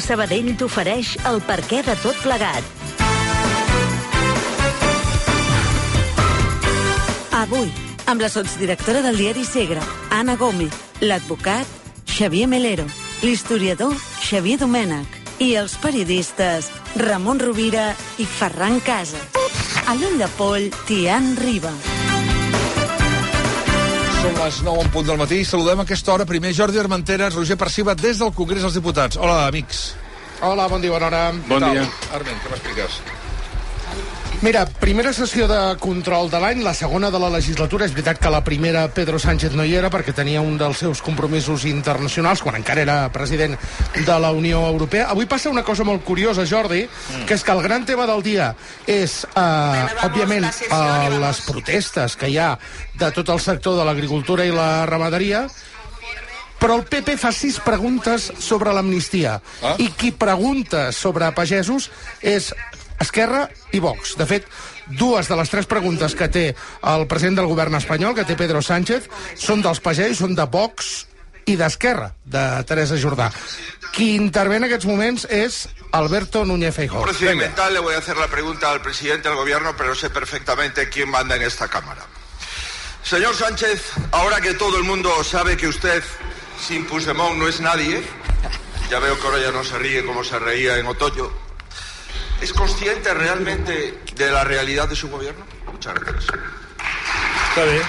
Sabadell t'ofereix el perquè de tot plegat. Avui, amb la sotsdirectora del diari Segre, Anna Gómez, l'advocat Xavier Melero, l'historiador Xavier Domènech i els periodistes Ramon Rovira i Ferran Casa. A l'ull de poll, Tian Riba. Són les 9 en punt del matí. Saludem a aquesta hora primer Jordi Armenteres, Roger Perciba, des del Congrés dels Diputats. Hola, amics. Hola, bon dia, bona hora. Bon dia. Arment, què m'expliques? Mira, primera sessió de control de l'any, la segona de la legislatura. És veritat que la primera Pedro Sánchez no hi era perquè tenia un dels seus compromisos internacionals quan encara era president de la Unió Europea. Avui passa una cosa molt curiosa, Jordi, mm. que és que el gran tema del dia és, eh, òbviament, eh, les protestes que hi ha de tot el sector de l'agricultura i la ramaderia, però el PP fa sis preguntes sobre l'amnistia. Ah. I qui pregunta sobre pagesos és Esquerra i Vox. De fet, dues de les tres preguntes que té el president del govern espanyol, que té Pedro Sánchez, són dels pagesos, són de Vox i d'Esquerra, de Teresa Jordà. Qui intervé en aquests moments és Alberto Núñez Feijóo. procedimental le voy a hacer la pregunta al presidente del gobierno, pero sé perfectamente quién manda en esta Cámara. Señor Sánchez, ahora que todo el mundo sabe que usted sin Puigdemont no es nadie, ya veo que ahora ya no se ríe como se reía en otoño, ¿es consciente realmente de la realidad de su gobierno? Muchas gracias. Està bé.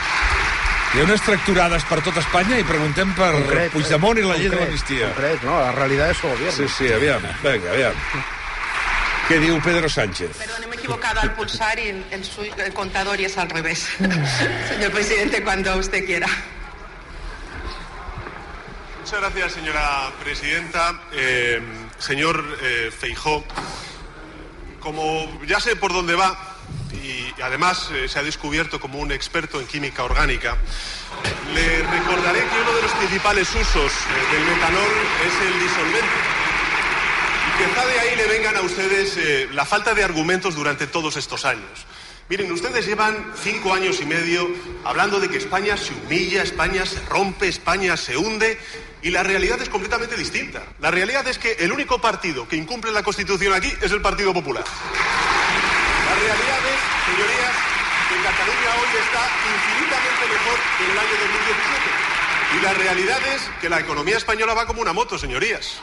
Hi ha unes tracturades per tot Espanya i preguntem per Concret, Puigdemont i la llei de concret, l'amnistia. Concret, no, la realitat de su gobierno. Sí, sí, aviam. Vinga, aviam. Què diu Pedro Sánchez? Perdón, me he equivocado al pulsar y el, el el contador y es al revés. Señor presidente, cuando usted quiera. Muchas gracias, señora presidenta. Eh, señor eh, Feijó, como ya sé por dónde va y además eh, se ha descubierto como un experto en química orgánica, le recordaré que uno de los principales usos eh, del metanol es el disolvente. Y quizá de ahí le vengan a ustedes la falta de argumentos durante todos estos años. Miren, ustedes llevan cinco años y medio hablando de que España se humilla, España se rompe, España se hunde, y la realidad es completamente distinta. La realidad es que el único partido que incumple la Constitución aquí es el Partido Popular. La realidad es, señorías, que Cataluña hoy está infinitamente mejor que en el año 2017. Y la realidad es que la economía española va como una moto, señorías.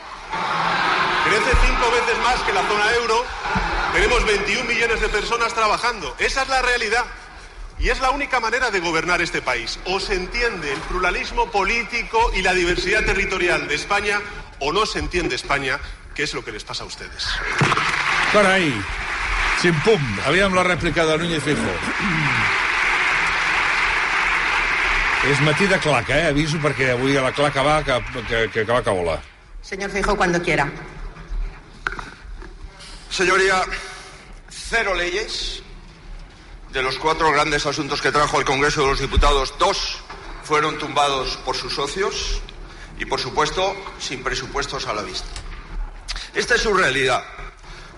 Crece cinco veces más que la zona euro. Tenemos 21 millones de personas trabajando. Esa es la realidad. Y es la única manera de gobernar este país. O se entiende el pluralismo político y la diversidad territorial de España, o no se entiende España, que es lo que les pasa a ustedes. Carai. Ximpum. Aviam la rèplica de Núñez Feijóo. És matí de claca, eh? Aviso perquè avui a la claca va que, que, que, que va que vola. Señor Feijóo, cuando quiera. Señoría, cero leyes. De los cuatro grandes asuntos que trajo el Congreso de los Diputados, dos fueron tumbados por sus socios y, por supuesto, sin presupuestos a la vista. Esta es su realidad.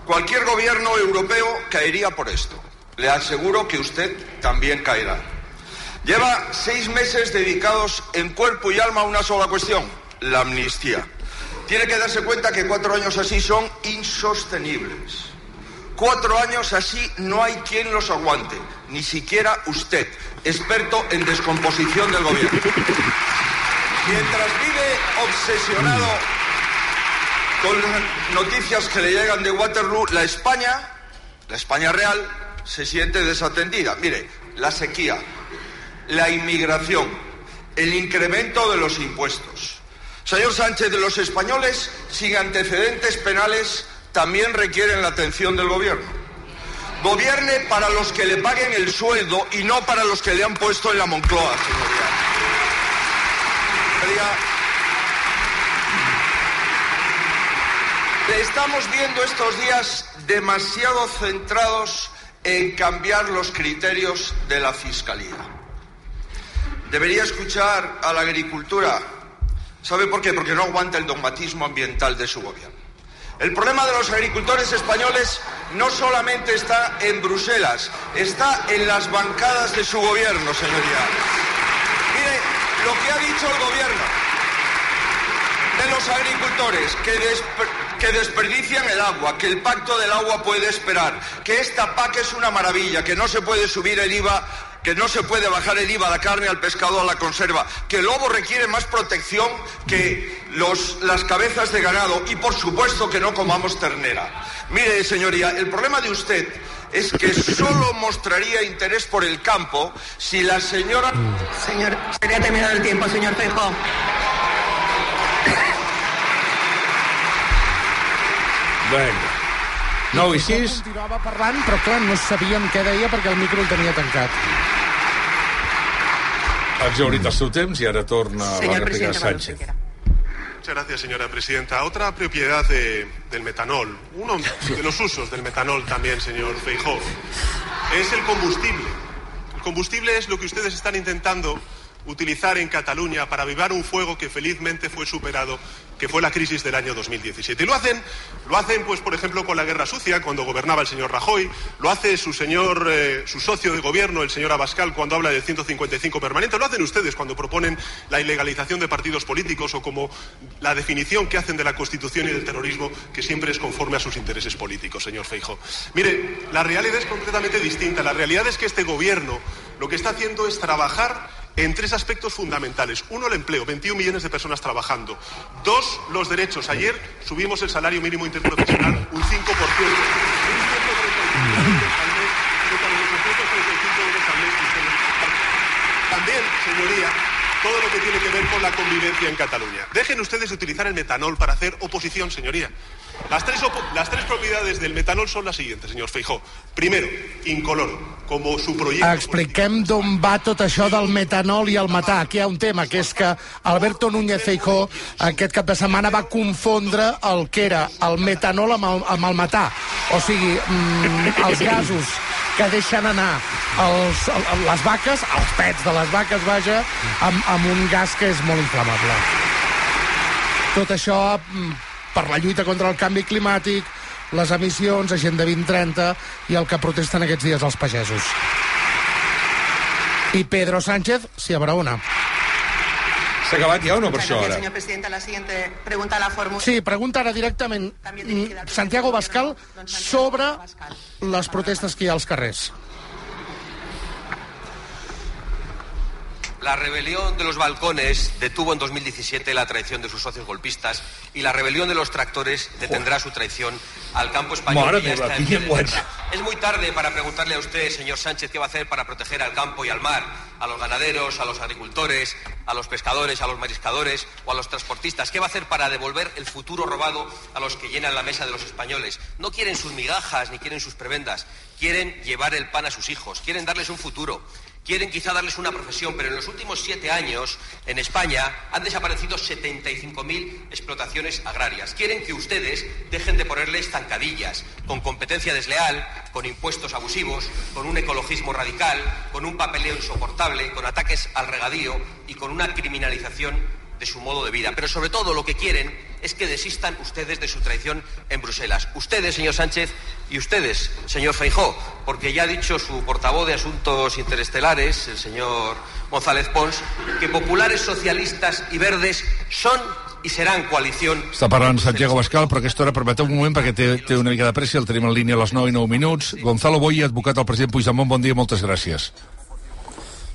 Cualquier gobierno europeo caería por esto. Le aseguro que usted también caerá. Lleva seis meses dedicados en cuerpo y alma a una sola cuestión, la amnistía. Tiene que darse cuenta que cuatro años así son insostenibles. Cuatro años así no hay quien los aguante, ni siquiera usted, experto en descomposición del gobierno. Mientras vive obsesionado con las noticias que le llegan de Waterloo, la España, la España real, se siente desatendida. Mire, la sequía, la inmigración, el incremento de los impuestos. Señor Sánchez, los españoles sin antecedentes penales también requieren la atención del gobierno. Gobierne para los que le paguen el sueldo y no para los que le han puesto en la Moncloa, señoría. Le estamos viendo estos días demasiado centrados en cambiar los criterios de la Fiscalía. Debería escuchar a la agricultura. ¿Sabe por qué? Porque no aguanta el dogmatismo ambiental de su gobierno. El problema de los agricultores españoles no solamente está en Bruselas, está en las bancadas de su gobierno, señoría. Mire, lo que ha dicho el gobierno. de los agricultores que, que desperdician el agua, que el pacto del agua puede esperar, que esta PAC es una maravilla, que no se puede subir el IVA que no se puede bajar el IVA a la carne, al pescado, a la conserva, que el lobo requiere más protección que los, las cabezas de ganado y por supuesto que no comamos ternera. Mire, señoría, el problema de usted es que solo mostraría interés por el campo si la señora... Señor, sería terminado el tiempo, señor Feijóo. Vinga. 9 i 6. Continuava parlant, però clar, no sabíem què deia perquè el micro el tenia tancat. Ha exhaurit el seu temps i ara torna a la rèplica Sánchez. Muchas gracias, señora presidenta. Otra propiedad de- del metanol, uno de los usos del metanol también, señor Feijóo, es el combustible. El combustible es lo que ustedes están intentando utilizar en Cataluña para avivar un fuego que felizmente fue superado, que fue la crisis del año 2017. Y lo hacen, lo hacen, pues, por ejemplo, con la guerra sucia, cuando gobernaba el señor Rajoy, lo hace su señor, eh, su socio de gobierno, el señor Abascal, cuando habla del 155 permanente, lo hacen ustedes cuando proponen la ilegalización de partidos políticos o como la definición que hacen de la Constitución y del terrorismo, que siempre es conforme a sus intereses políticos, señor Feijo. Mire, la realidad es completamente distinta. La realidad es que este gobierno lo que está haciendo es trabajar en tres aspectos fundamentales. Uno, el empleo, 21 millones de personas trabajando. Dos, los derechos. Ayer subimos el salario mínimo interprofesional un 5%. Un 135 euros al mes, frente a los 835 euros al mes que ustedes reparten. También, señoría, todo lo que tiene que ver con la convivencia en Cataluña. Dejen ustedes de utilizar el metanol para hacer oposición, señoría. Las tres, las tres propiedades del metanol son las siguientes, señor Feijó. Primero, incoloro, como su proyecto. Expliquem d'on va tot això del metanol i el metà. Aquí hi ha un tema, que és que Alberto Núñez Feijó aquest cap de setmana va confondre el que era el metanol amb el, amb el metà. O sigui, mm, els gasos que deixen anar els, el- les vaques, els pets de les vaques, vaja, amb, amb un gas que és molt inflamable. Tot això mm, per la lluita contra el canvi climàtic, les emissions, Agenda 2030 i el que protesten aquests dies els pagesos. I Pedro Sánchez s'hi abraona. S'ha acabat ja o no per això ara? señor presidente. La siguiente pregunta la formula. Sí, pregunta ara directament mm, Santiago Bascal president del Gobierno, don Santiago sobre les protestes que hi ha als carrers. La rebelión de los balcones detuvo en 2017 la traición de sus socios golpistas y la rebelión de los tractores detendrá su traición al campo español. Meva, está en. Es muy tarde para preguntarle a usted, señor Sánchez, qué va a hacer para proteger al campo y al mar, a los ganaderos, a los agricultores, a los pescadores, a los mariscadores o a los transportistas. ¿Qué va a hacer para devolver el futuro robado a los que llenan la mesa de los españoles? No quieren sus migajas ni quieren sus prebendas. Quieren llevar el pan a sus hijos. Quieren darles un futuro. Quieren quizá darles una profesión, pero en los últimos siete años en España han desaparecido 75.000 explotaciones agrarias. Quieren que ustedes dejen de ponerles zancadillas, con competencia desleal, con impuestos abusivos, con un ecologismo radical, con un papeleo insoportable, con ataques al regadío y con una criminalización de su modo de vida. Pero sobre todo lo que quieren es que desistan ustedes de su traición en Bruselas. Ustedes, señor Sánchez, y ustedes, señor Feijó, porque ya ha dicho su portavoz de Asuntos Interestelares, el señor González Pons, que populares socialistas y verdes son y serán coalición. Està parlant Santiago Bascal, però aquesta hora permeteu un moment perquè té, té una mica de pressa, el tenim en línia a les 9 i 9 minuts. Gonzalo Boy, advocat del president Puigdemont, bon dia, moltes gràcies.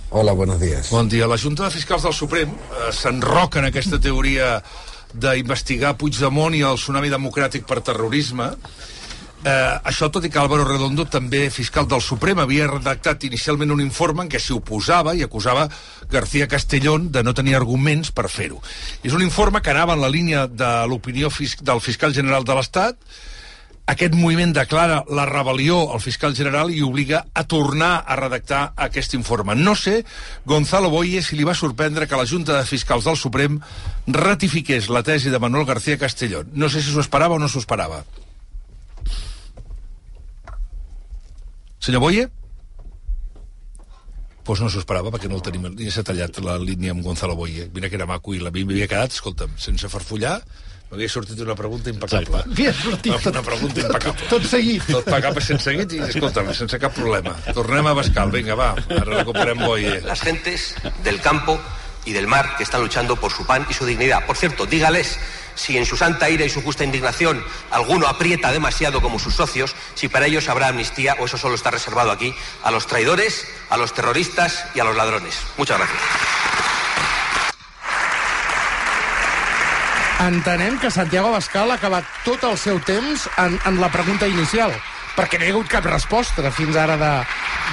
Hola, buenos días. Bon dia. La Junta de Fiscals del Suprem eh, s'enroca en aquesta teoria d'investigar Puigdemont i el tsunami democràtic per terrorisme. Eh, això tot i que Álvaro Redondo, també fiscal del Suprem, havia redactat inicialment un informe en què s'hi oposava i acusava García Castellón de no tenir arguments per fer-ho. És un informe que anava en la línia de l'opinió fis del fiscal general de l'Estat, aquest moviment declara la rebel·lió al fiscal general i obliga a tornar a redactar aquest informe. No sé, Gonzalo Boye, si li va sorprendre que la Junta de Fiscals del Suprem ratifiqués la tesi de Manuel García Castellón. No sé si s'ho esperava o no s'ho esperava. Senyor Boye? Doncs no s'ho esperava, perquè no el tenim... Ja s'ha tallat la línia amb Gonzalo Boye. Mira que era maco i la mi m'havia quedat, escolta'm, sense farfullar, m'havia sortit una pregunta impecable. Havia sortit Una, una pregunta impecable. Tot seguit. Tot pagava sense seguit i, escolta'm, sense cap problema. Tornem a Bascal, vinga, va, ara recuperem Boye. Las gentes del campo y del mar que están luchando por su pan y su dignidad. Por cierto, dígales si en su santa ira y su justa indignación alguno aprieta demasiado como sus socios, si para ellos habrá amnistía o eso solo está reservado aquí a los traidores, a los terroristas y a los ladrones. Muchas gracias. Entenem que Santiago Bascal ha acabat tot el seu temps en, en la pregunta inicial, perquè no hi ha hagut cap resposta fins ara de,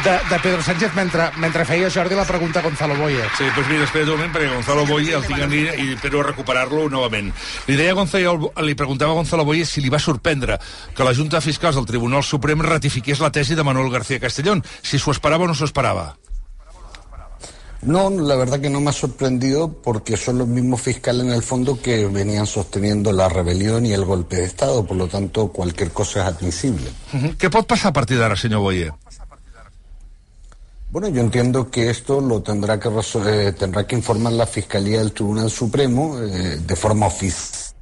de, de Pedro Sánchez mentre, mentre feia Jordi la pregunta a Gonzalo Boye. Sí, doncs mira, espera un moment, perquè Gonzalo Boye el tinc en línia i espero recuperar-lo novament. Li deia a Gonzalo, li preguntava a Gonzalo Boye si li va sorprendre que la Junta de Fiscals del Tribunal Suprem ratifiqués la tesi de Manuel García Castellón, si s'ho esperava o no s'ho esperava. No, la verdad que no me ha sorprendido porque son los mismos fiscales en el fondo que venían sosteniendo la rebelión y el golpe de Estado, por lo tanto cualquier cosa es admisible. Pot passar a partir d'ara, senyor Boye? Bueno, yo entiendo que esto lo tendrá que, eh, tendrá que informar la Fiscalía del Tribunal Supremo eh, de forma oficial.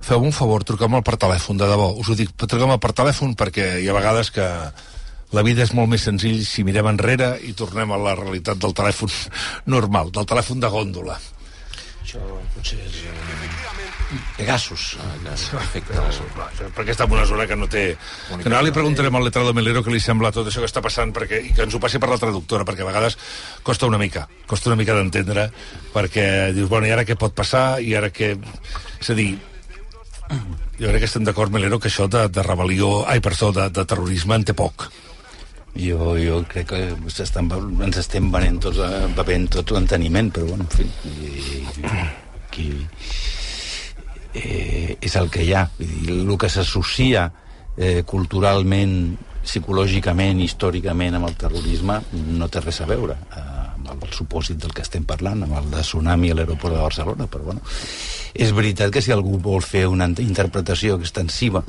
Feu un favor, truquem-el per telèfon, de debò. Us ho dic, truquem-el per telèfon perquè hi ha vegades que la vida és molt més senzill si mirem enrere i tornem a la realitat del telèfon normal, del telèfon de gòndola. Això potser és... Pegasus. Perfecte. Perquè està en una zona que no té... Que ara li preguntarem al letrado Melero què li sembla tot això que està passant perquè, i que ens ho passi per la traductora, perquè a vegades costa una mica, costa una mica d'entendre, perquè dius, bueno, i ara què pot passar, i ara què... És a dir, jo crec que estem d'acord, Melero, que això de, de rebel·lió, ai, perdó, de, de terrorisme en té poc. Jo, jo crec que estan, ens estem venent tots, bevent tot l'enteniment, però bueno, en fi, i, qui, eh, és el que hi ha. El que s'associa eh, culturalment, psicològicament, històricament amb el terrorisme no té res a veure eh, amb el supòsit del que estem parlant, amb el de tsunami a l'aeroport de Barcelona, però bueno, és veritat que si algú vol fer una interpretació extensiva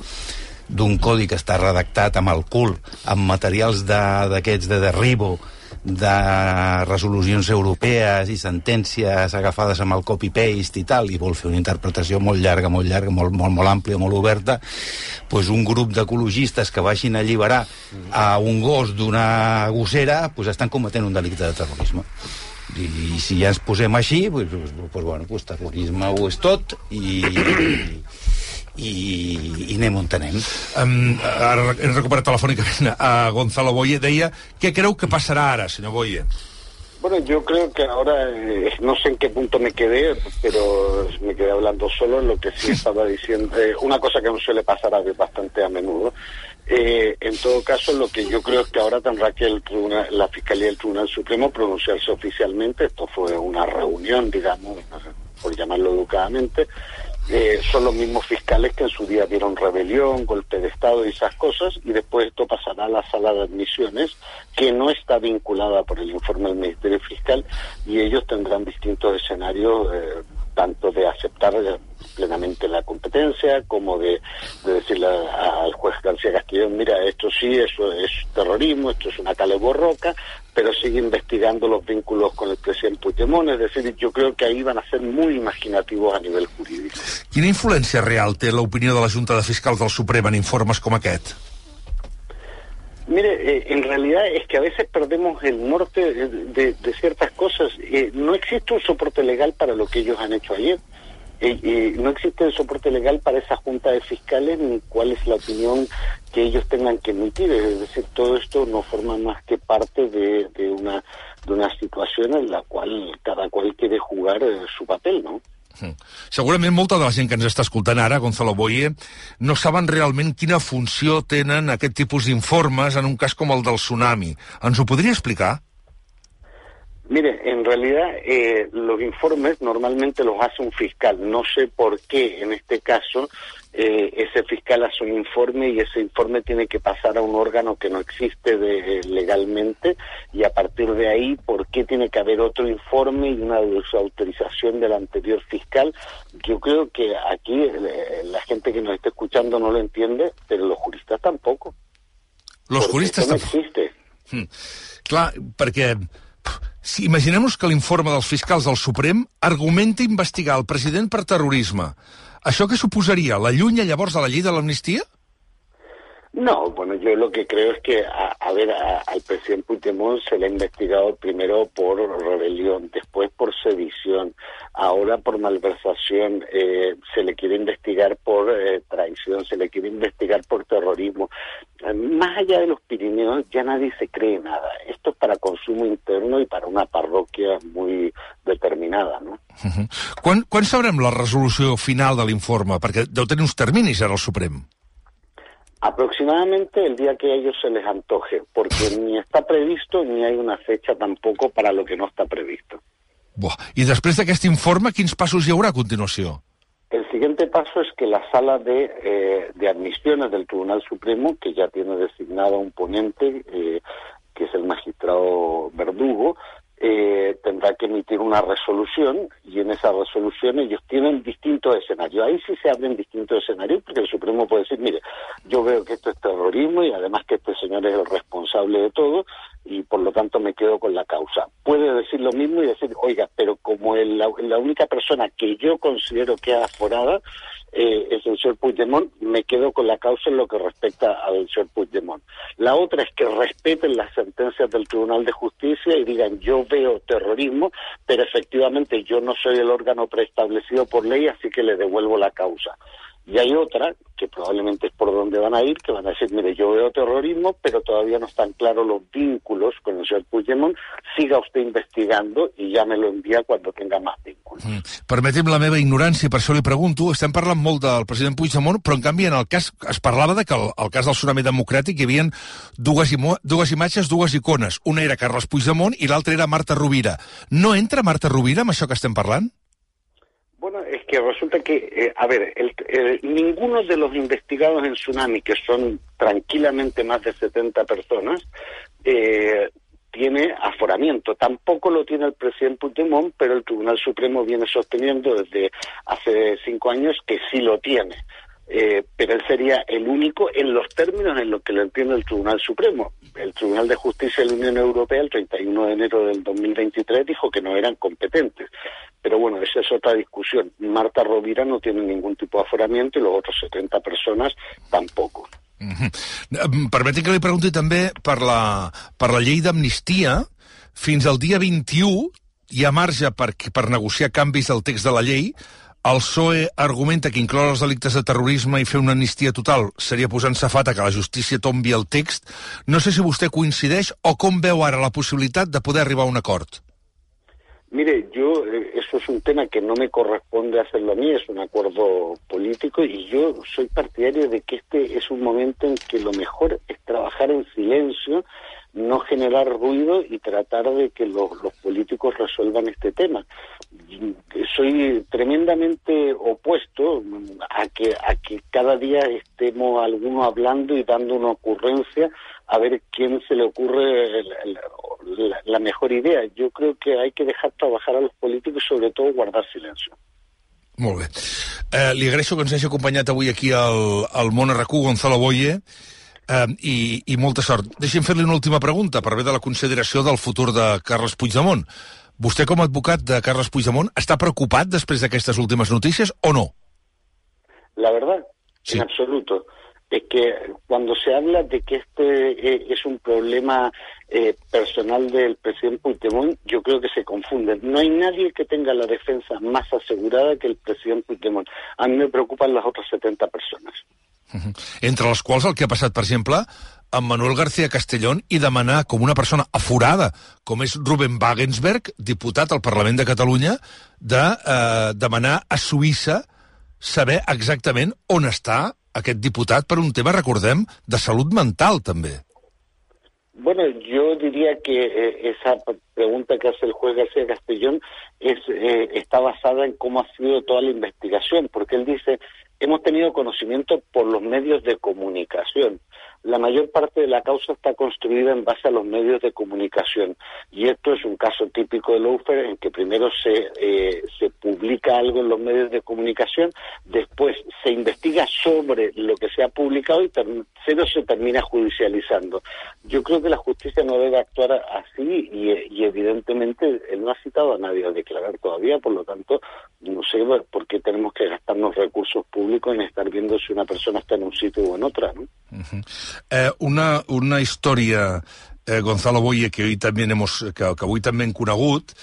d'un codi que està redactat amb el cul, amb materials d'aquests de, de derribo, de resolucions europees i sentències agafades amb el copy-paste i tal, i vol fer una interpretació molt llarga, molt llarga, molt, molt, molt àmplia, molt oberta, pues un grup d'ecologistes que vagin a alliberar a un gos d'una gossera, pues estan cometent un delicte de terrorisme. I, i si ja ens posem així, pues, pues, pues, bueno, pues terrorisme ho és tot i, i, i anem on anem. Um, ara hem recuperat telefònicament a Gonzalo Boye. Deia, què creu que passarà ara, senyor Boye? Bueno, yo creo que ahora, eh, no sé en qué punto me quedé, pero me quedé hablando solo, lo que sí estaba diciendo, eh, una cosa que no suele pasar a bastante a menudo. Eh, en todo caso, lo que yo creo es que ahora tendrá que el tribunal, la Fiscalía del Tribunal Supremo pronunciarse oficialmente, esto fue una reunión, digamos, por llamarlo educadamente, eh, son los mismos fiscales que en su día dieron rebelión, golpe de Estado y esas cosas, y después esto pasará a la sala de admisiones, que no está vinculada por el informe del Ministerio Fiscal, y ellos tendrán distintos escenarios, eh, tanto de aceptar plenamente la competencia, como de, de decirle al juez García Castellón, mira, esto sí, eso es terrorismo, esto es una caleborroca, pero sigue investigando los vínculos con el presidente Puigdemont, es decir, yo creo que ahí van a ser muy imaginativos a nivel jurídico. Quina influència real té l'opinió de la Junta de Fiscals del Suprem en informes com aquest? Mire, eh, en realidad es que a veces perdemos el norte de, de, de ciertas cosas. Eh, no existe un soporte legal para lo que ellos han hecho ayer. Eh, no existe soporte legal para esa junta de fiscales ni cuál es la opinión que ellos tengan que emitir. Es decir, todo esto no forma más que parte de, de una, de una situación en la cual cada cual quiere jugar eh, su papel, ¿no? Mm. Segurament molta de la gent que ens està escoltant ara, Gonzalo Boye, no saben realment quina funció tenen aquest tipus d'informes en un cas com el del tsunami. Ens ho podria explicar? Mire, en realidad eh, los informes normalmente los hace un fiscal. No sé por qué en este caso eh, ese fiscal hace un informe y ese informe tiene que pasar a un órgano que no existe de, legalmente y a partir de ahí, ¿por qué tiene que haber otro informe y una autorización del anterior fiscal? Yo creo que aquí eh, la gente que nos está escuchando no lo entiende, pero los juristas tampoco. Los juristas no existe. Hmm. Clar, perquè si imaginem-nos que l'informe dels fiscals del Suprem argumenta investigar el president per terrorisme. Això què suposaria? La llunya llavors de la llei de l'amnistia? No, bueno, yo lo que creo es que, a, a ver, a- al presidente Puigdemont se le ha investigado primero por rebelión, después por sedición, ahora por malversación, eh, se le quiere investigar por eh, traición, se le quiere investigar por terrorismo. Eh, Más allá de los Pirineos, ya nadie se cree nada. Esto es para consumo interno y para una parroquia muy determinada, ¿no? Uh -huh. quan, quan sabrem la resolució final de l'informe? Perquè deu tenir uns terminis ara el Suprem. Aproximadamente el día que a ellos se les antoje, porque ni está previsto ni hay una fecha tampoco para lo que no está previsto. Buah. I després d'aquest informe, quins passos hi haurà a continuació? El siguiente paso es que la sala de, eh, de admisiones del Tribunal Supremo, que ya tiene designado un ponente, eh, que es el magistrado Verdugo, eh, tendrá que emitir una resolución y en esa resolución ellos tienen distintos escenarios. Ahí sí se abren distintos escenarios porque el Supremo puede decir, mire, yo veo que esto es terrorismo y además que este señor es el responsable de todo y por lo tanto me quedo con la causa. Puede decir lo mismo y decir, oiga, pero como el- la, única persona que yo considero que es aforada eh, es el señor Puigdemont, me quedo con la causa en lo que respecta al señor Puigdemont. La otra es que respeten las sentencias del Tribunal de Justicia y digan, yo veo terrorismo, pero efectivamente yo no soy el órgano preestablecido por ley, así que le devuelvo la causa. Y hay otra, que probablemente es por donde van a ir, que van a decir, mire, yo veo terrorismo, pero todavía no están claros los vínculos con el señor Puigdemont, siga usted investigando y ya me lo envía cuando tenga más vínculos. Mm. La meva ignorància, per això li pregunto. Estem parlant molt del president Puigdemont, però en canvi en el cas es parlava de que el, el cas del tsunami democràtic hi havia dues, imo, dues imatges, dues icones. Una era Carles Puigdemont i l'altra era Marta Rovira. No entra Marta Rovira amb això que estem parlant? Bueno, es que resulta que, eh, a ver, el- el- ninguno de los investigados en Tsunami, que son tranquilamente más de 70 personas, eh, tiene aforamiento. Tampoco lo tiene el presidente Puigdemont, pero el Tribunal Supremo viene sosteniendo desde hace cinco años que sí lo tiene. Eh, pero él sería el único en los términos en los que lo entiende el Tribunal Supremo. El Tribunal de Justicia de la Unión Europea, el 31 de enero del 2023, dijo que no eran competentes. Pero bueno, esa es otra discusión. Marta Rovira no tiene ningún tipo de aforamiento y los otros 70 personas tampoco. Em, Permeti que li pregunti també per la, per la llei d'amnistia. Fins al dia 21 hi ha marge per, per negociar canvis del text de la llei. El PSOE argumenta que incloure els delictes de terrorisme i fer una amnistia total seria posar safata que la justícia tombi el text. No sé si vostè coincideix o com veu ara la possibilitat de poder arribar a un acord. Mire, yo, eh, eso es un tema que no me corresponde hacerlo a mí, es un acuerdo político y yo soy partidario de que este es un momento en que lo mejor es trabajar en silencio, no generar ruido y tratar de que los, políticos resuelvan este tema. Soy tremendamente opuesto a que, a que cada día estemos algunos hablando y dando una ocurrencia a ver quién se le ocurre el- la, la mejor idea. Yo creo que hay que dejar trabajar a los políticos y sobre todo guardar silencio. Molt bé. Eh, li agraeixo que ens hagi aquí al, al món Gonzalo Boye, eh, i, i molta sort. Deixi'm fer-li una última pregunta per bé de la consideració del futur de Carles Puigdemont. Vostè, com a advocat de Carles Puigdemont, està preocupat després d'aquestes últimes notícies o no? La verdad, en absoluto. Es que cuando se habla de que este eh, es un problema eh, personal del presidente Puigdemont, yo creo que se confunden. No hay nadie que tenga la defensa más asegurada que el presidente Puigdemont. A mí me preocupan las otras 70 personas. Mhm. Entre les quals el que ha passat, per exemple, amb Manuel García Castellón i demanar com una persona aforada, com és Ruben Wagensberg, diputat al Parlament de Catalunya, de eh, demanar a Suïssa saber exactament on està aquest diputat per un tema, recordem, de salut mental, també. Bueno, yo diría que eh, esa pregunta que hace el juez García Castellón es, eh, está basada en cómo ha sido toda la investigación, porque él dice, hemos tenido conocimiento por los medios de comunicación. La mayor parte de la causa está construida en base a los medios de comunicación. Y esto es un caso típico de Lawfare en que primero se, eh, se publica algo en los medios de comunicación, después se investiga sobre lo que se ha publicado y tercero se termina judicializando. Yo creo que la justicia no debe actuar así y, evidentemente él no ha citado a nadie a declarar todavía, por lo tanto no sé por qué tenemos que gastarnos recursos públicos público en estar viendo si una persona está en un sitio o en otra, ¿no? Eh, una, una història, eh, Gonzalo Boye, que, avui també hemos, que, que avui també hem conegut,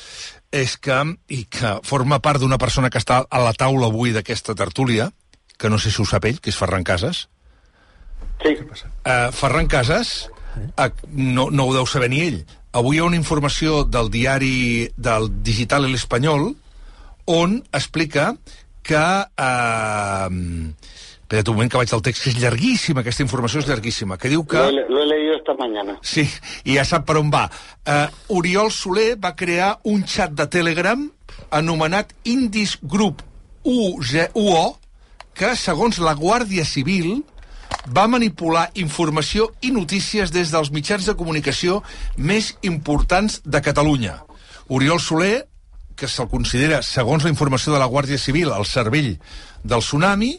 és que, i que forma part d'una persona que està a la taula avui d'aquesta tertúlia, que no sé si ho sap ell, que és Ferran Casas. Sí. Eh, Ferran Casas, eh, no, no ho deu saber ni ell, avui hi ha una informació del diari del Digital El Espanyol on explica que... Eh, espera't un moment que vaig al text, que és llarguíssima, aquesta informació és llarguíssima, que diu que... Lo, he- lo he leído esta mañana. Sí, i ja sap per on va. Uh, Oriol Soler va crear un xat de Telegram anomenat Indis Group UO, que, segons la Guàrdia Civil, va manipular informació i notícies des dels mitjans de comunicació més importants de Catalunya. Oriol Soler, que se'l considera, segons la informació de la Guàrdia Civil, el cervell del tsunami,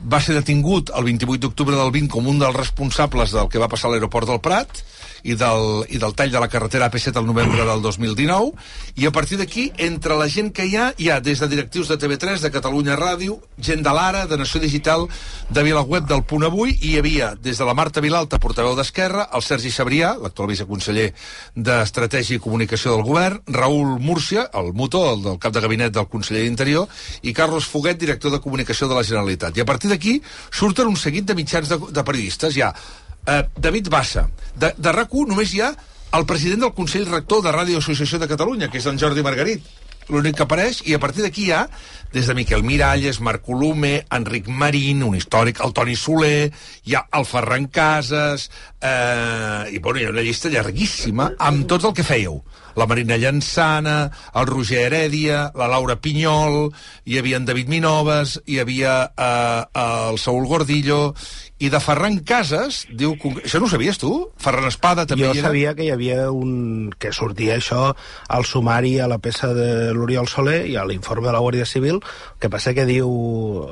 va ser detingut el 28 d'octubre del 20 com un dels responsables del que va passar a l'aeroport del Prat i del, i del tall de la carretera AP7 al novembre del 2019 i a partir d'aquí, entre la gent que hi ha hi ha des de directius de TV3, de Catalunya Ràdio gent de l'Ara, de Nació Digital de Vilaweb del Punt Avui i hi havia des de la Marta Vilalta, portaveu d'Esquerra el Sergi Sabrià, l'actual viceconseller d'Estratègia i Comunicació del Govern Raül Múrcia, el Muto, el del cap de gabinet del conseller d'Interior i Carlos Foguet, director de Comunicació de la Generalitat. I a partir d'aquí surten un seguit de mitjans de, de periodistes hi ha eh, David Bassa. De, de rac només hi ha el president del Consell Rector de Ràdio Associació de Catalunya, que és en Jordi Margarit l'únic que apareix, i a partir d'aquí hi ha des de Miquel Miralles, Marc Colume, Enric Marín, un històric, el Toni Soler, hi ha el Ferran Casas, eh, i bueno, hi ha una llista llarguíssima amb tot el que fèieu. La Marina Llançana, el Roger Heredia, la Laura Pinyol, hi havia en David Minoves, hi havia eh, el Saúl Gordillo, i de Ferran Casas, diu... Això no ho sabies tu? Ferran Espada també jo hi era? sabia que hi havia un... que sortia això al sumari a la peça de l'Oriol Soler i a l'informe de la Guàrdia Civil, el que passa que diu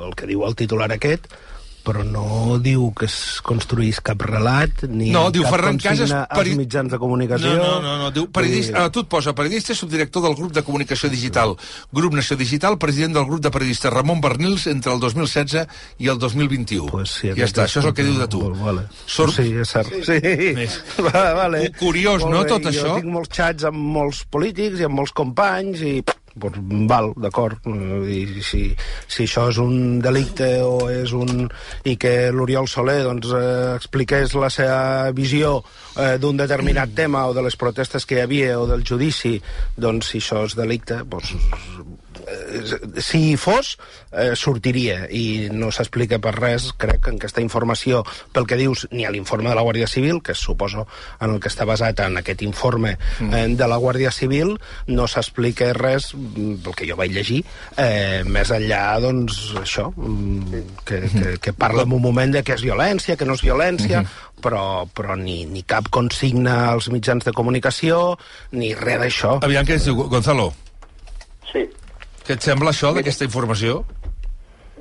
el que diu el titular aquest, però no diu que es construís cap relat ni No, diu cap Ferran consigna Casas, als peri- mitjans de comunicació. No, no, no, no. Diu, periodista, ah, tu et posa periodista i subdirector del grup de comunicació digital. Grup Nació Digital, president del grup de periodistes Ramon Bernils entre el 2016 i el 2021. Pues sí, ja està, això és el que diu de tu. Vale. Sort... Sí, és cert. Sí. Més. Va, vale. Curiós, Molt no, bé, tot jo això? tinc molts xats amb molts polítics i amb molts companys i doncs, val, d'acord. I si, si això és un delicte o és un... i que l'Oriol Soler doncs, eh, expliqués la seva visió eh, d'un determinat tema o de les protestes que hi havia o del judici, doncs si això és delicte, doncs, eh, si hi fos, eh, sortiria i no s'explica per res, crec, en aquesta informació, pel que dius, ni a l'informe de la Guàrdia Civil, que suposo en el que està basat en aquest informe eh, de la Guàrdia Civil, no s'explica res, mm, pel que jo vaig llegir, eh, més enllà, doncs, això, mm, que, que, que parla en un moment de que és violència, que no és violència, però, però ni, ni cap consigna als mitjans de comunicació, ni res d'això. Aviam què diu, Gonzalo. Sí. Què et sembla això d'aquesta informació?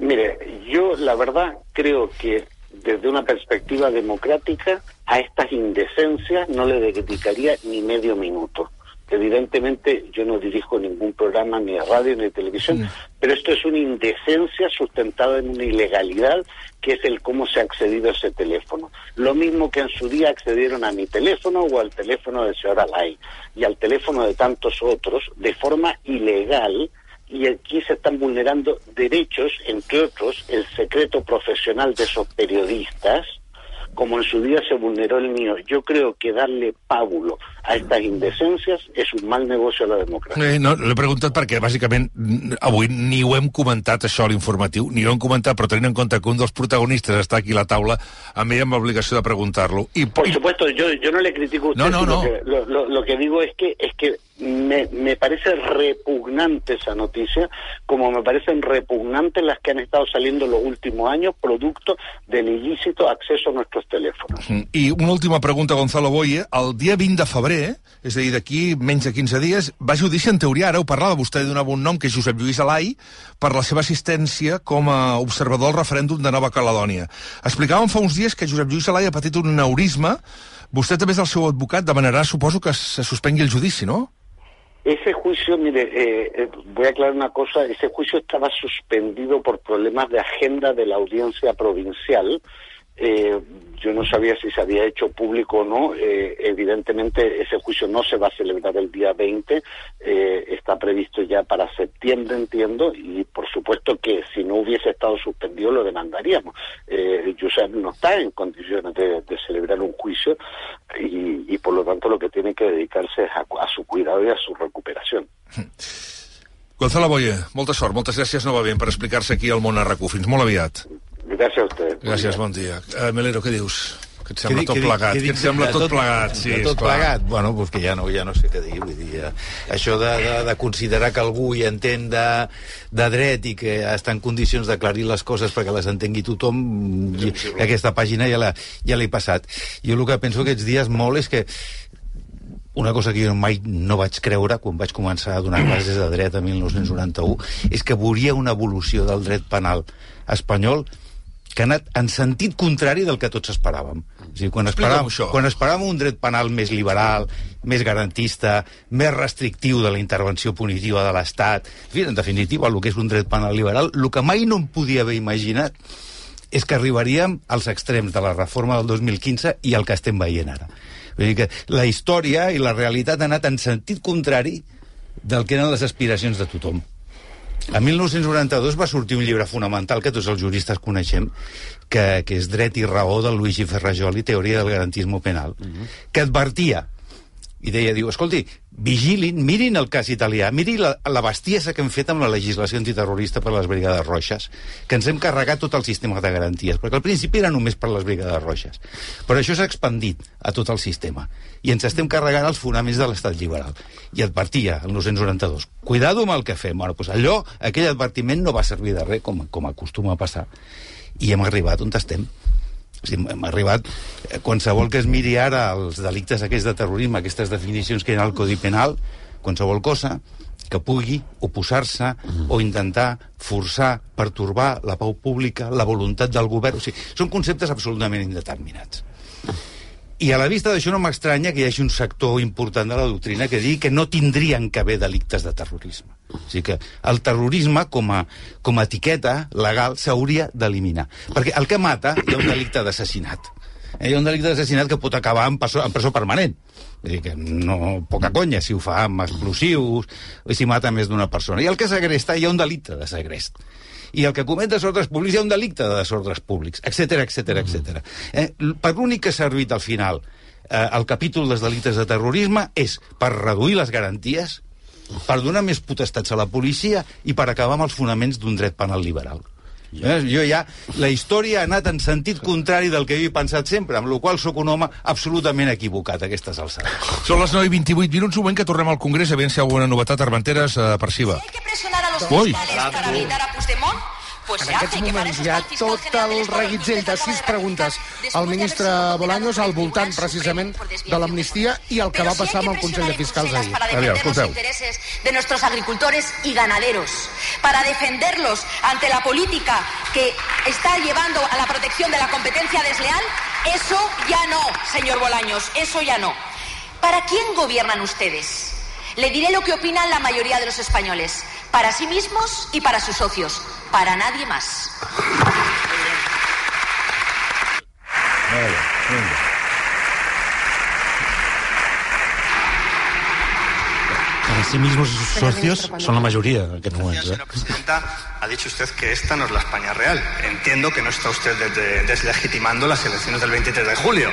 Mire, yo la verdad creo que desde una perspectiva democrática a estas indecencias no le dedicaría ni medio minuto. Evidentemente yo no dirijo ningún programa ni de radio ni de televisión, pero esto es una indecencia sustentada en una ilegalidad que es el cómo se ha accedido a ese teléfono. Lo mismo que en su día accedieron a mi teléfono o al teléfono del señor Alay y al teléfono de tantos otros de forma ilegal y aquí se están vulnerando derechos, entre otros, el secreto profesional de esos periodistas, como en su día se vulneró el mío. Yo creo que darle pábulo a estas indecencias es un mal negocio a la democracia. Eh, no, l'he preguntat perquè, bàsicament, avui ni ho hem comentat, això, l'informatiu, ni ho hem comentat, però tenint en compte que un dels protagonistes està aquí a la taula, a mi amb l'obligació de preguntar-lo. I, Por supuesto, yo, yo no le critico a usted, No, no, no. que lo, lo- lo que digo es que es que me, me parece repugnante esa noticia, como me parecen repugnantes las que han estado saliendo los últimos años, producto del ilícito acceso a nuestros teléfonos. Mm, I una última pregunta, Gonzalo Boye. El dia 20 de febrer, és a dir, d'aquí menys de 15 dies, va a judici en teoria, ara ho parlava, vostè donava un nom, que és Josep Lluís Alai, per la seva assistència com a observador al referèndum de Nova Caledònia. Explicàvem fa uns dies que Josep Lluís Alai ha patit un neurisme. Vostè també és el seu advocat, demanarà, suposo, que se suspengui el judici, no? Ese juicio, mire, eh, eh, voy a aclarar una cosa, ese juicio estaba suspendido por problemas de agenda de la audiencia provincial. Eh, yo no sabía si se había hecho público o no. Eh, evidentemente ese juicio no se va a celebrar el día 20, eh, está previsto ya para septiembre, entiendo, y por supuesto que si no hubiese estado suspendido lo demandaríamos. Eh, Josep no está en condiciones de, celebrar un juicio y, y, por lo tanto lo que tiene que dedicarse es a, a su cuidado y a su recuperación. Gonzalo Boye, molta sort, moltes gràcies novament per explicar-se aquí al món RAC1. Fins molt aviat. Gràcies a usted. Gràcies, bon dia. Uh, Melero, què dius? Que et sembla dic- tot plegat? què Que dic et sembla de tot plegat? Sí, tot esclar. plegat? Bueno, pues que ja no, ja no sé què dir. Vull dir, eh, això de, de, de considerar que algú hi entén de, de dret i que està en condicions d'aclarir les coses perquè les entengui tothom, i, aquesta pàgina ja l'ha ja l'he passat. Jo el que penso aquests dies molt és que una cosa que jo mai no vaig creure quan vaig començar a donar classes de dret a 1991 és que veuria una evolució del dret penal espanyol que ha anat en sentit contrari del que tots esperàvem. O sigui, quan, esperàvem, això. quan esperàvem un dret penal més liberal, més garantista, més restrictiu de la intervenció punitiva de l'Estat, en fi, en definitiva, el que és un dret penal liberal, el que mai no em podia haver imaginat és que arribaríem als extrems de la reforma del 2015 i el que estem veient ara. Vull dir que la història i la realitat ha anat en sentit contrari del que eren les aspiracions de tothom. A 1992 va sortir un llibre fonamental que tots els juristes coneixem, que, que és Dret i raó de Luigi Ferrajoli, Teoria del garantismo penal, que advertia i deia, diu, escolti, vigilin, mirin el cas italià, mirin la, la bestiesa que hem fet amb la legislació antiterrorista per les Brigades Roixes, que ens hem carregat tot el sistema de garanties, perquè al principi era només per les Brigades Roixes. Però això s'ha expandit a tot el sistema, i ens estem carregant els fonaments de l'estat liberal. I advertia, el 1992, cuidado amb el que fem. Bueno, doncs allò, aquell advertiment no va servir de res, com, com acostuma a passar. I hem arribat on estem. O sigui, hem arribat... eh, Qualsevol que es miri ara els delictes aquests de terrorisme, aquestes definicions que hi ha al Codi Penal, qualsevol cosa que pugui oposar-se o intentar forçar, pertorbar la pau pública, la voluntat del govern... O sigui, són conceptes absolutament indeterminats. I a la vista d'això no m'estranya que hi hagi un sector important de la doctrina que digui que no tindrien que haver delictes de terrorisme. O sigui que el terrorisme, com a, com a etiqueta legal, s'hauria d'eliminar. Perquè el que mata hi ha un delicte d'assassinat. Eh, Hi ha un delicte d'assassinat que pot acabar en presó, en presó permanent. Vull dir que no, poca conya, si ho fa amb explosius si mata més d'una persona. I el que segresta, hi ha un delicte de segrest i el que comet desordres públics hi ha un delicte de desordres públics, etc etc etc. Per l'únic que ha servit al final eh, el capítol dels delictes de terrorisme és per reduir les garanties, per donar més potestats a la policia i per acabar amb els fonaments d'un dret penal liberal. Eh? Jo ja, la història ha anat en sentit contrari del que he pensat sempre, amb la qual sóc un home absolutament equivocat a aquestes alçades. Són les 9 i 28 minuts, un moment que tornem al Congrés, a veure si hi ha alguna novetat, Armenteres, eh, per Siva. presionar a los fiscales para blindar a Puigdemont? Pues En aquests moments hi ha tot el reguitzell de sis preguntes al ministre Bolaños al voltant precisament de l'amnistia i el que va passar amb el Consell de Fiscals ahir. para defender los intereses de nuestros agricultores y ganaderos, para defenderlos ante la política que está llevando a la protección de la competencia desleal, eso ya no, señor Bolaños, eso ya no. ¿Para quién gobiernan ustedes? Le diré lo que opinan la mayoría de los españoles, para sí mismos y para sus socios, para nadie más. Para sí mismos y sus socios son la mayoría en aquests moments. Eh? Señora presidenta, ha dicho usted que esta no es la España real. Entiendo que no está usted desde- deslegitimando las elecciones del 23 de julio.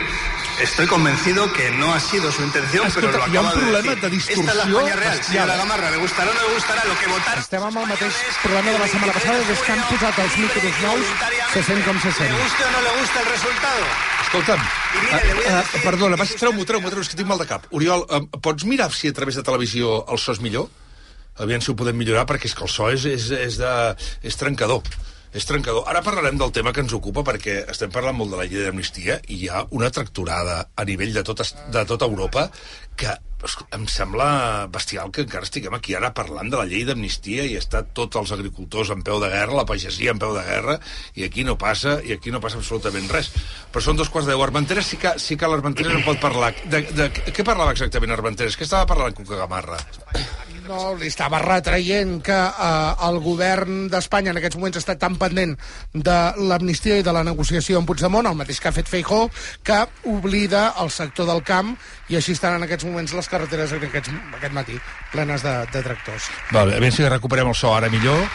Estoy convencido que no ha sido su intención, pero lo Escolta, hi ha un acaba de problema decir. de Esta es la distorsió España real. bestial. Señora Gamarra, ¿le gustará o no le gustará lo que votar? Estem amb el mateix problema de la setmana passada, des que han posat els micros nous, se sent com se sent. ¿Le guste o no le gusta el resultado? Escolta'm, uh, uh, perdona, vas, treu-m'ho, treu-m'ho, treu és que tinc mal de cap. Oriol, uh, pots mirar si a través de televisió el so és millor? Aviam si ho podem millorar, perquè és que el so és, és, és, de, és trencador. És trencador. Ara parlarem del tema que ens ocupa perquè estem parlant molt de la llei d'amnistia i hi ha una tracturada a nivell de tota, de tota Europa que em sembla bestial que encara estiguem aquí ara parlant de la llei d'amnistia i està tots els agricultors en peu de guerra, la pagesia en peu de guerra i aquí no passa i aquí no passa absolutament res. Però són dos quarts de deu. Armenteres sí que, sí que l'Armenteres en pot parlar. De, de, què parlava exactament Armenteres? Què estava parlant Cuca Gamarra? No, li estava retraient que eh, el govern d'Espanya en aquests moments està tan pendent de l'amnistia i de la negociació amb Puigdemont, el mateix que ha fet Feijó, que oblida el sector del camp i així estan en aquests moments les carreteres aquest, aquest matí plenes de, de tractors. Vale, a veure si recuperem el so ara millor.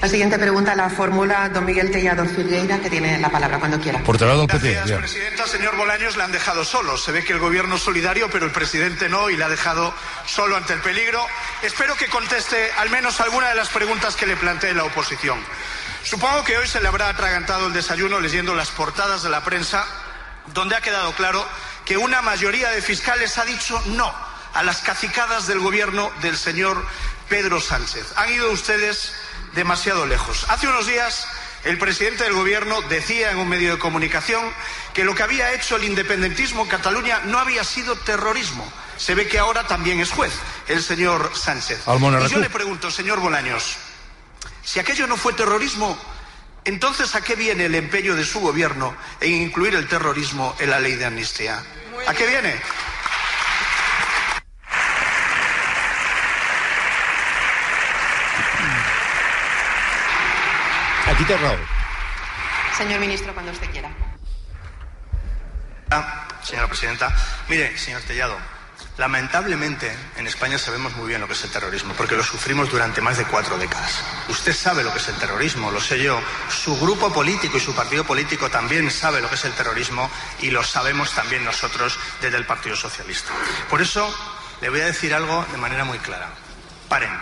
La siguiente pregunta la formula don Miguel Tellado Filgueira, que tiene la palabra cuando quiera. Portavoz del PP. Gracias, presidenta. Señor Bolaños, le han dejado solo. Se ve que el gobierno es solidario, pero el presidente no, y le ha dejado solo ante el peligro. Espero que conteste al menos alguna de las preguntas que le plantee la oposición. Supongo que hoy se le habrá atragantado el desayuno leyendo las portadas de la prensa, donde ha quedado claro que una mayoría de fiscales ha dicho no a las cacicadas del gobierno del señor Pedro Sánchez. Han ido ustedes demasiado lejos. Hace unos días el presidente del gobierno decía en un medio de comunicación que lo que había hecho el independentismo en Cataluña no había sido terrorismo. Se ve que ahora también es juez, el señor Sánchez. Y yo le pregunto, señor Bolaños, si aquello no fue terrorismo, entonces ¿a qué viene el empeño de su gobierno en incluir el terrorismo en la ley de amnistía? ¿A qué viene? Aquí raó. Señor ministro, cuando usted quiera. Ah, Señora presidenta, mire, señor Tellado, lamentablemente en España sabemos muy bien lo que es el terrorismo, porque lo sufrimos durante más de cuatro décadas. Usted sabe lo que es el terrorismo, lo sé yo. Su grupo político y su partido político también sabe lo que es el terrorismo y lo sabemos también nosotros desde el Partido Socialista. Por eso le voy a decir algo de manera muy clara. Paren.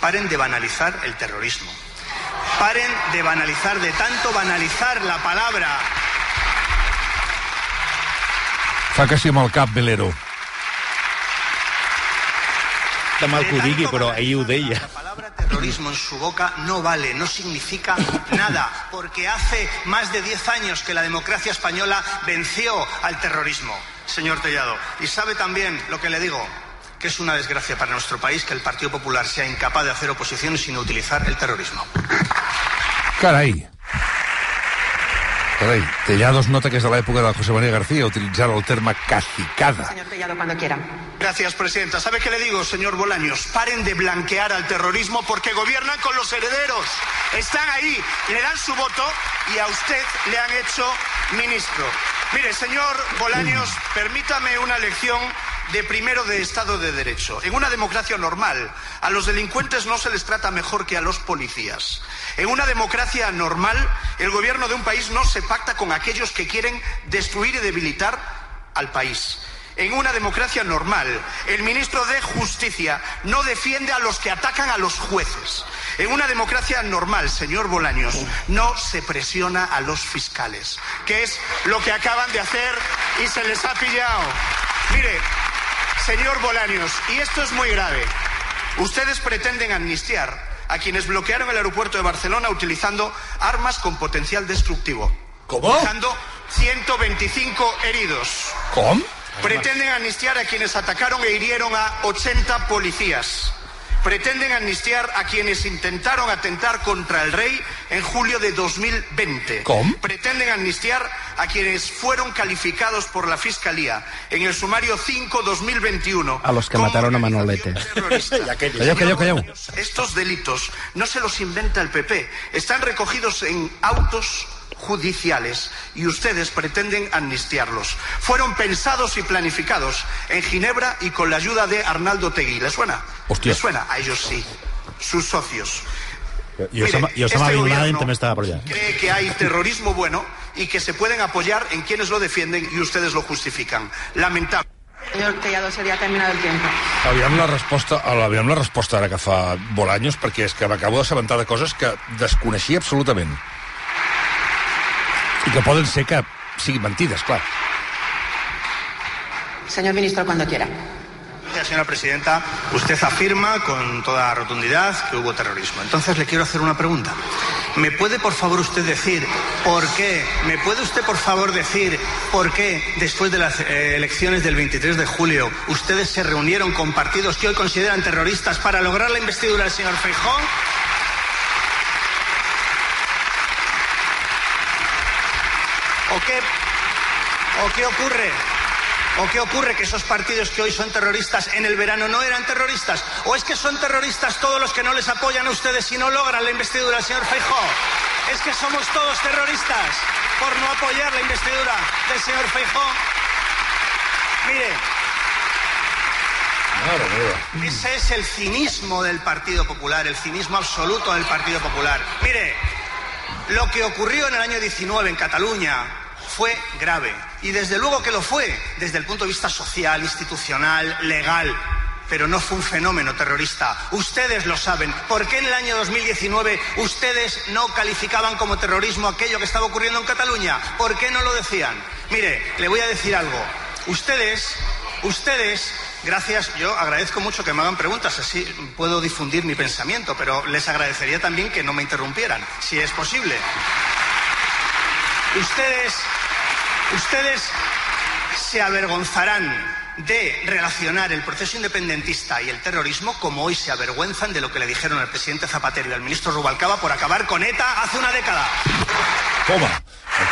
Paren de banalizar el terrorismo. Paren de banalizar, de tanto banalizar la palabra Fa que sí amb el cap, Velero. Està mal que ho digui, però ahir ho deia. terrorismo en su boca no vale, no significa nada, porque hace más de 10 años que la democracia española venció al terrorismo, señor Tellado. Y sabe también lo que le digo, que es una desgracia para nuestro país que el Partido Popular sea incapaz de hacer oposición sin utilizar el terrorismo. Carai. Carai, Tellados nota que és de l'època de José María García utilitzant el terme cacicada. Señor Tellado, cuando quiera. Gracias, presidenta. ¿Sabe qué le digo, señor Bolaños? Paren de blanquear al terrorismo porque gobiernan con los herederos. Están ahí, le dan su voto y a usted le han hecho ministro. Mire, señor Bolaños, permítame una lección de primero de Estado de Derecho. En una democracia normal, a los delincuentes no se les trata mejor que a los policías. En una democracia normal, el gobierno de un país no se pacta con aquellos que quieren destruir y debilitar al país. En una democracia normal, el ministro de Justicia no defiende a los que atacan a los jueces. En una democracia normal, señor Bolaños, no se presiona a los fiscales, que es lo que acaban de hacer y se les ha pillado. Mire, señor Bolaños, y esto es muy grave, ustedes pretenden amnistiar a quienes bloquearon el aeropuerto de Barcelona utilizando armas con potencial destructivo. ¿Cómo? Dejando 125 heridos. Com? Pretenden amnistiar a quienes atacaron e hirieron a 80 policías. Pretenden amnistiar a quienes intentaron atentar contra el rey en julio de 2020. ¿Cómo? Pretenden amnistiar a quienes fueron calificados por la Fiscalía en el sumario 5-2021 A los que mataron a Manolete. Estos delitos no se los inventa el PP, están recogidos en autos judiciales y ustedes pretenden amnistiarlos. Fueron pensados y planificados en Ginebra y con la ayuda de Arnaldo Tegui. ¿Le suena? Hostia. ¿Le suena? A ellos sí. Sus socios. Mire, Osama, jo Osama este Bin Laden gobierno també estava per allà. Cree que hay terrorismo bueno y que se pueden apoyar en quienes lo defienden y ustedes lo justifican. Lamentable. Señor Tellado, se le ha terminado el tiempo. Aviam la resposta, aviam la resposta ara que fa Bolaños, perquè és que m'acabo d'assabentar de coses que desconeixia absolutament. I que poden ser que siguin mentides, clar. Señor ministro, cuando quiera. Gracias, señora presidenta. Usted afirma con toda rotundidad que hubo terrorismo. Entonces le quiero hacer una pregunta. ¿Me puede por favor usted decir por qué? ¿Me puede usted por favor decir por qué después de las eh, elecciones del 23 de julio ustedes se reunieron con partidos que hoy consideran terroristas para lograr la investidura del señor Feijóo? Qué, ¿O qué ocurre? ¿O qué ocurre que esos partidos que hoy son terroristas en el verano no eran terroristas? ¿O es que son terroristas todos los que no les apoyan a ustedes y no logran la investidura del señor Feijóo? ¿Es que somos todos terroristas por no apoyar la investidura del señor Feijóo? Mire, ese es el cinismo del Partido Popular, el cinismo absoluto del Partido Popular. Mire, lo que ocurrió en el año 19 en Cataluña fue grave. Y desde luego que lo fue, desde el punto de vista social, institucional, legal. Pero no fue un fenómeno terrorista. Ustedes lo saben. ¿Por qué en el año 2019 ustedes no calificaban como terrorismo aquello que estaba ocurriendo en Cataluña? ¿Por qué no lo decían? Mire, le voy a decir algo. Ustedes, ustedes Gracias, yo agradezco mucho que me hagan preguntas, así puedo difundir mi pensamiento, pero les agradecería también que no me interrumpieran, si es posible. Ustedes, ustedes se avergonzarán de relacionar el proceso independentista y el terrorismo como hoy se avergüenzan de lo que le dijeron al presidente Zapatero y al ministro Rubalcaba por acabar con ETA hace una década. Toma,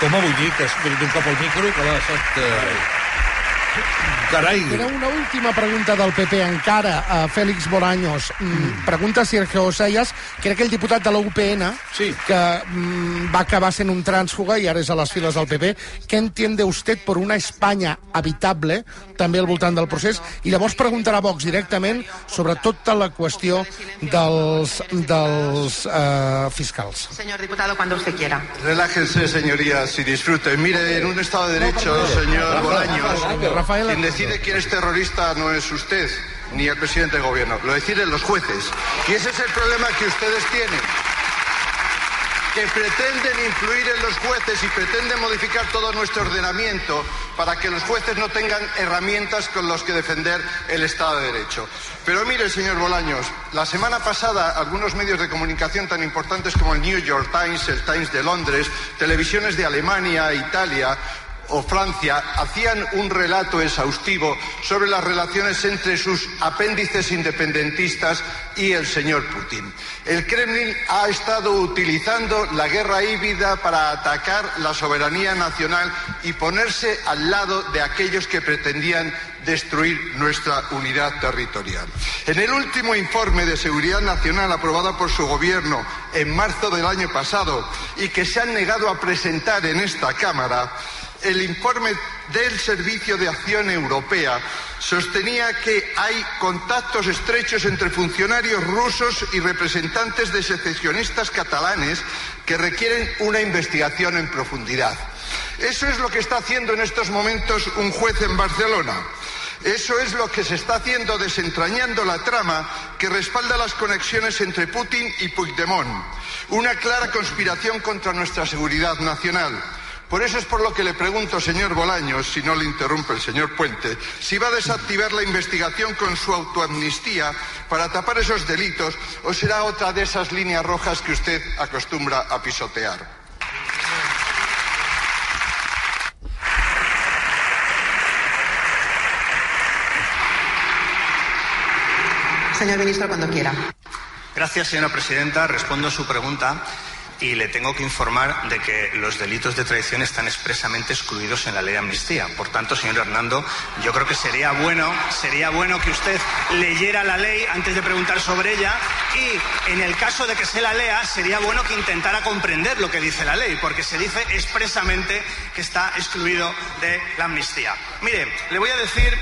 toma vull dir que has un cop al micro que l'ha deixat... Eh... Carai. Era una última pregunta del PP encara a Félix Bolaños. Mm. Pregunta Sergio Osayas, que era aquell diputat de la UPN sí. que mm, va acabar sent un trànsfuga i ara és a les files del PP. Què entiende usted por una Espanya habitable, també al voltant del procés? I llavors preguntarà Vox directament sobre tota la qüestió dels, dels uh, fiscals. Señor diputado, cuando usted quiera. Relájense, señorías, y disfruten. Mire, en un Estado de Derecho, no, señor Bolaños, Rafael, quien decide quién es terrorista no es usted ni el presidente del gobierno, lo deciden los jueces. Y ese es el problema que ustedes tienen que pretenden influir en los jueces y pretenden modificar todo nuestro ordenamiento para que los jueces no tengan herramientas con las que defender el Estado de Derecho. Pero mire, señor Bolaños, la semana pasada algunos medios de comunicación tan importantes como el New York Times, el Times de Londres, televisiones de Alemania, Italia, o Francia hacían un relato exhaustivo sobre las relaciones entre sus apéndices independentistas y el señor Putin. El Kremlin ha estado utilizando la guerra híbrida para atacar la soberanía nacional y ponerse al lado de aquellos que pretendían destruir nuestra unidad territorial. En el último informe de seguridad nacional aprobado por su gobierno en marzo del año pasado y que se han negado a presentar en esta Cámara, el informe del Servicio de Acción Europea sostenía que hay contactos estrechos entre funcionarios rusos y representantes de secesionistas catalanes que requieren una investigación en profundidad. Eso es lo que está haciendo en estos momentos un juez en Barcelona. Eso es lo que se está haciendo desentrañando la trama que respalda las conexiones entre Putin y Puigdemont. Una clara conspiración contra nuestra seguridad nacional. Por eso es por lo que le pregunto, señor Bolaños, si no le interrumpe el señor Puente, si va a desactivar la investigación con su autoamnistía para tapar esos delitos o será otra de esas líneas rojas que usted acostumbra a pisotear. Señor ministro, cuando quiera. Gracias, señora presidenta. Respondo a su pregunta y le tengo que informar de que los delitos de traición están expresamente excluidos en la ley de amnistía. Por tanto, señor Hernando, yo creo que sería bueno, sería bueno que usted leyera la ley antes de preguntar sobre ella y en el caso de que se la lea, sería bueno que intentara comprender lo que dice la ley, porque se dice expresamente que está excluido de la amnistía. Mire, le voy a decir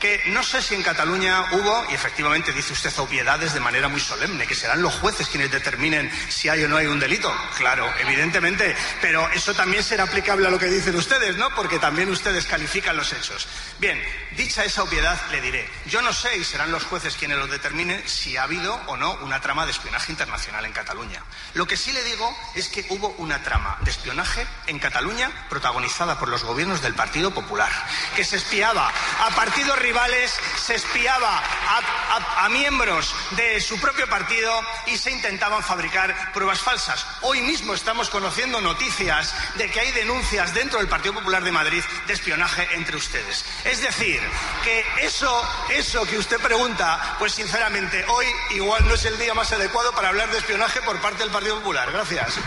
que no sé si en Cataluña hubo, y efectivamente dice usted obviedades de manera muy solemne, que serán los jueces quienes determinen si hay o no hay un delito. Claro, evidentemente, pero eso también será aplicable a lo que dicen ustedes, ¿no? Porque también ustedes califican los hechos. Bien, dicha esa obviedad, le diré, yo no sé, y serán los jueces quienes lo determinen, si ha habido o no una trama de espionaje internacional en Cataluña. Lo que sí le digo es que hubo una trama de espionaje en Cataluña protagonizada por los gobiernos del Partido Popular, que se espiaba a partidos rivales, se espiaba a, miembros de su propio partido y se intentaban fabricar pruebas falsas. Hoy mismo estamos conociendo noticias de que hay denuncias dentro del Partido Popular de Madrid de espionaje entre ustedes. Es decir, que eso, eso que usted pregunta, pues sinceramente hoy igual no es el día más adecuado para hablar de espionaje por parte del Partido Popular. Gracias.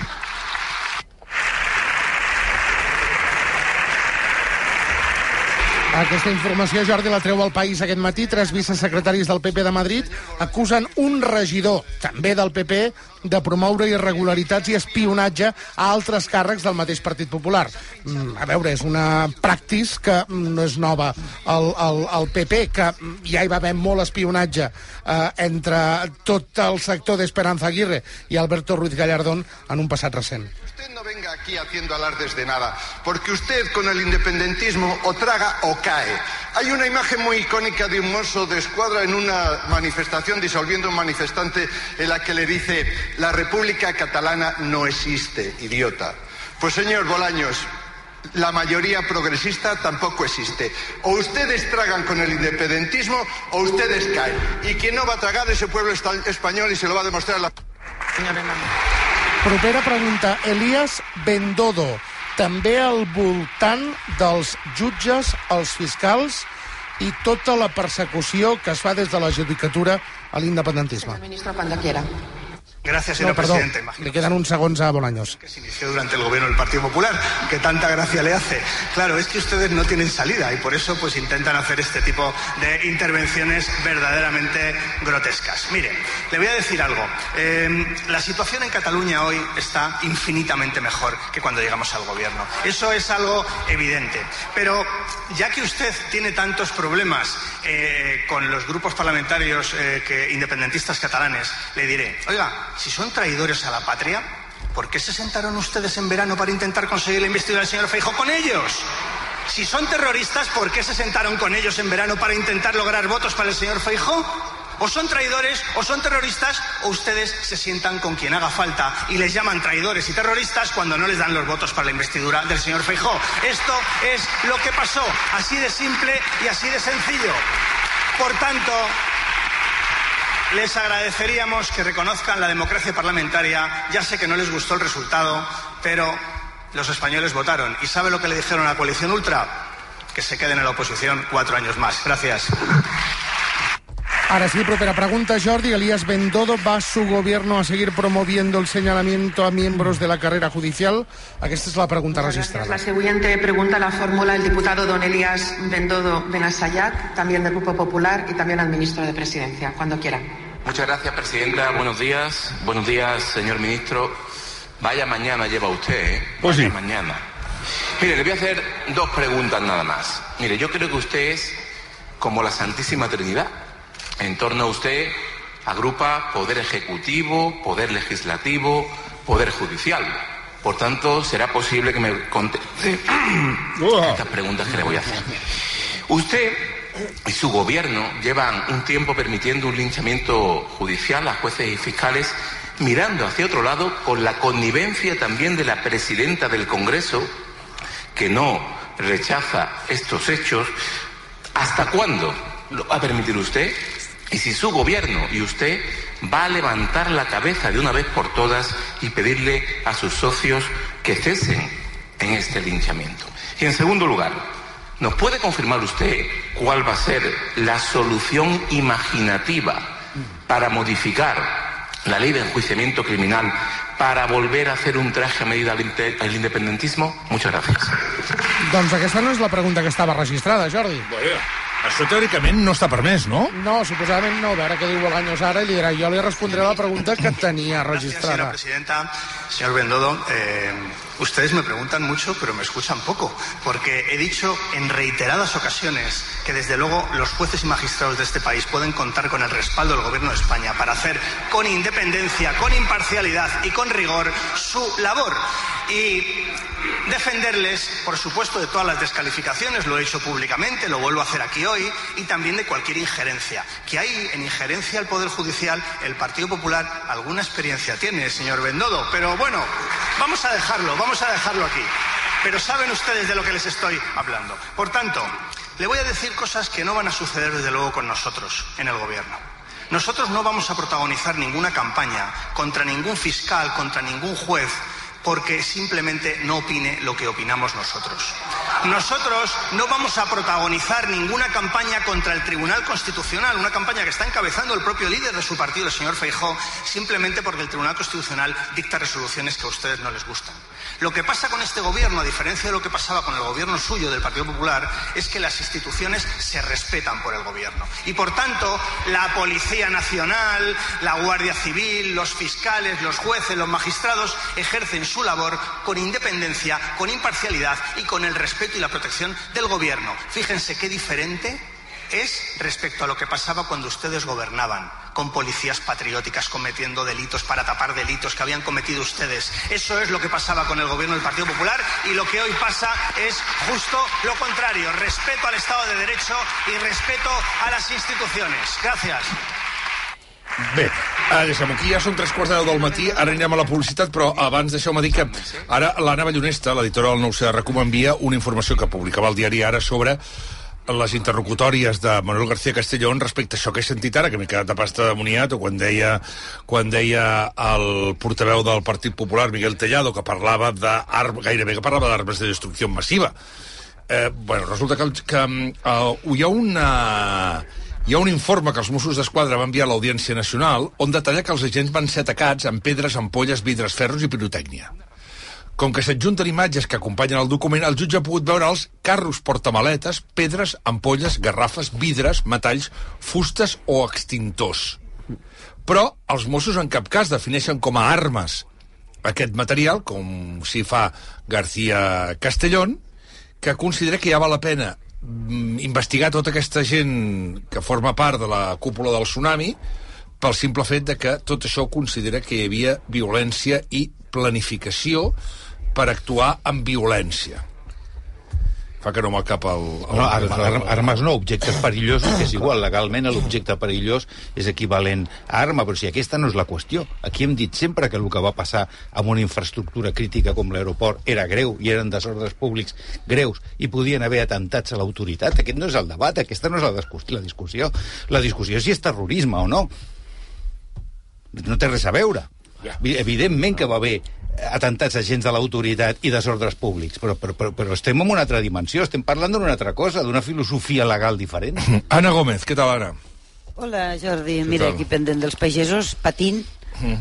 Aquesta informació, Jordi, la treu al país aquest matí. Tres vicesecretaris del PP de Madrid acusen un regidor, també del PP, de promoure irregularitats i espionatge a altres càrrecs del mateix Partit Popular. Mm, a veure, és una practis que no és nova al, al, al PP, que ja hi va haver molt espionatge eh, entre tot el sector d'Esperanza Aguirre i Alberto Ruiz Gallardón en un passat recent. Usted no venga aquí haciendo alardes de nada, porque usted con el independentismo o traga o cae. Hay una imagen muy icónica de un mozo de escuadra en una manifestación disolviendo un manifestante en la que le dice la República Catalana no existe, idiota. Pues señor Bolaños, la mayoría progresista tampoco existe. O ustedes tragan con el independentismo o ustedes caen. Y quien no va a tragar es el pueblo español y se lo va a demostrar la... Propera pregunta, Elias Bendodo. També al voltant dels jutges, els fiscals i tota la persecució que es fa des de la judicatura a l'independentisme. Ministro, cuando quiera. Gracias, No, señor perdó, presidente. Imagino le quedan uns segons a Bolaños. que se inició durante el gobierno del Partido Popular, que tanta gracia le hace. Claro, es que ustedes no tienen salida y por eso pues intentan hacer este tipo de intervenciones verdaderamente grotescas. Mire, le voy a decir algo. Eh, la situación en Cataluña hoy está infinitamente mejor que cuando llegamos al gobierno. Eso es algo evidente. Pero ya que usted tiene tantos problemas eh, con los grupos parlamentarios eh, que, independentistas catalanes, le diré, oiga, si son traidores a la patria, ¿por qué se sentaron ustedes en verano para intentar conseguir la investidura del señor Feijóo con ellos? Si son terroristas, ¿por qué se sentaron con ellos en verano para intentar lograr votos para el señor Feijóo? O son traidores, o son terroristas, o ustedes se sientan con quien haga falta y les llaman traidores y terroristas cuando no les dan los votos para la investidura del señor Feijóo. Esto es lo que pasó, así de simple y así de sencillo. Por tanto, les agradeceríamos que reconozcan la democracia parlamentaria. Ya sé que no les gustó el resultado, pero los españoles votaron. ¿Y sabe lo que le dijeron a la coalición ultra? Que se queden en la oposición cuatro años más. Gracias. Ahora sí, propera pregunta, Jordi. Elías Bendodo, ¿va su gobierno a seguir promoviendo el señalamiento a miembros de la carrera judicial? Aquesta és la pregunta registrada. La siguiente pregunta la formula el diputado don Elías Bendodo Benasayac, también del Grupo Popular y también al ministro de Presidencia, cuando quiera. Muchas gracias, Presidenta. Buenos días. Buenos días, señor ministro. Vaya mañana lleva usted, ¿eh? Pues Vaya sí. mañana. Mire, le voy a hacer dos preguntas nada más. Mire, yo creo que usted es como la Santísima Trinidad. En torno a usted agrupa poder ejecutivo, poder legislativo, poder judicial. Por tanto, será posible que me conteste estas preguntas que le voy a hacer. Usted y su gobierno llevan un tiempo permitiendo un linchamiento judicial a jueces y fiscales mirando hacia otro lado con la connivencia también de la presidenta del Congreso que no rechaza estos hechos. ¿Hasta cuándo lo va a permitir usted? Y si su gobierno y usted va a levantar la cabeza de una vez por todas y pedirle a sus socios que cesen en este linchamiento. Y en segundo lugar, ¿nos puede confirmar usted cuál va a ser la solución imaginativa para modificar la ley de enjuiciamiento criminal para volver a hacer un traje a medida al, independentismo? Muchas gracias. Doncs aquesta no és la pregunta que estava registrada, Jordi. Bueno, això teòricament no està permès, no? No, suposadament no. A veure què diu Bolaños ara i li dirà jo li respondré la pregunta que tenia Señora registrada. presidenta, señor Bendodo, eh, ustedes me preguntan mucho, pero me escuchan poco, porque he dicho en reiteradas ocasiones que desde luego los jueces y magistrados de este país pueden contar con el respaldo del Gobierno de España para hacer con independencia, con imparcialidad y con rigor su labor. Y defenderles, por supuesto, de todas las descalificaciones, lo he hecho públicamente, lo vuelvo a hacer aquí hoy, y también de cualquier injerencia. Que hay en injerencia al Poder Judicial, el Partido Popular alguna experiencia tiene, señor Bendodo, pero bueno, vamos a dejarlo, vamos a dejarlo aquí. Pero saben ustedes de lo que les estoy hablando. Por tanto, le voy a decir cosas que no van a suceder desde luego con nosotros en el Gobierno. Nosotros no vamos a protagonizar ninguna campaña contra ningún fiscal, contra ningún juez, porque simplemente no opine lo que opinamos nosotros. Nosotros no vamos a protagonizar ninguna campaña contra el Tribunal Constitucional, una campaña que está encabezando el propio líder de su partido, el señor Feijó, simplemente porque el Tribunal Constitucional dicta resoluciones que a ustedes no les gustan. Lo que pasa con este gobierno, a diferencia de lo que pasaba con el gobierno suyo del Partido Popular, es que las instituciones se respetan por el gobierno. Y por tanto, la Policía Nacional, la Guardia Civil, los fiscales, los jueces, los magistrados ejercen su labor con independencia, con imparcialidad y con el respeto y la protección del gobierno. Fíjense qué diferente es respecto a lo que pasaba cuando ustedes gobernaban, con policías patrióticas cometiendo delitos para tapar delitos que habían cometido ustedes. Eso es lo que pasaba con el gobierno del Partido Popular y lo que hoy pasa es justo lo contrario, respeto al Estado de Derecho y respeto a las instituciones. Gracias. Bé, ara deixem aquí, ja són tres quarts de deu del matí, ara anirem a la publicitat, però abans deixeu-me dir que ara l'Anna Ballonesta, l'editora del Nou CRQ, m'envia una informació que publicava el diari Ara sobre les interlocutòries de Manuel García Castellón respecte a això que he sentit ara, que m'he quedat a pasta de moniat, o quan deia, quan deia el portaveu del Partit Popular, Miguel Tellado, que parlava d'armes, gairebé que parlava d'armes de destrucció massiva. Eh, bueno, resulta que, que uh, hi ha una... Hi ha un informe que els Mossos d'Esquadra va enviar a l'Audiència Nacional on detalla que els agents van ser atacats amb pedres, ampolles, vidres, ferros i pirotècnia. Com que s'adjunten imatges que acompanyen el document, el jutge ha pogut veure els carros portamaletes, pedres, ampolles, garrafes, vidres, metalls, fustes o extintors. Però els Mossos en cap cas defineixen com a armes aquest material, com s'hi fa García Castellón, que considera que ja val la pena mm, investigar tota aquesta gent que forma part de la cúpula del tsunami pel simple fet de que tot això considera que hi havia violència i planificació per actuar amb violència. Fa que no m'ha cap el... el No, ar ar armes no, objectes perillosos, que és igual, legalment l'objecte perillós és equivalent a arma, però si aquesta no és la qüestió. Aquí hem dit sempre que el que va passar amb una infraestructura crítica com l'aeroport era greu i eren desordres públics greus i podien haver atentats a l'autoritat. Aquest no és el debat, aquesta no és la, discussió. La discussió, la discussió és si és terrorisme o no. No té res a veure. Evidentment que va haver atentats a agents de l'autoritat i desordres públics, però, però, però, però estem en una altra dimensió, estem parlant d'una altra cosa, d'una filosofia legal diferent. Anna Gómez, què tal, Anna? Hola, Jordi. Mira, tal? aquí pendent dels pagesos, patint.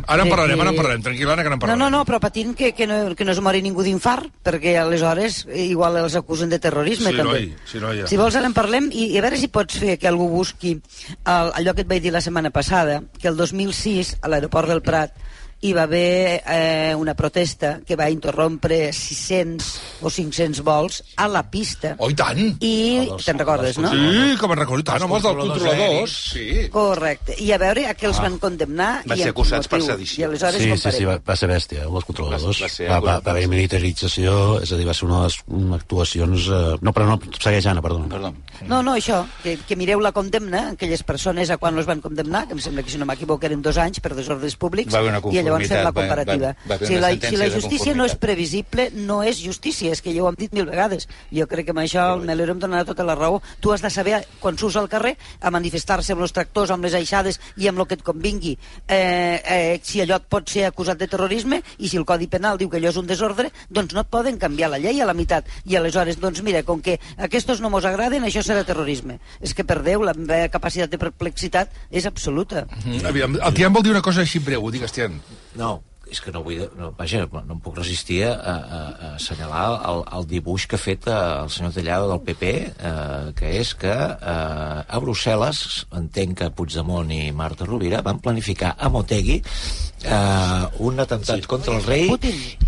Ara en parlarem, que- ara en parlarem, tranquil·la, Anna, que n'en No, parlarem. no, no, però patint que, que, no, que no es mori ningú d'infart, perquè aleshores eh, igual els acusen de terrorisme, Sí, també. noi, sí, noia. Si vols, ara en parlem i, i a veure si pots fer que algú busqui el, allò que et vaig dir la setmana passada, que el 2006, a l'aeroport del Prat, hi va haver eh, una protesta que va interrompre 600 o 500 vols a la pista. Oh, i tant! I te'n recordes, no? Sí, que me'n recordo, i tant, home, els del controladors. Sí. Correcte. I a veure a què els Ah. van condemnar Va i ser amb acusats per sedició. I aleshores sí, sí, comparem. sí, va, va ser bèstia, els controladors. Va- va ser va, va, va haver militarització, és a dir, va ser una de les mm, actuacions... Eh... No, però no, segueix, Anna, perdona. Perdó. No, no, això, que, que mireu la condemna, aquelles persones a quan els van condemnar, que em sembla que si no m'equivoco eren dos anys per desordres públics, Va haver una i llavors fem la va- comparativa. va- va haver si, la, si la de justícia no és previsible, no és justícia, és que ja ho hem dit mil vegades. Jo crec que amb això el Melero em donarà tota la raó. Tu has de saber, quan surts al carrer, a manifestar-se amb els tractors, amb les aixades i amb el que et convingui, eh, eh, si allò et pot ser acusat de terrorisme i si el Codi Penal diu que allò és un desordre, doncs no et poden canviar la llei a la meitat. I aleshores, doncs mira, com que aquests no mos agraden, això serà terrorisme. És que per Déu, la meva capacitat de perplexitat és absoluta. Mm, aviam, el Tian vol dir una cosa així breu, digues, Tian. No, és que no vull... No, vaja, no em puc resistir a, a, a assenyalar el, el dibuix que ha fet eh, el senyor Tellado del PP, eh, que és que eh, a Brussel·les, entenc que Puigdemont i Marta Rovira van planificar a Motegi eh, un atemptat sí. contra el rei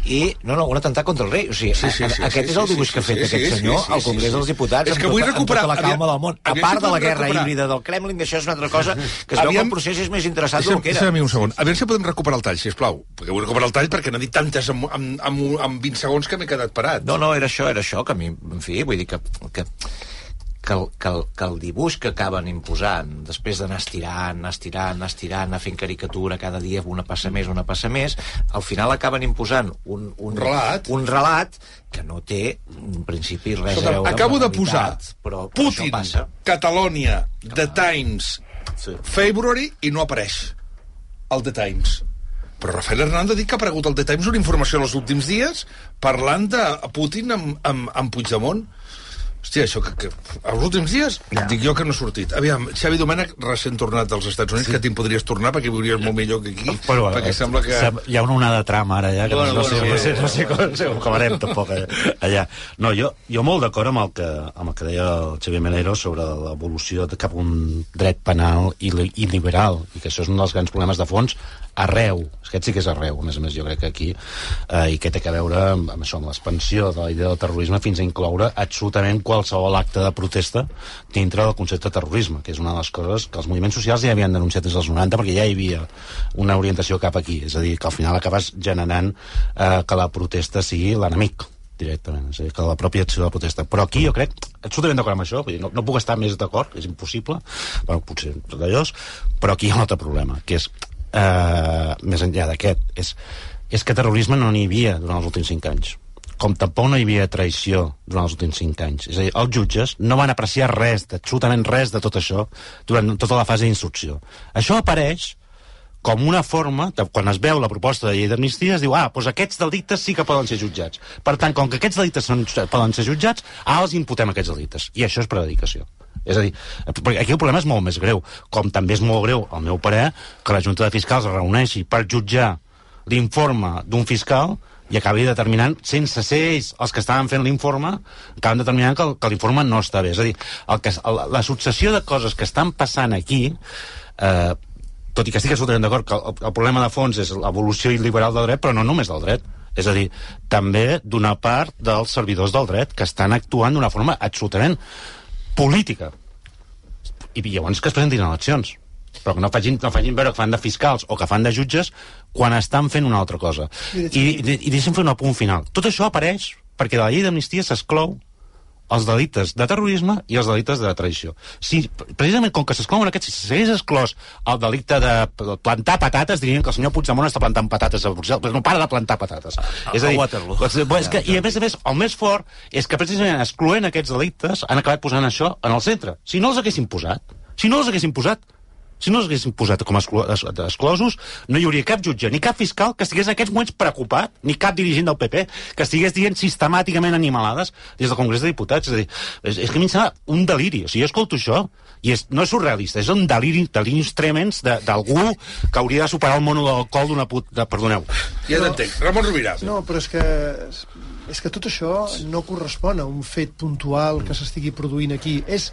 i... No, no, un atemptat contra el rei. O sigui, Sí, sí, sí, aquest sí, és el sí, dibuix sí, que ha fet sí, aquest sí, senyor sí, sí, al Congrés sí, dels sí. Diputats És que amb, vull tota, recuperar- amb tota la calma aviam- del món. A part de la guerra recuperar. híbrida del Kremlin, que això és una altra cosa, que es veu que el procés és més interessant del que era. deixa'm un segon. A veure si podem recuperar el tall, sisplau. Perquè vull recuperar el tall perquè n'ha dit tantes en, en, en, en 20 segons que m'he quedat parat. No, no, era això, era això, que a mi, en fi, vull dir que, que, que, el, que, el, que el dibuix que acaben imposant, després d'anar estirant, anar estirant, anar estirant, anar fent caricatura cada dia, una passa més, una passa més, al final acaben imposant un, un, Relat. un relat que no té, en principi, res a Escolta, veure acabo amb de posar però, però Putin, passa. Catalonia, The Times, February, i no apareix el The Times. Però Rafael Hernández dit que ha aparegut al The Times una informació en els últims dies parlant de Putin amb, amb, amb Puigdemont. Hòstia, això que, que els últims dies ja. dic jo que no ha sortit. Aviam, Xavi Domènec, recent tornat dels Estats Units, sí. que te'n podries tornar perquè viuries molt millor que aquí, Però, perquè eh, sembla que... Hi ha una onada de tram ara, ja, que Bueno, no, sé, bueno, no, sé, bueno. no sé no sé com acabarem, tampoc, eh, allà. No, jo, jo molt d'acord amb, el que, amb el que deia el Xavier Melero sobre l'evolució de cap a un dret penal i, i liberal, i que això és un dels grans problemes de fons arreu, aquest sí que és arreu, a més a més jo crec que aquí, eh, i que té que veure amb, amb això, amb l'expansió de la idea del terrorisme fins a incloure absolutament qualsevol acte de protesta dintre del concepte de terrorisme, que és una de les coses que els moviments socials ja havien denunciat des dels 90 perquè ja hi havia una orientació cap aquí, és a dir, que al final acabes generant eh, que la protesta sigui l'enemic directament, és a dir, que la pròpia acció de la protesta. Però aquí jo crec, absolutament d'acord amb això, vull dir, no, no puc estar més d'acord, és impossible, bueno, potser allò, però aquí hi ha un altre problema, que és, eh, més enllà d'aquest, és, és que terrorisme no n'hi havia durant els últims cinc anys com tampoc no hi havia traïció durant els últims cinc anys. És a dir, els jutges no van apreciar res, absolutament res de tot això durant tota la fase d'instrucció. Això apareix com una forma, de, quan es veu la proposta de llei d'amnistia, es diu, ah, doncs aquests delictes sí que poden ser jutjats. Per tant, com que aquests delictes són, poden ser jutjats, ara els imputem aquests delictes. I això és predicació. És a dir, perquè aquí el problema és molt més greu, com també és molt greu, al meu parer, que la Junta de Fiscals es reuneixi per jutjar l'informe d'un fiscal i acabi determinant, sense ser ells els que estaven fent l'informe, acaben determinant que, que l'informe no està bé. És a dir, el que, el, la successió de coses que estan passant aquí, eh, tot i que estic absolutament d'acord que el, el problema de fons és l'evolució il·liberal del dret, però no només del dret. És a dir, també d'una part dels servidors del dret que estan actuant d'una forma absolutament política. I llavors que es presentin eleccions però que no facin, no facin veure que fan de fiscals o que fan de jutges quan estan fent una altra cosa. I, i, i deixa'm fer un apunt final. Tot això apareix perquè de la llei d'amnistia s'exclou els delictes de terrorisme i els delictes de traïció. Si, precisament com que s'exclouen aquests, si s'hagués exclòs el delicte de plantar patates, dirien que el senyor Puigdemont està plantant patates a Brussel·les, però no para de plantar patates. A- és a a dir, Waterloo. doncs, és que, I a més a més, el més fort és que precisament excloent aquests delictes han acabat posant això en el centre. Si no els haguessin posat, si no els haguessin posat, si no els haguessin posat com a exclo es- exclosos, no hi hauria cap jutge ni cap fiscal que estigués en aquests moments preocupat, ni cap dirigent del PP, que estigués dient sistemàticament animalades des del Congrés de Diputats. És a dir, és, és que a mi em sembla un deliri. O sigui, jo escolto això i és, no és surrealista, és un deliri, deliris tremens de- d'algú que hauria de superar el mono del col d'una puta... De, perdoneu. Ja t'entenc. Ramon Rovira. No, però és que, és que tot això no correspon a un fet puntual que s'estigui produint aquí. És,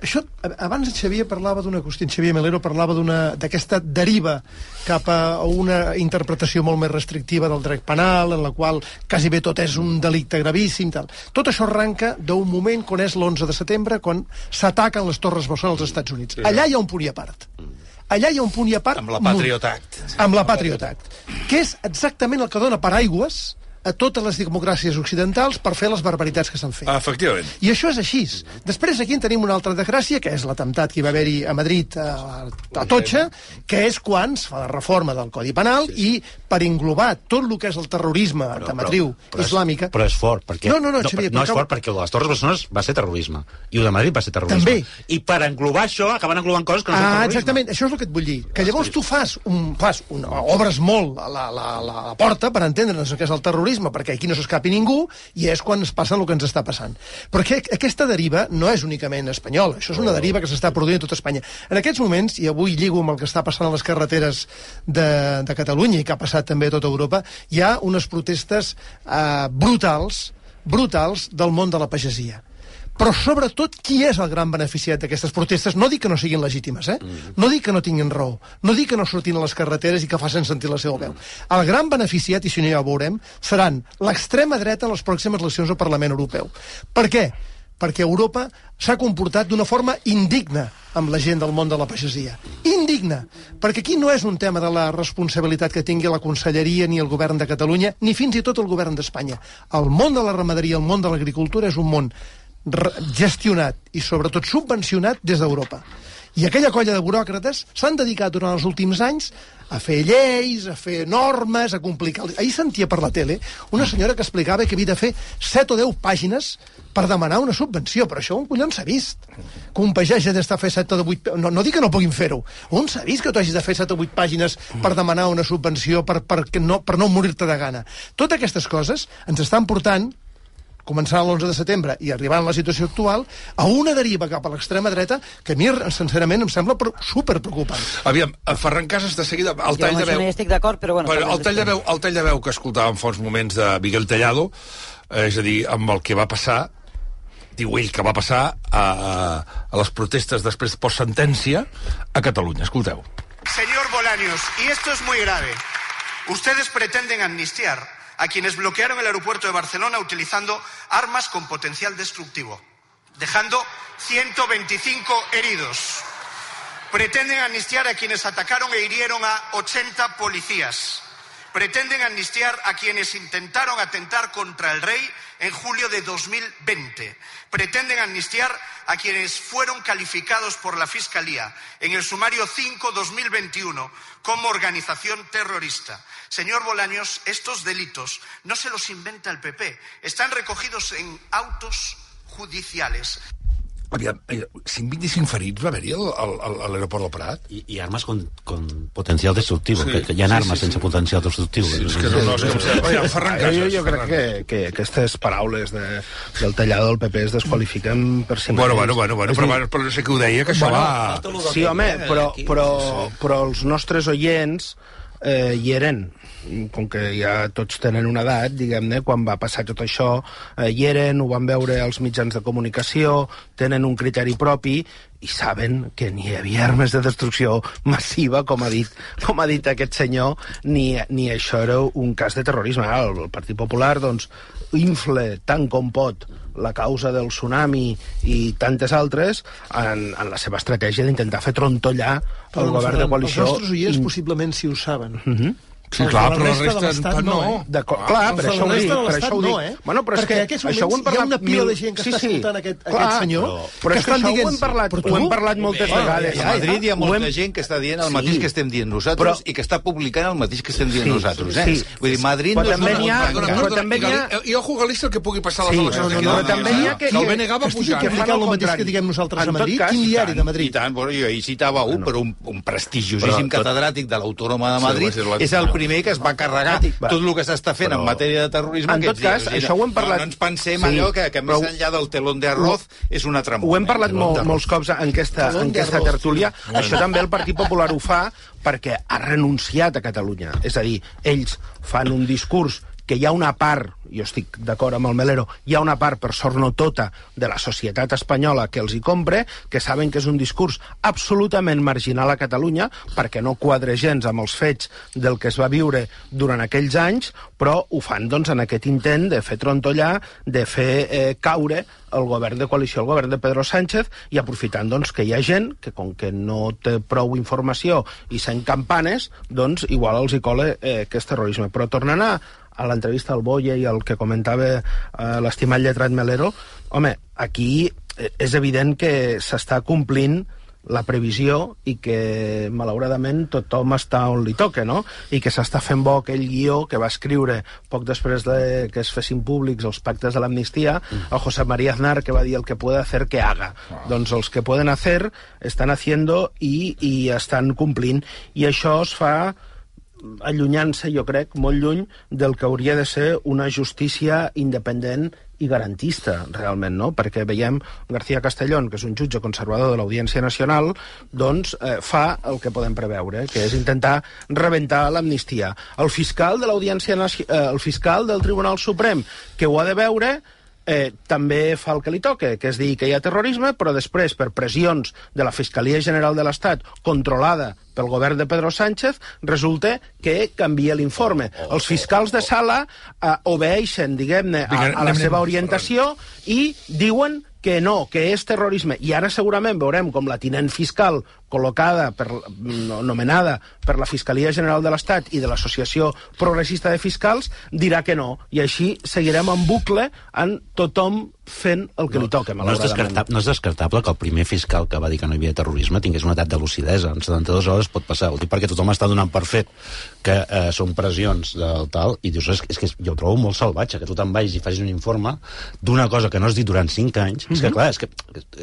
això, abans en Xavier parlava d'una qüestió, en Xavier Melero parlava d'una- d'aquesta deriva cap a una interpretació molt més restrictiva del dret penal, en la qual quasi bé tot és un delicte gravíssim. Tal. Tot això arranca d'un moment quan és l'11 de setembre, quan s'ataquen les Torres Besson als Estats Units. Allà hi ha un punt i a part. Allà hi ha un punt i a part... Amb la Patriot Act. Amb la Patriot Act. Que és exactament el que dona paraigües a totes les democràcies occidentals per fer les barbaritats que s'han fet. Efectivament. I això és així. Després aquí en tenim una altra desgràcia, que és l'atemptat que hi va haver-hi a Madrid, a, a Totxa, que és quan es fa la reforma del Codi Penal i per englobar tot el que és el terrorisme de matriu però és- islàmica... Però és fort, perquè... No, no, no, no, Xavier, no però és fort perquè el de les Torres Bessones va ser terrorisme. I el de Madrid va ser terrorisme. També. I per englobar això, acaben englobant coses que no són Ah, terrorisme. exactament, això és el que et vull dir. Que llavors tu fas, un, fas un, obres molt a la, la, la, la porta per entendre'ns que és el terrorisme, perquè aquí no s'escapi ningú, i és quan es passa el que ens està passant. Però que, aquesta deriva no és únicament espanyola, això és una deriva que s'està produint a tota Espanya. En aquests moments, i avui lligo amb el que està passant a les carreteres de, de Catalunya i que ha passat també a tota Europa, hi ha unes protestes eh, brutals, brutals del món de la pagesia però sobretot qui és el gran beneficiat d'aquestes protestes no dic que no siguin legítimes, eh? no dic que no tinguin raó, no dic que no surtin a les carreteres i que facin sentir la seva veu. El gran beneficiat, i si no ja ho veurem, seran l'extrema dreta a les pròximes eleccions al Parlament Europeu. Per què? Perquè Europa s'ha comportat d'una forma indigna amb la gent del món de la pagesia. Indigna. Perquè aquí no és un tema de la responsabilitat que tingui la Conselleria ni el govern de Catalunya, ni fins i tot el govern d'Espanya. El món de la ramaderia, el món de l'agricultura és un món gestionat i sobretot subvencionat des d'Europa. I aquella colla de buròcrates s'han dedicat durant els últims anys a fer lleis, a fer normes, a complicar... Ahir sentia per la tele una senyora que explicava que havia de fer 7 o 10 pàgines per demanar una subvenció, però això on collons s'ha vist? Que un pagès ha d'estar fer 7 o 8... No, no dic que no puguin fer-ho. On s'ha vist que tu hagis de fer 7 o 8 pàgines per demanar una subvenció per, per, no, per no morir-te de gana? Totes aquestes coses ens estan portant començant l'11 de setembre i arribant a la situació actual, a una deriva cap a l'extrema dreta que a mi, sincerament, em sembla super preocupant. Aviam, Ferran Casas, de seguida, el Jo tall amb de veu... no hi estic d'acord, però bueno... Però el tall de veu, el tall de veu que escoltàvem fa uns moments de Miguel Tellado, eh, és a dir, amb el que va passar, diu ell que va passar a, a les protestes després post-sentència a Catalunya. Escolteu. Señor Bolaños, y esto es muy grave. Ustedes pretenden amnistiar a quienes bloquearon el aeropuerto de Barcelona utilizando armas con potencial destructivo, dejando 125 heridos. Pretenden amnistiar a quienes atacaron e hirieron a 80 policías. Pretenden amnistiar a quienes intentaron atentar contra el rey en julio de 2020. Pretenden amnistiar a quienes fueron calificados por la Fiscalía en el sumario 5-2021 como organización terrorista. Señor Bolaños, estos delitos no se los inventa el PP, están recogidos en autos judiciales. Aviam, eh, 125 ferits va haver-hi a l'aeroport del Prat? I, i armes con, con potencial destructiu, Sí, sí, que, que hi ha sí, armes sí, sí. sense potencial destructiu. Sí, és que no, no, si- Aviam, Ferran jo, Casas, jo crec Ferran. que, que aquestes paraules de, del tallado del PP es desqualifiquen per si Bueno, mateix. bueno, bueno, bueno però, dir, però no sé qui ho deia, que això va... Sí, home, però, però, però els nostres oients eh, hi eren com que ja tots tenen una edat, diguem-ne, quan va passar tot això, eh, hi eren, ho van veure als mitjans de comunicació, tenen un criteri propi i saben que ni hi havia armes de destrucció massiva, com ha dit, com ha dit aquest senyor, ni, ni això era un cas de terrorisme. Ara, el Partit Popular, doncs, infle tant com pot la causa del tsunami i tantes altres en, en la seva estratègia d'intentar fer trontollar el govern de coalició. Els nostres oients possiblement si ho saben. Mm -hmm. Sí, clar, però la resta de resta l'Estat no. no, eh? D'acord, clar, Els per de això ho dic, per això ho dic. no, eh? Bueno, però és Perquè que en aquests això ho hem moments hi ha parlat una pila mil- de gent que sí, està sí. escoltant aquest- Clar, aquest senyor, Però, que però és que estan això ho dient- hem parlat, però ho hem parlat moltes Ah, vegades. A Madrid hi ha molta hem- gent que està dient el Sí. mateix que estem dient nosaltres i que està publicant el mateix que estem dient Sí, nosaltres. Eh? sí. Vull dir, Madrid Però no és també una n'hi ha- però també n'hi ha- I ojo, Galícia, el que pugui passar a les Sí, eleccions. dalt. també n'hi ha que- Que el BNG va pujant. que fan el mateix que diguem nosaltres a Madrid. Quin diari de I Madrid? tant, bueno, jo ahir citava un, però un, prestigiosíssim Però catedràtic de l'Autònoma de Sí, Madrid, és el primer que es va carregar Va. tot el que s'està fent Però- en matèria de terrorisme En tot cas, dies. Això ho hem parlat- No, no ens pensem Sí, allò que, que més però- enllà del telón de arroz és un altre món. Ho hem eh? parlat molt, d'arroz. molts cops en aquesta, en aquesta tertúlia. Això també el Partit Popular ho fa perquè ha renunciat a Catalunya. És a dir, ells fan un discurs que hi ha una part, jo estic d'acord amb el Melero, hi ha una part, per sort no tota, de la societat espanyola que els hi compre, que saben que és un discurs absolutament marginal a Catalunya, perquè no quadra gens amb els fets del que es va viure durant aquells anys, però ho fan doncs, en aquest intent de fer trontollar, de fer eh, caure el govern de coalició, el govern de Pedro Sánchez, i aprofitant doncs, que hi ha gent que, com que no té prou informació i sent campanes, doncs igual els hi cola eh, que és terrorisme. Però tornant a, a l'entrevista al Boye i el que comentava eh, l'estimat lletrat Melero, home, aquí eh, és evident que s'està complint la previsió i que malauradament tothom està on li toca, no? I que s'està fent bo aquell guió que va escriure poc després de que es fessin públics els pactes de l'amnistia, el José María Aznar, que va dir el que puede hacer que haga. Doncs els que poden hacer estan haciendo i, i estan complint. I això es fa allunyant-se, jo crec, molt lluny del que hauria de ser una justícia independent i garantista, realment, no? Perquè veiem García Castellón, que és un jutge conservador de l'Audiència Nacional, doncs eh, fa el que podem preveure, que és intentar rebentar l'amnistia. El fiscal de l'Audiència eh, el fiscal del Tribunal Suprem, que ho ha de veure, eh, també fa el que li toca, que és dir que hi ha terrorisme, però després, per pressions de la Fiscalia General de l'Estat, controlada pel govern de Pedro Sánchez, resulta que canvia l'informe. Els fiscals de sala eh, obeeixen, diguem-ne, a, a la seva orientació i diuen que no, que és terrorisme. I ara segurament veurem com la tinent fiscal col·locada, per, no, nomenada per la Fiscalia General de l'Estat i de l'Associació Progressista de Fiscals, dirà que no. I així seguirem en bucle en tothom fent el que no, li toca, no és, descartable, no és descartable que el primer fiscal que va dir que no hi havia terrorisme tingués una edat de lucidesa. En 72 hores pot passar. Dic perquè tothom està donant per fet que eh, són pressions del tal, i dius, és, és que jo ho trobo molt salvatge, que tu te'n vagis i facis un informe d'una cosa que no has dit durant 5 anys. Mm -hmm. És que, clar, és que,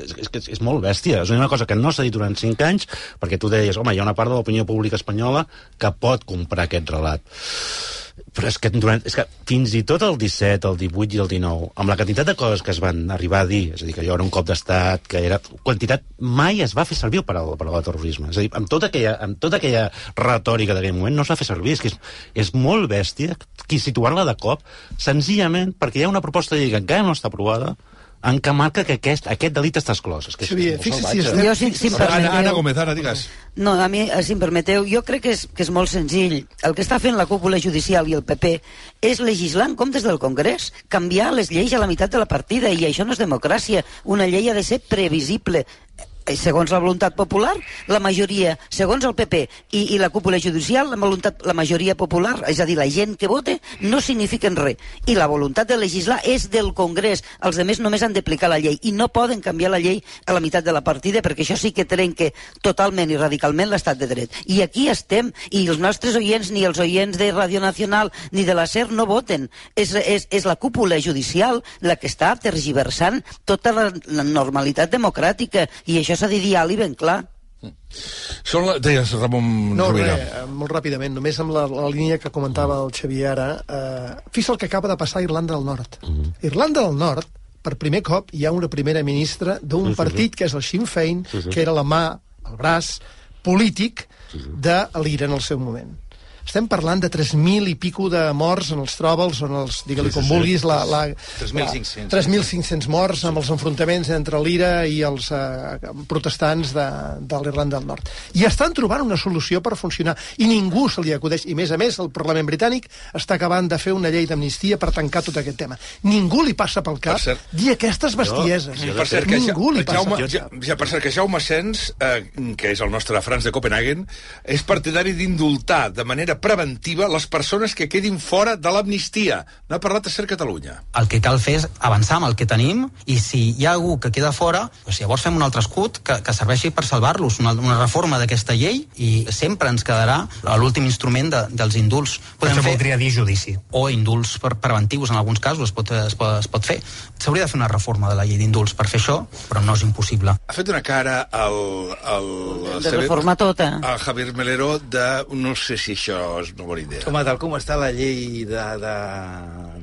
és, és, que és molt bèstia. És una cosa que no s'ha dit durant 5 anys, perquè tu deies, home, hi ha una part de l'opinió pública espanyola que pot comprar aquest relat però és que, durant, és que fins i tot el 17, el 18 i el 19, amb la quantitat de coses que es van arribar a dir, és a dir, que allò era un cop d'estat, que era... Quantitat mai es va fer servir per al, per al terrorisme. És a dir, amb tota aquella, amb tota aquella retòrica d'aquell moment no es va fer servir. És que és, és molt bèstia qui situar-la de cop, senzillament perquè hi ha una proposta de llei que encara no està aprovada, en què marca que aquest, aquest delit està exclòs. És que Xavier, és fixa't si estem- Jo, si, si em permeteu... Ana, Ana Gómez, ara digues. No, a mi, si em permeteu, jo crec que és, que és molt senzill. El que està fent la cúpula judicial i el PP és legislar en comptes del Congrés, canviar les lleis a la meitat de la partida, i això no és democràcia. Una llei ha de ser previsible segons la voluntat popular, la majoria, segons el PP i, i la cúpula judicial, la, voluntat, la majoria popular, és a dir, la gent que vote, no signifiquen res. I la voluntat de legislar és del Congrés. Els demés només han d'aplicar la llei i no poden canviar la llei a la meitat de la partida perquè això sí que trenca totalment i radicalment l'estat de dret. I aquí estem, i els nostres oients, ni els oients de Radio Nacional ni de la SER no voten. És, és, és la cúpula judicial la que està tergiversant tota la, la normalitat democràtica i això s'ha de dir alt i ben clar. Són la... Deies, Ramon No, Rovira. res, eh, molt ràpidament, només amb la, la línia que comentava el Xavier ara, eh, fix el que acaba de passar a Irlanda del Nord. Irlanda del Nord, per primer cop, hi ha una primera ministra d'un Sí, sí, partit que és el Sinn Féin, Sí, sí. que era la mà, el braç polític de l'IRA en el seu moment. Estem parlant de 3.000 i pico de morts en els tròbals, en els, digue-li Sí, sí, com sí. vulguis, la, la, 3.500. la- 3.500 morts amb els enfrontaments entre l'IRA i els eh, protestants de, de l'Irlanda del Nord. I estan trobant una solució per funcionar. I ningú se li acudeix. I, més a més, el Parlament britànic està acabant de fer una llei d'amnistia per tancar tot aquest tema. Ningú li passa pel cap cert, dir aquestes bestieses. Per cert, que ningú li ja, passa Jaume, pel ja, ja, per cert, que Jaume Sens, eh, que és el nostre Franz de Copenhagen, és partidari d'indultar de manera preventiva les persones que quedin fora de l'amnistia. N'ha parlat a Ser Catalunya. el que cal fer és avançar amb el que tenim i si hi ha algú que queda fora, doncs llavors fem un altre escut que, que serveixi per salvar-los, una, una reforma d'aquesta llei i sempre ens quedarà l'últim instrument de, dels indults. Això voldria dir judici. O indults per, preventius en alguns casos es pot, es pot, es pot fer. S'hauria de fer una reforma de la llei d'indults per fer això, però no és impossible. Ha fet una cara al... al De reformar tota. A Javier Melero de... No sé si això és una bona idea. Home, tal com està la llei de, de,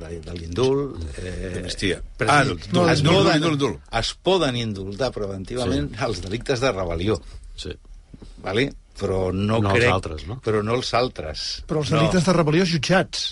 de, de l'indult... Eh, D'amnistia. Ah, dir, no, es, indult, poden, indult, indult. es poden indultar preventivament sí. els delictes de rebel·lió. Sí. Vale? Però no, No els crec... altres, no? Però no els altres. Però els delictes de rebel·lió jutjats.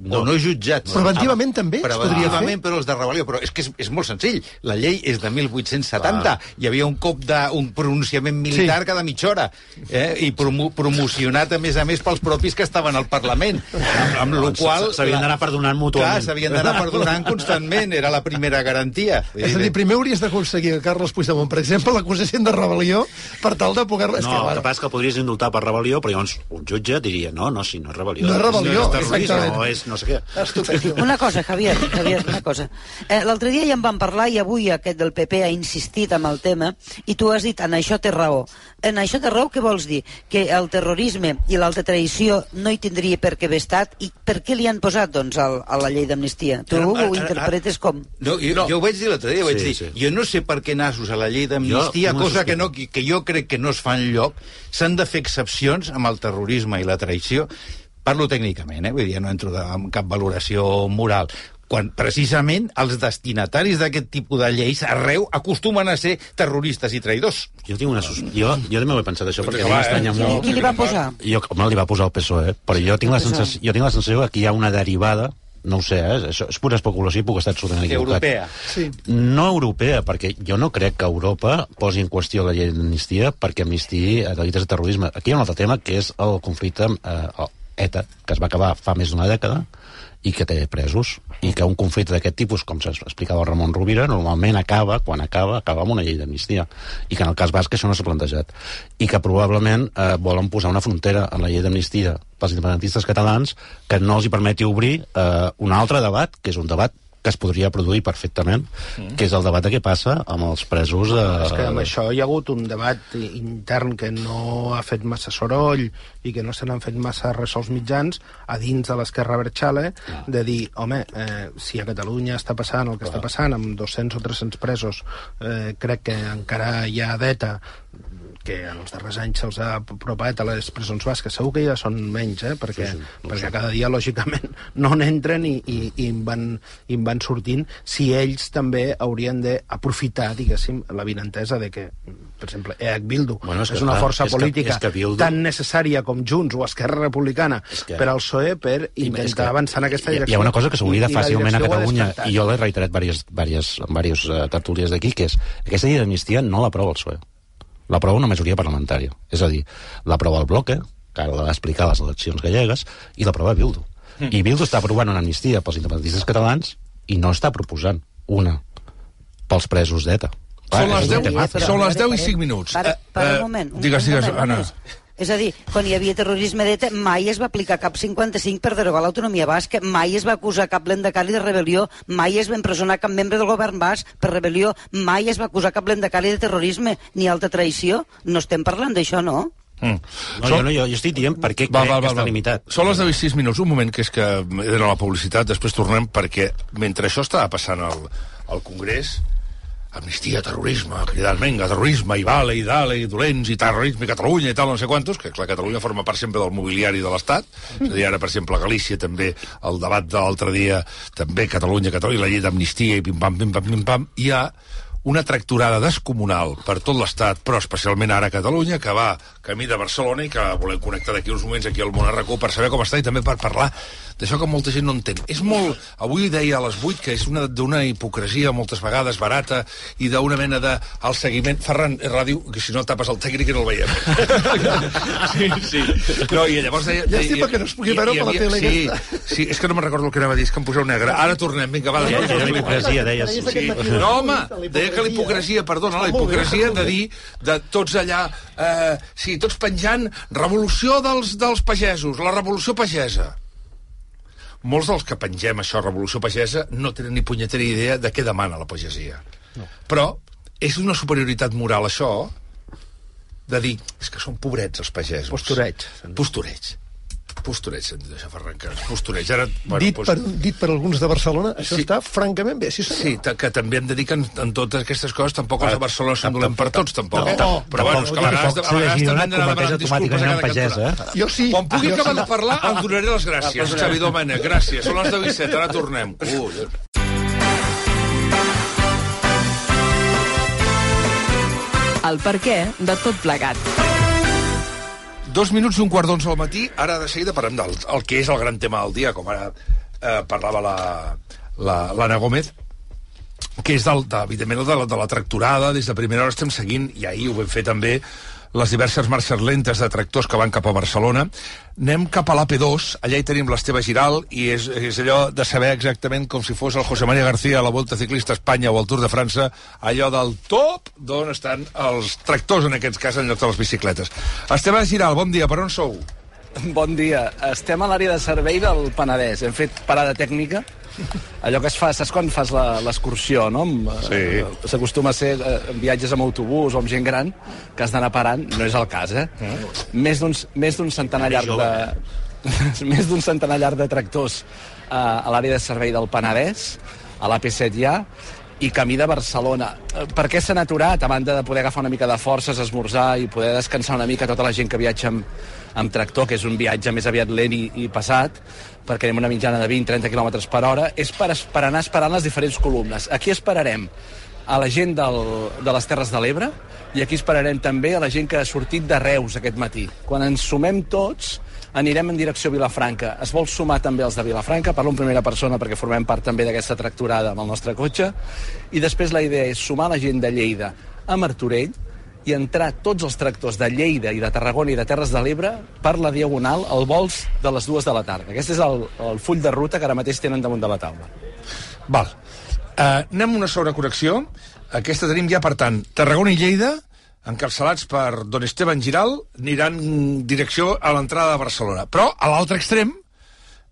No, o no jutjats. Preventivament també es podria fer? Preventivament, però els de rebel·lió. Però és que és, és molt senzill. La llei és de 1870. Clar. Hi havia un cop de, un pronunciament militar sí. cada mitja hora. Eh? I promo, promocionat, a més a més, pels propis que estaven al Parlament. Amb, amb la Doncs qual... s'havien d'anar perdonant mútuament. Clar, s'havien d'anar perdonant constantment. Era la primera garantia. Vull És a dir, primer hauries d'aconseguir que Carles Puigdemont, per exemple, l'acusessin de rebel·lió per tal de poder... No, que, el que passa és que podries indultar per rebel·lió, però llavors un jutge diria, no, no, si no és rebel·lió. No és rebel·lió, no és terrorisme, exactament. no és no sé què. Estupendo. Una cosa, Javier, Javier, una cosa. Eh, L'altre dia ja en vam parlar i avui aquest del PP ha insistit amb el tema i tu has dit, en això té raó. En això té raó, què vols dir? Que el terrorisme i l'alta traïció no hi tindria per què haver estat i per què li han posat, doncs, al, a la llei d'amnistia? Tu Ara, ara, ho interpretes com? No, jo, no. jo ho vaig dir l'altre dia, vaig Sí, dir, sí. jo no sé per què nassos a la llei d'amnistia, cosa que, no, que, que jo crec que no es fa enlloc, s'han de fer excepcions amb el terrorisme i la traïció, parlo tècnicament, eh? vull dir, no entro de, amb cap valoració moral, quan precisament els destinataris d'aquest tipus de lleis arreu acostumen a ser terroristes i traïdors. Jo tinc una sus... jo, jo també ho he pensat això, perquè va, m'estranya eh? molt. Qui li va posar? Jo, home, li va posar el PSOE, eh? però jo tinc, la PSOE. sensació, jo tinc la sensació que aquí hi ha una derivada no ho sé, eh? això és pura especulació i puc estar absolutament equivocat. Europea. Sí. No europea, perquè jo no crec que Europa posi en qüestió la llei d'amnistia perquè amnistiï eh, delictes de terrorisme. Aquí hi ha un altre tema, que és el conflicte eh, ETA, que es va acabar fa més d'una dècada, i que té presos, i que un conflicte d'aquest tipus, com s'explicava Ramon Rovira, normalment acaba, quan acaba, acaba amb una llei d'amnistia, i que en el cas basc això no s'ha plantejat, i que probablement eh, volen posar una frontera en la llei d'amnistia pels independentistes catalans que no els hi permeti obrir eh, un altre debat, que és un debat que es podria produir perfectament, mm. que és el debat de què passa amb els presos de... És que amb això hi ha hagut un debat intern que no ha fet massa soroll i que no se n'han fet massa res als mitjans a dins de l'esquerra Berxale ah. de dir, home, eh, si a Catalunya està passant el que ah. està passant amb 200 o 300 presos, eh, crec que encara hi ha deta que els darrers anys se'ls ha apropat a les presons basques. Segur que ja són menys, eh? perquè, sí, sí, perquè cada dia, lògicament, no n'entren i, i, i, en van, i en van sortint si ells també haurien d'aprofitar, diguéssim, la vinentesa de que, per exemple, EH Bildu bueno, és, que, és una força és política que, és que Bildu... tan necessària com Junts o Esquerra Republicana que... per al PSOE per intentar que... avançar en aquesta direcció. Hi ha una cosa que s'oblida fàcilment a Catalunya, i jo l'he reiterat diverses, diverses, diverses tertúlies d'aquí, que és aquesta llei d'amnistia no l'aprova el PSOE l'aprova una majoria parlamentària. És a dir, l'aprova el bloque, que ara l'ha explicar les eleccions gallegues, i l'aprova Bildu. Mm. I Bildu està aprovant una amnistia pels independentistes catalans i no està proposant una pels presos d'ETA. Són les 10, són les 10 i 5 minuts. Para, para un moment. Un, digues, digues, un moment, Anna. És a dir, quan hi havia terrorisme d'ETA, mai es va aplicar cap 55 per derogar l'autonomia basca, mai es va acusar cap lendacari de rebel·lió, mai es va empresonar cap membre del govern basc per rebel·lió, mai es va acusar cap lendacari de terrorisme ni alta traïció. No estem parlant d'això, no? Mm. No, jo, no, jo, jo estic dient per què va, crec va, va, que està limitat. Són les 10 i 6 minuts, un moment que és que era la publicitat, després tornem perquè mentre això estava passant al, al Congrés, amnistia, terrorisme, cridant, venga, terrorisme, i vale, i dale, i dolents, i terrorisme, i Catalunya, i tal, no sé quantos, que clar, Catalunya forma part sempre del mobiliari de l'Estat, és a dir, ara, per exemple, a Galícia també, el debat de l'altre dia, també Catalunya, Catalunya, la llei d'amnistia, i pim-pam, pim-pam, pim-pam, hi ha una tracturada descomunal per tot l'Estat, però especialment ara a Catalunya, que va camí de Barcelona i que volem connectar d'aquí uns moments aquí al Monarracó per saber com està i també per parlar d'això que molta gent no entén. És molt... Avui deia a les 8 que és una d'una hipocresia moltes vegades barata i d'una mena de... el seguiment... Ferran, és ràdio, que si no tapes el tècnic i no el veiem. sí, sí. No, i llavors deia... Ja estic perquè no es pugui veure per la tele sí, aquesta. Sí, és que no me'n recordo el que anava a dir, és que em poseu negre. Ara tornem, vinga, va. Ja, ja, hipocresia, deies. Sí. No, home, deia que la hipocresia, perdona, la hipocresia de dir de tots allà, eh, sí, tots penjant revolució dels, dels pagesos, la revolució pagesa molts dels que pengem això, Revolució Pagesa, no tenen ni punyetera idea de què demana la pagesia. No. Però és una superioritat moral, això, de dir, és que són pobrets els pagesos. Postureig. Postureig postureig, això fa arrencar. Postureig. Ara, bueno, dit, doncs... per, dit per alguns de Barcelona, això sí. està francament bé. Sí, sí que també hem de dir que en, en totes aquestes coses tampoc els de Barcelona són dolent per tots, tampoc. No, no, però bueno, és que a vegades, a vegades també hem d'anar demanant disculpes a cada cantonada. Eh? Jo sí. Quan pugui acabar de parlar, em donaré les gràcies. Xavi Domènech, gràcies. Són les de 17, ara tornem. Ui. El per què de tot plegat. Dos minuts i un quart d'onze al matí, ara de seguida parlem del el que és el gran tema del dia, com ara eh, parlava l'Anna la, la, Gómez, que és, del, de, evidentment, de la, de la tracturada. Des de primera hora estem seguint, i ahir ho vam fer també, les diverses marxes lentes de tractors que van cap a Barcelona. Anem cap a l'AP2, allà hi tenim l'Esteve Giral, i és, és allò de saber exactament com si fos el José María García a la Volta Ciclista a Espanya o al Tour de França, allò del top d'on estan els tractors, en aquest cas, en lloc de les bicicletes. Esteve Giral, bon dia, per on sou? Bon dia. Estem a l'àrea de servei del Penedès. Hem fet parada tècnica allò que es fa, saps quan fas l'excursió, no? Sí. Eh, s'acostuma a ser eh, viatges amb autobús o amb gent gran, que has d'anar parant, no és el cas, eh? Mm. Més d'un centenar llarg de... més d'un centenar llarg de tractors eh, a l'àrea de servei del Penedès, a l'AP7 ja, i camí de Barcelona. Eh, per què s'han aturat? A banda de poder agafar una mica de forces, esmorzar i poder descansar una mica tota la gent que viatja amb, amb tractor, que és un viatge més aviat lent i, i passat, perquè anem una mitjana de 20-30 km per hora, és per, per anar esperant les diferents columnes. Aquí esperarem a la gent del, de les Terres de l'Ebre i aquí esperarem també a la gent que ha sortit de Reus aquest matí. Quan ens sumem tots, anirem en direcció a Vilafranca. Es vol sumar també els de Vilafranca, parlo en primera persona perquè formem part també d'aquesta tracturada amb el nostre cotxe, i després la idea és sumar la gent de Lleida a Martorell i entrar tots els tractors de Lleida i de Tarragona i de Terres de l'Ebre per la Diagonal al vols de les dues de la tarda. Aquest és el, el full de ruta que ara mateix tenen damunt de la taula. Val. Uh, anem una sobreconnexió. Aquesta tenim ja, per tant, Tarragona i Lleida, encapçalats per Don Esteban Giral, aniran direcció a l'entrada de Barcelona. Però, a l'altre extrem,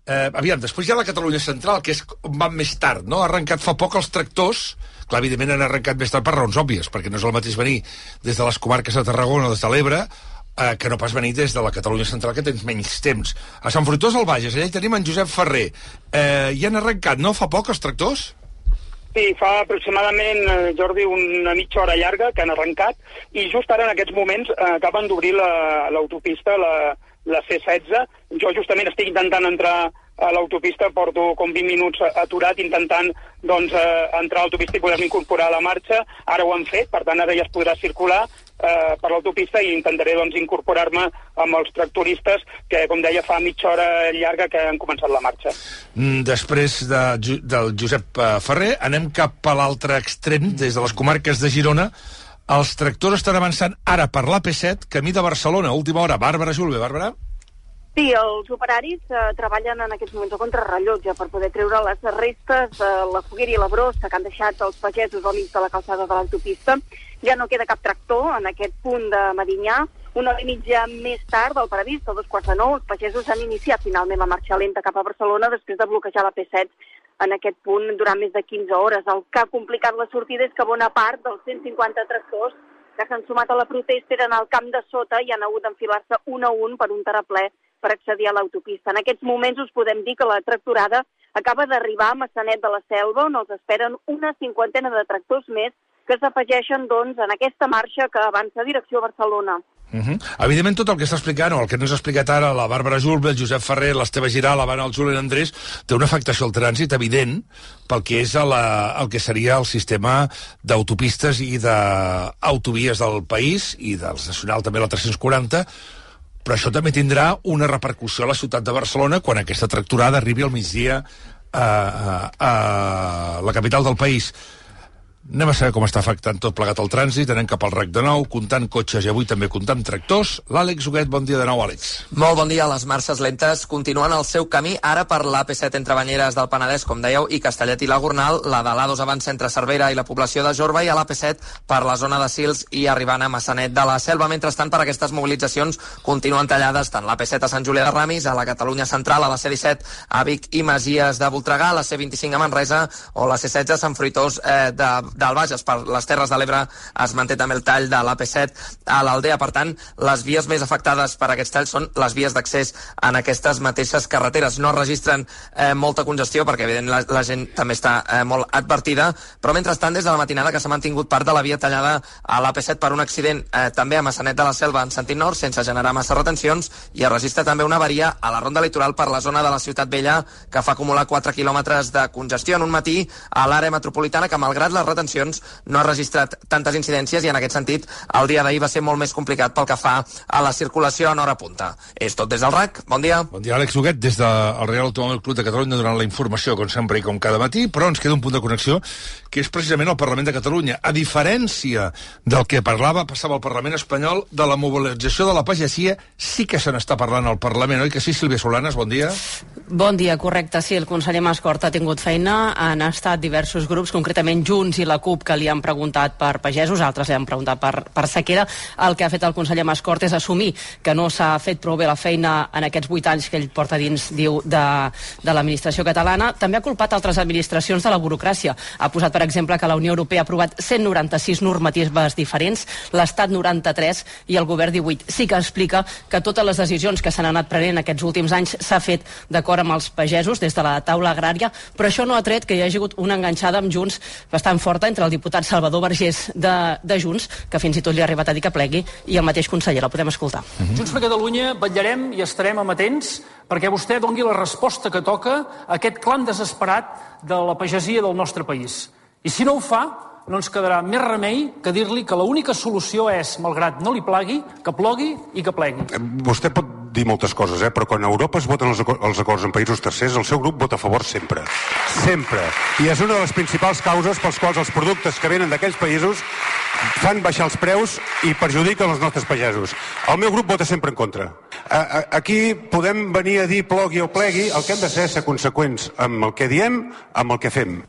eh, aviam, després hi ha la Catalunya Central, que és on van més tard, no? Ha arrencat fa poc els tractors, clar, evidentment han arrencat més tard per raons òbvies, perquè no és el mateix venir des de les comarques de Tarragona o des de l'Ebre, eh, que no pas venir des de la Catalunya Central, que tens menys temps. A Sant Fruitós del Bages, allà hi tenim en Josep Ferrer. Eh, hi han arrencat, no, fa poc, els tractors? Sí, fa aproximadament, eh, Jordi, una mitja hora llarga que han arrencat i just ara en aquests moments eh, acaben d'obrir la- l'autopista, la, la C16. Jo justament estic intentant entrar a l'autopista, porto com 20 minuts aturat intentant doncs, eh, entrar a l'autopista i poder-me incorporar a la marxa. Ara ho han fet, per tant ara ja es podrà circular eh, per l'autopista i intentaré doncs, incorporar-me amb els tractoristes que, com deia, fa mitja hora llarga que han començat la marxa. Mm, Després de, del Josep eh, Ferrer, anem cap a l'altre extrem, des de les comarques de Girona. Els tractors estan avançant ara per l'AP7, camí de Barcelona, última hora. Bàrbara Julve, Bàrbara? Sí, els operaris eh, treballen en aquests moments a contrarrellotge per poder treure les restes de la foguera i la brossa que han deixat els pagesos al mig de la calçada de l'autopista. Ja no queda cap tractor en aquest punt de Medinyà. Una hora i mitja més tard del previst, a dos quarts de nou, els pagesos han iniciat finalment la marxa lenta cap a Barcelona després de bloquejar la P7 en aquest punt durant més de 15 hores. El que ha complicat la sortida és que bona part dels 150 tractors que s'han sumat a la protesta eren al camp de sota i han hagut d'enfilar-se un a un per un terraplè per accedir a l'autopista. En aquests moments us podem dir que la tractorada acaba d'arribar a Massanet de la Selva, on els esperen una cinquantena de tractors més que s'afegeixen doncs, en aquesta marxa que avança direcció a Barcelona. Uh -huh. Evidentment, tot el que està explicant, o el que ens ha explicat ara la Bàrbara Julve, el Josep Ferrer, l'Esteve Giral, l'Havana, el Julián Andrés, té una afectació al trànsit evident pel que és la, el que seria el sistema d'autopistes i d'autovies del país, i dels nacional també la 340, però això també tindrà una repercussió a la ciutat de Barcelona quan aquesta tractorada arribi al migdia a, a, a la capital del país. Anem a saber com està afectant tot plegat el trànsit, anem cap al RAC de nou, comptant cotxes i avui també comptant tractors. L'Àlex Huguet, bon dia de nou, Àlex. Molt bon dia. Les marxes lentes continuen el seu camí ara per l'AP7 entre Banyeres del Penedès, com dèieu, i Castellet i la Gornal, la de l'A2 avança entre Cervera i la població de Jorba i a l'AP7 per la zona de Sils i arribant a Massanet de la Selva. Mentrestant, per aquestes mobilitzacions continuen tallades tant l'AP7 a Sant Julià de Ramis, a la Catalunya Central, a la C17 a Vic i Masies de Voltregà, a la C25 a Manresa o la C16 a Sant Fruitós eh, de, del Bages per les Terres de l'Ebre es manté també el tall de l'AP7 a l'Aldea. Per tant, les vies més afectades per aquests talls són les vies d'accés en aquestes mateixes carreteres. No registren eh, molta congestió perquè, evident, la, la gent també està eh, molt advertida, però mentrestant, des de la matinada que s'ha mantingut part de la via tallada a l'AP7 per un accident eh, també a Massanet de la Selva en sentit nord, sense generar massa retencions, i es registra també una avaria a la ronda litoral per la zona de la Ciutat Vella que fa acumular 4 quilòmetres de congestió en un matí a l'àrea metropolitana que, malgrat les retencions, no ha registrat tantes incidències i en aquest sentit el dia d'ahir va ser molt més complicat pel que fa a la circulació en hora punta. És tot des del RAC. Bon dia. Bon dia, Àlex Huguet, des del Real Automòbil Club de Catalunya donant la informació, com sempre i com cada matí, però ens queda un punt de connexió, que és precisament el Parlament de Catalunya. A diferència del que parlava, passava al Parlament espanyol, de la mobilització de la pagesia, sí que se n'està parlant al Parlament, oi que sí, Sílvia Solanes? Bon dia. Bon dia, correcte. Sí, el conseller Mascort ha tingut feina. Han estat diversos grups, concretament Junts i la CUP, que li han preguntat per pagesos, altres li han preguntat per, per sequera. El que ha fet el conseller Mascort és assumir que no s'ha fet prou bé la feina en aquests vuit anys que ell porta dins, diu, de, de l'administració catalana. També ha culpat altres administracions de la burocràcia. Ha posat, per exemple, que la Unió Europea ha aprovat 196 normatives diferents, l'Estat 93 i el govern 18. Sí que explica que totes les decisions que s'han anat prenent aquests últims anys s'ha fet d'acord amb els pagesos des de la taula agrària, però això no ha tret que hi hagi hagut una enganxada amb Junts bastant forta entre el diputat Salvador Vergés de, de Junts, que fins i tot li ha arribat a dir que plegui, i el mateix conseller. La podem escoltar. Junts per Catalunya vetllarem i estarem amatents perquè vostè dongui la resposta que toca a aquest clam desesperat de la pagesia del nostre país. I si no ho fa, no ens quedarà més remei que dir-li que l'única solució és, malgrat no li plagui, que plogui i que plegui. Vostè pot dir moltes coses, eh? però quan a Europa es voten els, acord, els acords en països tercers, el seu grup vota a favor sempre. Sempre. I és una de les principals causes pels quals els productes que venen d'aquells països fan baixar els preus i perjudiquen els nostres pagesos. El meu grup vota sempre en contra. A, a, aquí podem venir a dir plogui o plegui, el que hem de ser és ser conseqüents amb el que diem, amb el que fem.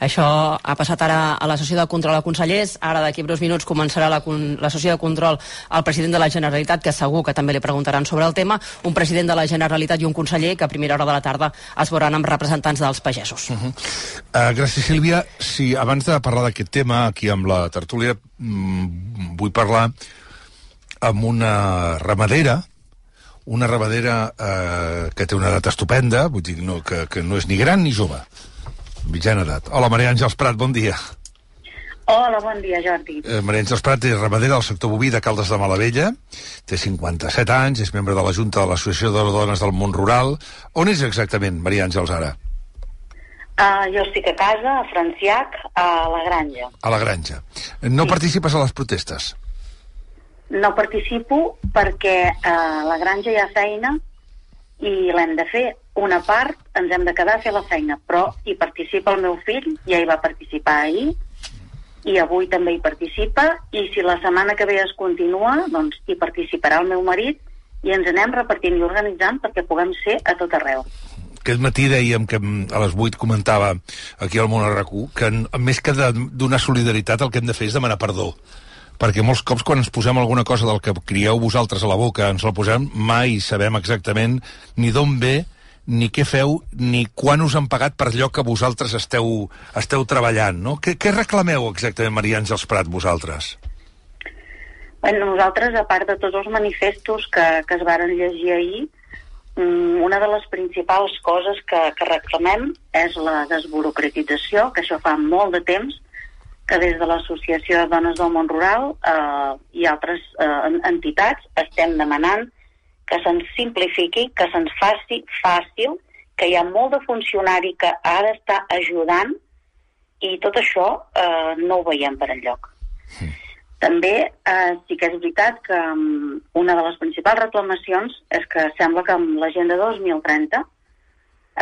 Això ha passat ara a la sessió de control a consellers, ara d'aquí breus minuts començarà la, la sessió de control al president de la Generalitat, que segur que també li preguntaran sobre el tema, un president de la Generalitat i un conseller que a primera hora de la tarda es veuran amb representants dels pagesos. Uh -huh. uh, gràcies, Sílvia. Si abans de parlar d'aquest tema, aquí amb la tertúlia, mm, vull parlar amb una ramadera, una ramadera eh, que té una edat estupenda, vull dir no, que, que no és ni gran ni jove, mitjana edat. Hola, Maria Àngels Prat, bon dia. Hola, bon dia, Jordi. Eh, Maria Àngels Prat és ramadera del sector boví de Caldes de Malavella, té 57 anys, és membre de la Junta de l'Associació de Dones del Món Rural. On és exactament, Maria Àngels, ara? Uh, jo estic a casa, a Franciac, a la Granja. A la Granja. No sí. participes a les protestes? No participo perquè uh, a la Granja hi ha feina i l'hem de fer. Una part ens hem de quedar a fer la feina, però hi participa el meu fill, ja hi va participar ahir, i avui també hi participa, i si la setmana que ve es continua, doncs hi participarà el meu marit, i ens anem repartint i organitzant perquè puguem ser a tot arreu. Aquest matí dèiem que a les 8 comentava aquí al Món que més que donar solidaritat el que hem de fer és demanar perdó perquè molts cops quan ens posem alguna cosa del que crieu vosaltres a la boca, ens la posem, mai sabem exactament ni d'on ve, ni què feu, ni quan us han pagat per allò que vosaltres esteu, esteu treballant, no? Què, què reclameu exactament, Maria Àngels Prat, vosaltres? Bueno, nosaltres, a part de tots els manifestos que, que es varen llegir ahir, mm, una de les principals coses que, que reclamem és la desburocratització, que això fa molt de temps, que des de l'Associació de Dones del Món Rural eh, i altres eh, entitats estem demanant que se'ns simplifiqui, que se'ns faci fàcil, que hi ha molt de funcionari que ha d'estar ajudant i tot això eh, no ho veiem per enlloc. Sí. També eh, sí que és veritat que um, una de les principals reclamacions és que sembla que amb l'Agenda 2030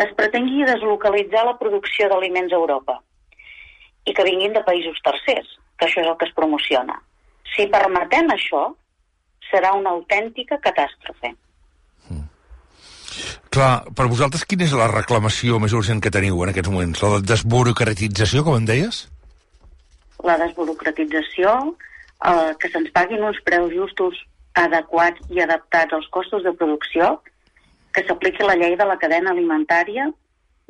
es pretengui deslocalitzar la producció d'aliments a Europa i que vinguin de països tercers, que això és el que es promociona. Si permetem això, serà una autèntica catàstrofe. Mm. Clar, per vosaltres quina és la reclamació més urgent que teniu en aquests moments? La desburocratització, com en deies? La desburocratització, eh, que se'ns paguin uns preus justos adequats i adaptats als costos de producció, que s'apliqui la llei de la cadena alimentària,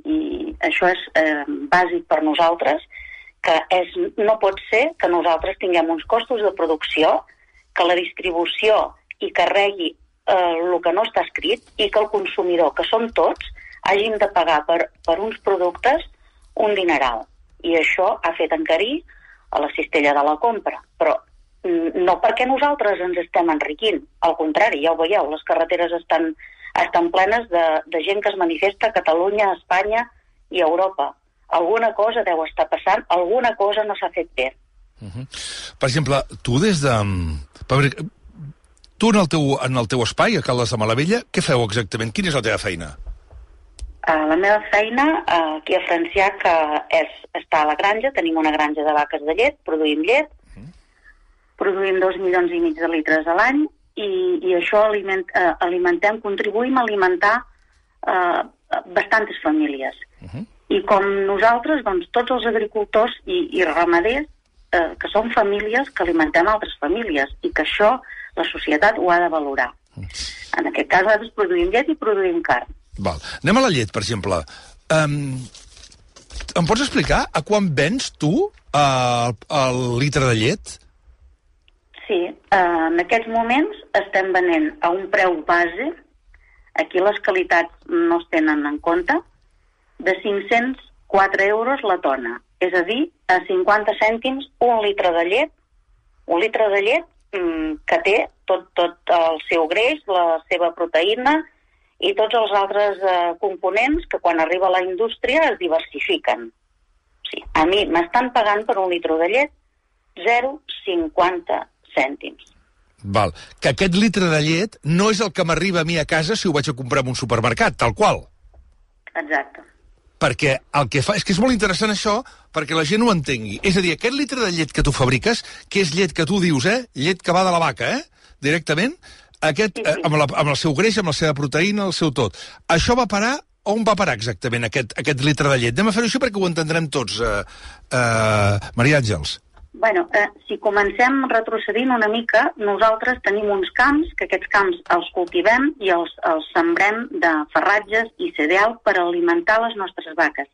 i això és eh, bàsic per nosaltres, que és, no pot ser que nosaltres tinguem uns costos de producció, que la distribució hi carregui eh, el que no està escrit i que el consumidor, que som tots, hàgim de pagar per, per uns productes un dineral. I això ha fet encarir a la cistella de la compra. Però mm, no perquè nosaltres ens estem enriquint, al contrari, ja ho veieu, les carreteres estan, estan plenes de, de gent que es manifesta a Catalunya, a Espanya i a Europa alguna cosa deu estar passant, alguna cosa no s'ha fet bé. Uh -huh. Per exemple, tu des de... Tu en el, teu, en el teu espai, a Caldes de Malavella, què feu exactament? Quina és la teva feina? Uh, la meva feina uh, aquí a Francià que és estar a la granja, tenim una granja de vaques de llet, produïm llet, uh -huh. produïm dos milions i mig de litres a l'any i, i això aliment, uh, alimentem, contribuïm a alimentar uh, bastantes famílies. Uh -huh. I com nosaltres, doncs, tots els agricultors i, i ramaders, eh, que són famílies que alimentem altres famílies i que això la societat ho ha de valorar. En aquest cas, nosaltres produïm llet i produïm carn. Val. Anem a la llet, per exemple. Um, em pots explicar a quan vens tu uh, el litre de llet? Sí, uh, en aquests moments estem venent a un preu base, aquí les qualitats no es tenen en compte, de 504 euros la tona, és a dir, a 50 cèntims un litre de llet, un litre de llet mm, que té tot, tot el seu greix, la seva proteïna i tots els altres eh, components que quan arriba a la indústria es diversifiquen. Sí, a mi m'estan pagant per un litre de llet 0,50 cèntims. Val. Que aquest litre de llet no és el que m'arriba a mi a casa si ho vaig a comprar en un supermercat, tal qual. Exacte. Perquè el que fa... És que és molt interessant això perquè la gent ho entengui. És a dir, aquest litre de llet que tu fabriques, que és llet que tu dius, eh? Llet que va de la vaca, eh? Directament, aquest, eh, amb, la, amb el seu greix, amb la seva proteïna, el seu tot. Això va parar on va parar exactament aquest, aquest litre de llet? Anem a fer-ho així perquè ho entendrem tots, eh, eh, Maria Àngels. Bueno, eh, si comencem retrocedint una mica, nosaltres tenim uns camps, que aquests camps els cultivem i els, els sembrem de ferratges i cereal per alimentar les nostres vaques.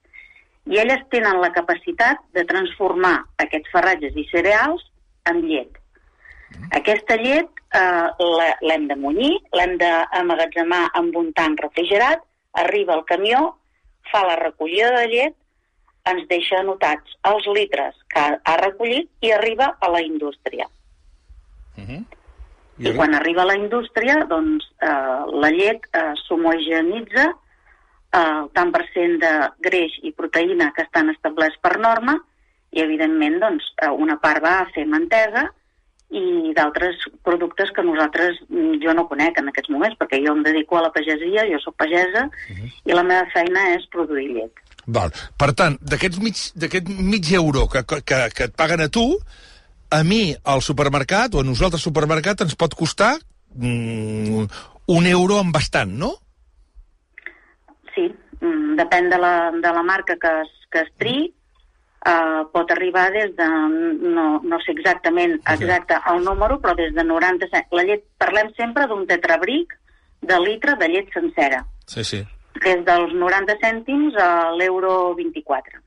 I elles tenen la capacitat de transformar aquests ferratges i cereals en llet. Aquesta llet eh, l'hem de munyir, l'hem d'emmagatzemar amb un tanc refrigerat, arriba el camió, fa la recollida de llet, ens deixa anotats els litres que ha, recollit i arriba a la indústria. I, I quan arriba a la indústria, doncs, eh, la llet eh, s'homogenitza eh, el tant per cent de greix i proteïna que estan establerts per norma i, evidentment, doncs, eh, una part va a fer mantega i d'altres productes que nosaltres, mm, jo no conec en aquests moments, perquè jo em dedico a la pagesia, jo sóc pagesa, i la meva feina és produir llet. Val. Per tant, d'aquest mig, mig euro que, que, que et paguen a tu, a mi al supermercat, o a nosaltres al supermercat, ens pot costar mm, un euro amb bastant, no? Sí, mm, depèn de la, de la marca que es, que es triï, uh, pot arribar des de, no, no sé exactament exacte el número, però des de 90 cèntims. La llet, parlem sempre d'un tetrabric de litre de llet sencera, Sí, sí. Des dels 90 cèntims a l'euro 24.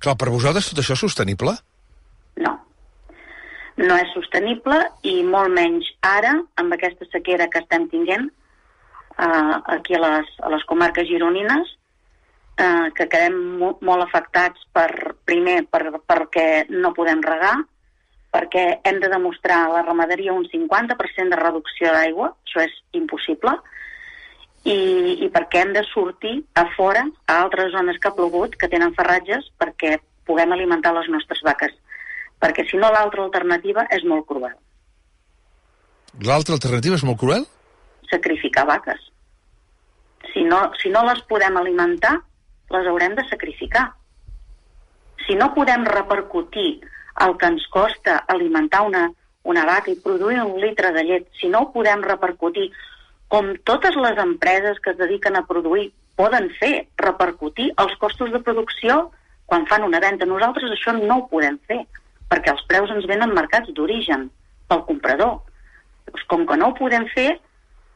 Clar, per vosaltres tot això és sostenible? No és sostenible i molt menys ara, amb aquesta sequera que estem tinguent uh, aquí a les, a les comarques gironines, uh, que quedem mo molt afectats per, primer per, perquè no podem regar, perquè hem de demostrar a la ramaderia un 50% de reducció d'aigua, això és impossible, i, i perquè hem de sortir a fora, a altres zones que ha plogut, que tenen ferratges, perquè puguem alimentar les nostres vaques. Perquè si no l'altra alternativa és molt cruel, L'altra alternativa és molt cruel? sacrificar vaques. Si no, si no les podem alimentar, les haurem de sacrificar. Si no podem repercutir el que ens costa alimentar una, una vaca i produir un litre de llet, si no ho podem repercutir com totes les empreses que es dediquen a produir poden fer, repercutir els costos de producció quan fan una venda. Nosaltres això no ho podem fer, perquè els preus ens venen marcats d'origen pel comprador. Doncs com que no ho podem fer,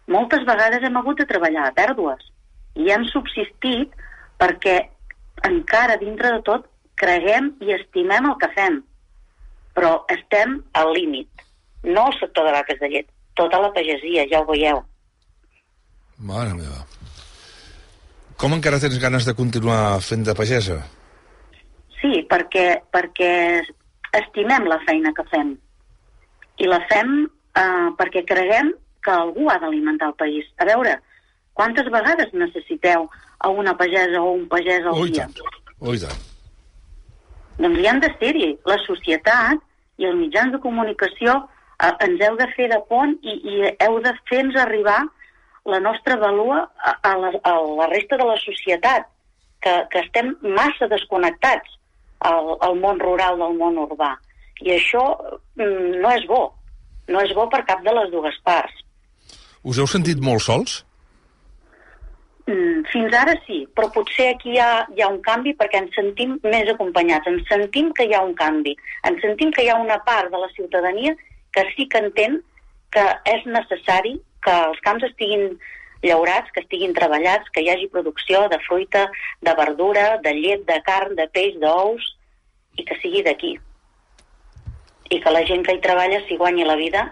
moltes vegades hem hagut de treballar a pèrdues i hem subsistit perquè encara dintre de tot creguem i estimem el que fem, però estem al límit. No el sector de vaques de llet, tota la pagesia, ja ho veieu. Mare meva. Com encara tens ganes de continuar fent de pagesa? Sí, perquè, perquè estimem la feina que fem. I la fem eh, perquè creguem que algú ha d'alimentar el país. A veure, quantes vegades necessiteu a una pagesa o un pagès al Oh, dia? tant. Oh, tant. Doncs hi han de ser-hi. La societat i els mitjans de comunicació eh, ens heu de fer de pont i, i heu de fer-nos arribar la nostra valua a, a, la, a la resta de la societat, que, que estem massa desconnectats al, al món rural del món urbà. I això mm, no és bo. No és bo per cap de les dues parts. Us heu sentit molt sols? Mm, fins ara sí, però potser aquí hi ha, hi ha un canvi perquè ens sentim més acompanyats, ens sentim que hi ha un canvi, ens sentim que hi ha una part de la ciutadania que sí que entén que és necessari que els camps estiguin llaurats, que estiguin treballats, que hi hagi producció de fruita, de verdura, de llet, de carn, de peix, d'ous, i que sigui d'aquí. I que la gent que hi treballa s'hi guanyi la vida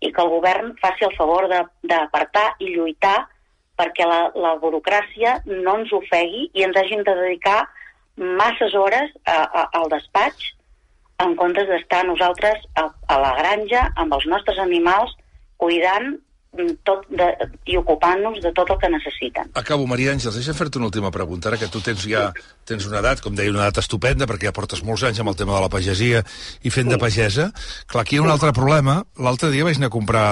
i que el govern faci el favor d'apartar i lluitar perquè la, la burocràcia no ens ofegui i ens hagin de dedicar masses hores a, a, al despatx en comptes d'estar nosaltres a, a la granja amb els nostres animals cuidant tot de, i ocupant-nos de tot el que necessiten. Acabo, Maria Àngels, deixa fer-te una última pregunta. Ara que tu tens ja tens una edat, com deia, una edat estupenda, perquè ja portes molts anys amb el tema de la pagesia i fent de pagesa. Clar, aquí hi ha un altre problema. L'altre dia vaig anar a comprar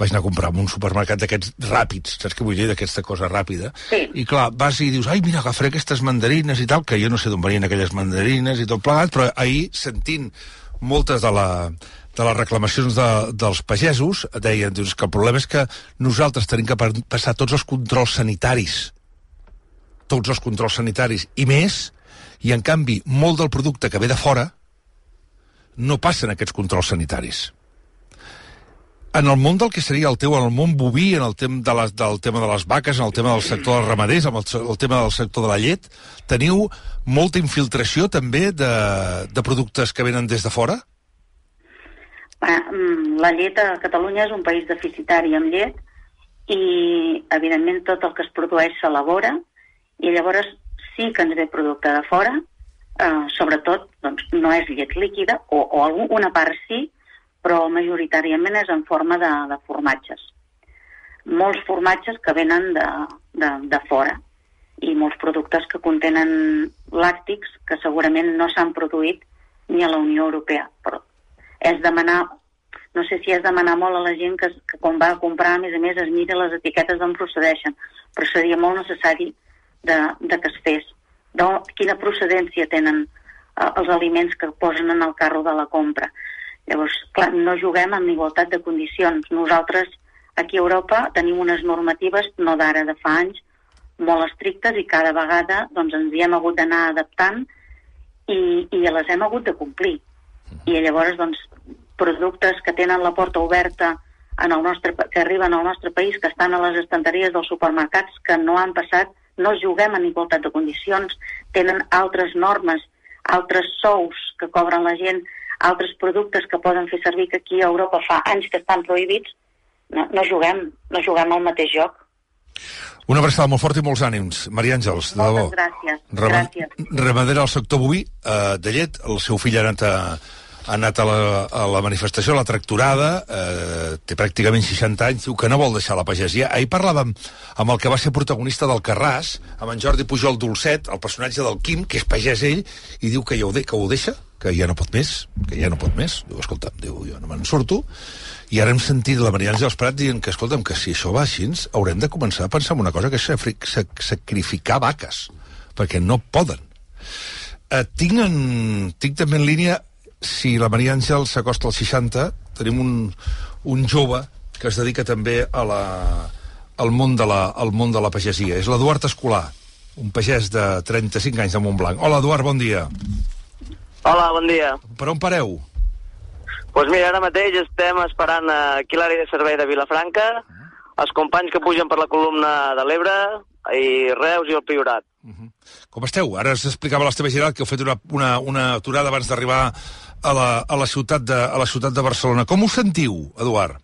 vaig anar a comprar en un supermercat d'aquests ràpids, saps què vull dir, d'aquesta cosa ràpida? Sí. I clar, vas i dius, ai, mira, agafaré aquestes mandarines i tal, que jo no sé d'on venien aquelles mandarines i tot plegat, però ahir, sentint moltes de, la, de les reclamacions de, dels pagesos, deien dius, que el problema és que nosaltres tenim que pa- passar tots els controls sanitaris, tots els controls sanitaris. I més, i en canvi molt del producte que ve de fora no passen aquests controls sanitaris. En el món del que seria el teu, en el món boví, en el tema de les, del tema de les vaques, en el tema del sector dels ramaders, en el, el tema del sector de la llet, teniu molta infiltració també de, de productes que venen des de fora? Mm, La llet a Catalunya és un país deficitari amb llet i, evidentment, tot el que es produeix s'elabora i llavors sí que ens ve producte de fora, eh, sobretot doncs, no és llet líquida, o, o algú, una part sí, però majoritàriament és en forma de, de formatges. Molts formatges que venen de, de, de fora i molts productes que contenen làctics que segurament no s'han produït ni a la Unió Europea. Però és demanar, no sé si és demanar molt a la gent que, que quan va a comprar, a més a més, es mira les etiquetes d'on procedeixen, però seria molt necessari de, de que es fes. De quina procedència tenen eh, els aliments que posen en el carro de la compra. Llavors, clar, no juguem amb igualtat de condicions. Nosaltres, aquí a Europa, tenim unes normatives, no d'ara, de fa anys, molt estrictes i cada vegada doncs, ens hi hem hagut d'anar adaptant i, i les hem hagut de complir. I llavors, doncs, productes que tenen la porta oberta en el nostre, que arriben al nostre país, que estan a les estanteries dels supermercats, que no han passat, no juguem en igualtat de condicions, tenen altres normes, altres sous que cobren la gent, altres productes que poden fer servir que aquí a Europa fa anys que estan prohibits, no, no juguem, no juguem al mateix joc. Una abraçada molt forta i molts ànims. Maria Àngels, de debò. Moltes gràcies. Rama- gràcies. Ramadera al sector boví, eh, de llet, el seu fill ha anat a, ha anat a la, a la manifestació, a la tracturada, eh, té pràcticament 60 anys, diu que no vol deixar la pagesia. Ahir parlàvem amb el que va ser protagonista del Carràs, amb en Jordi Pujol Dolcet, el personatge del Quim, que és pagès ell, i diu que ja ho, de, que ho deixa, que ja no pot més, que ja no pot més. Diu, escolta'm, diu, jo no me'n surto. I ara hem sentit la Maria Àngels Prat dient que, escolta'm, que si això va així, haurem de començar a pensar en una cosa que és sacrificar vaques, perquè no poden. Eh, tinc, en, tinc també en línia, si la Maria Àngels s'acosta als 60, tenim un, un jove que es dedica també a la, al, món de la, al món de la pagesia. És l'Eduard Escolar, un pagès de 35 anys de Montblanc. Hola, Eduard, bon dia. Hola, bon dia. Per on pareu? Doncs pues mira, ara mateix estem esperant aquí l'àrea de servei de Vilafranca, els companys que pugen per la columna de l'Ebre, i Reus i el Priorat. Com esteu? Ara us explicava l'Esteve Giral que heu fet una, una, una aturada abans d'arribar a, la, a, la ciutat de, a la ciutat de Barcelona. Com us sentiu, Eduard?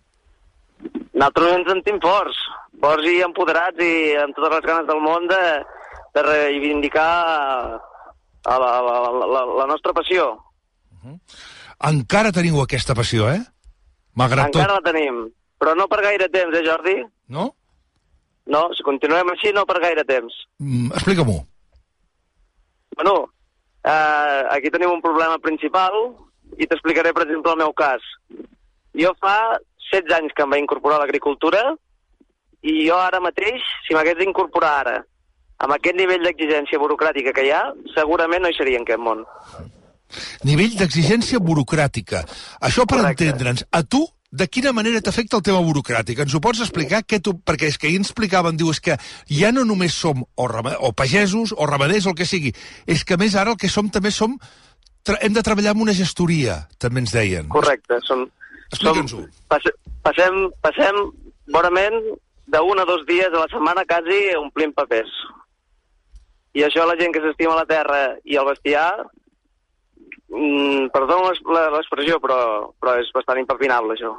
Nosaltres ens sentim forts, forts i empoderats i amb totes les ganes del món de, de reivindicar a la, la, la, la, nostra passió. Encara teniu aquesta passió, eh? Malgrat Encara tot. la tenim, però no per gaire temps, eh, Jordi? No? No, si continuem així, no per gaire temps. Mm, Explica-m'ho. Bueno, eh, aquí tenim un problema principal i t'explicaré, per exemple, el meu cas. Jo fa 16 anys que em vaig incorporar a l'agricultura i jo ara mateix, si m'hagués d'incorporar ara, amb aquest nivell d'exigència burocràtica que hi ha, segurament no hi seria en aquest món. Nivell d'exigència burocràtica. Això per entendre'ns. A tu, de quina manera t'afecta el tema burocràtic? Ens ho pots explicar? Què tu... Perquè és que ahir ens explicaven, diu, és que ja no només som o, rama... o pagesos o ramaders o el que sigui, és que més ara el que som també som... Hem de treballar amb una gestoria, també ens deien. Correcte, som... Explica'ns-ho. Passe, passem, passem, vorament, d'un a dos dies a la setmana quasi omplint papers. I això la gent que s'estima la terra i el bestiar, mm, perdó l'expressió, però, però és bastant impepinable, això.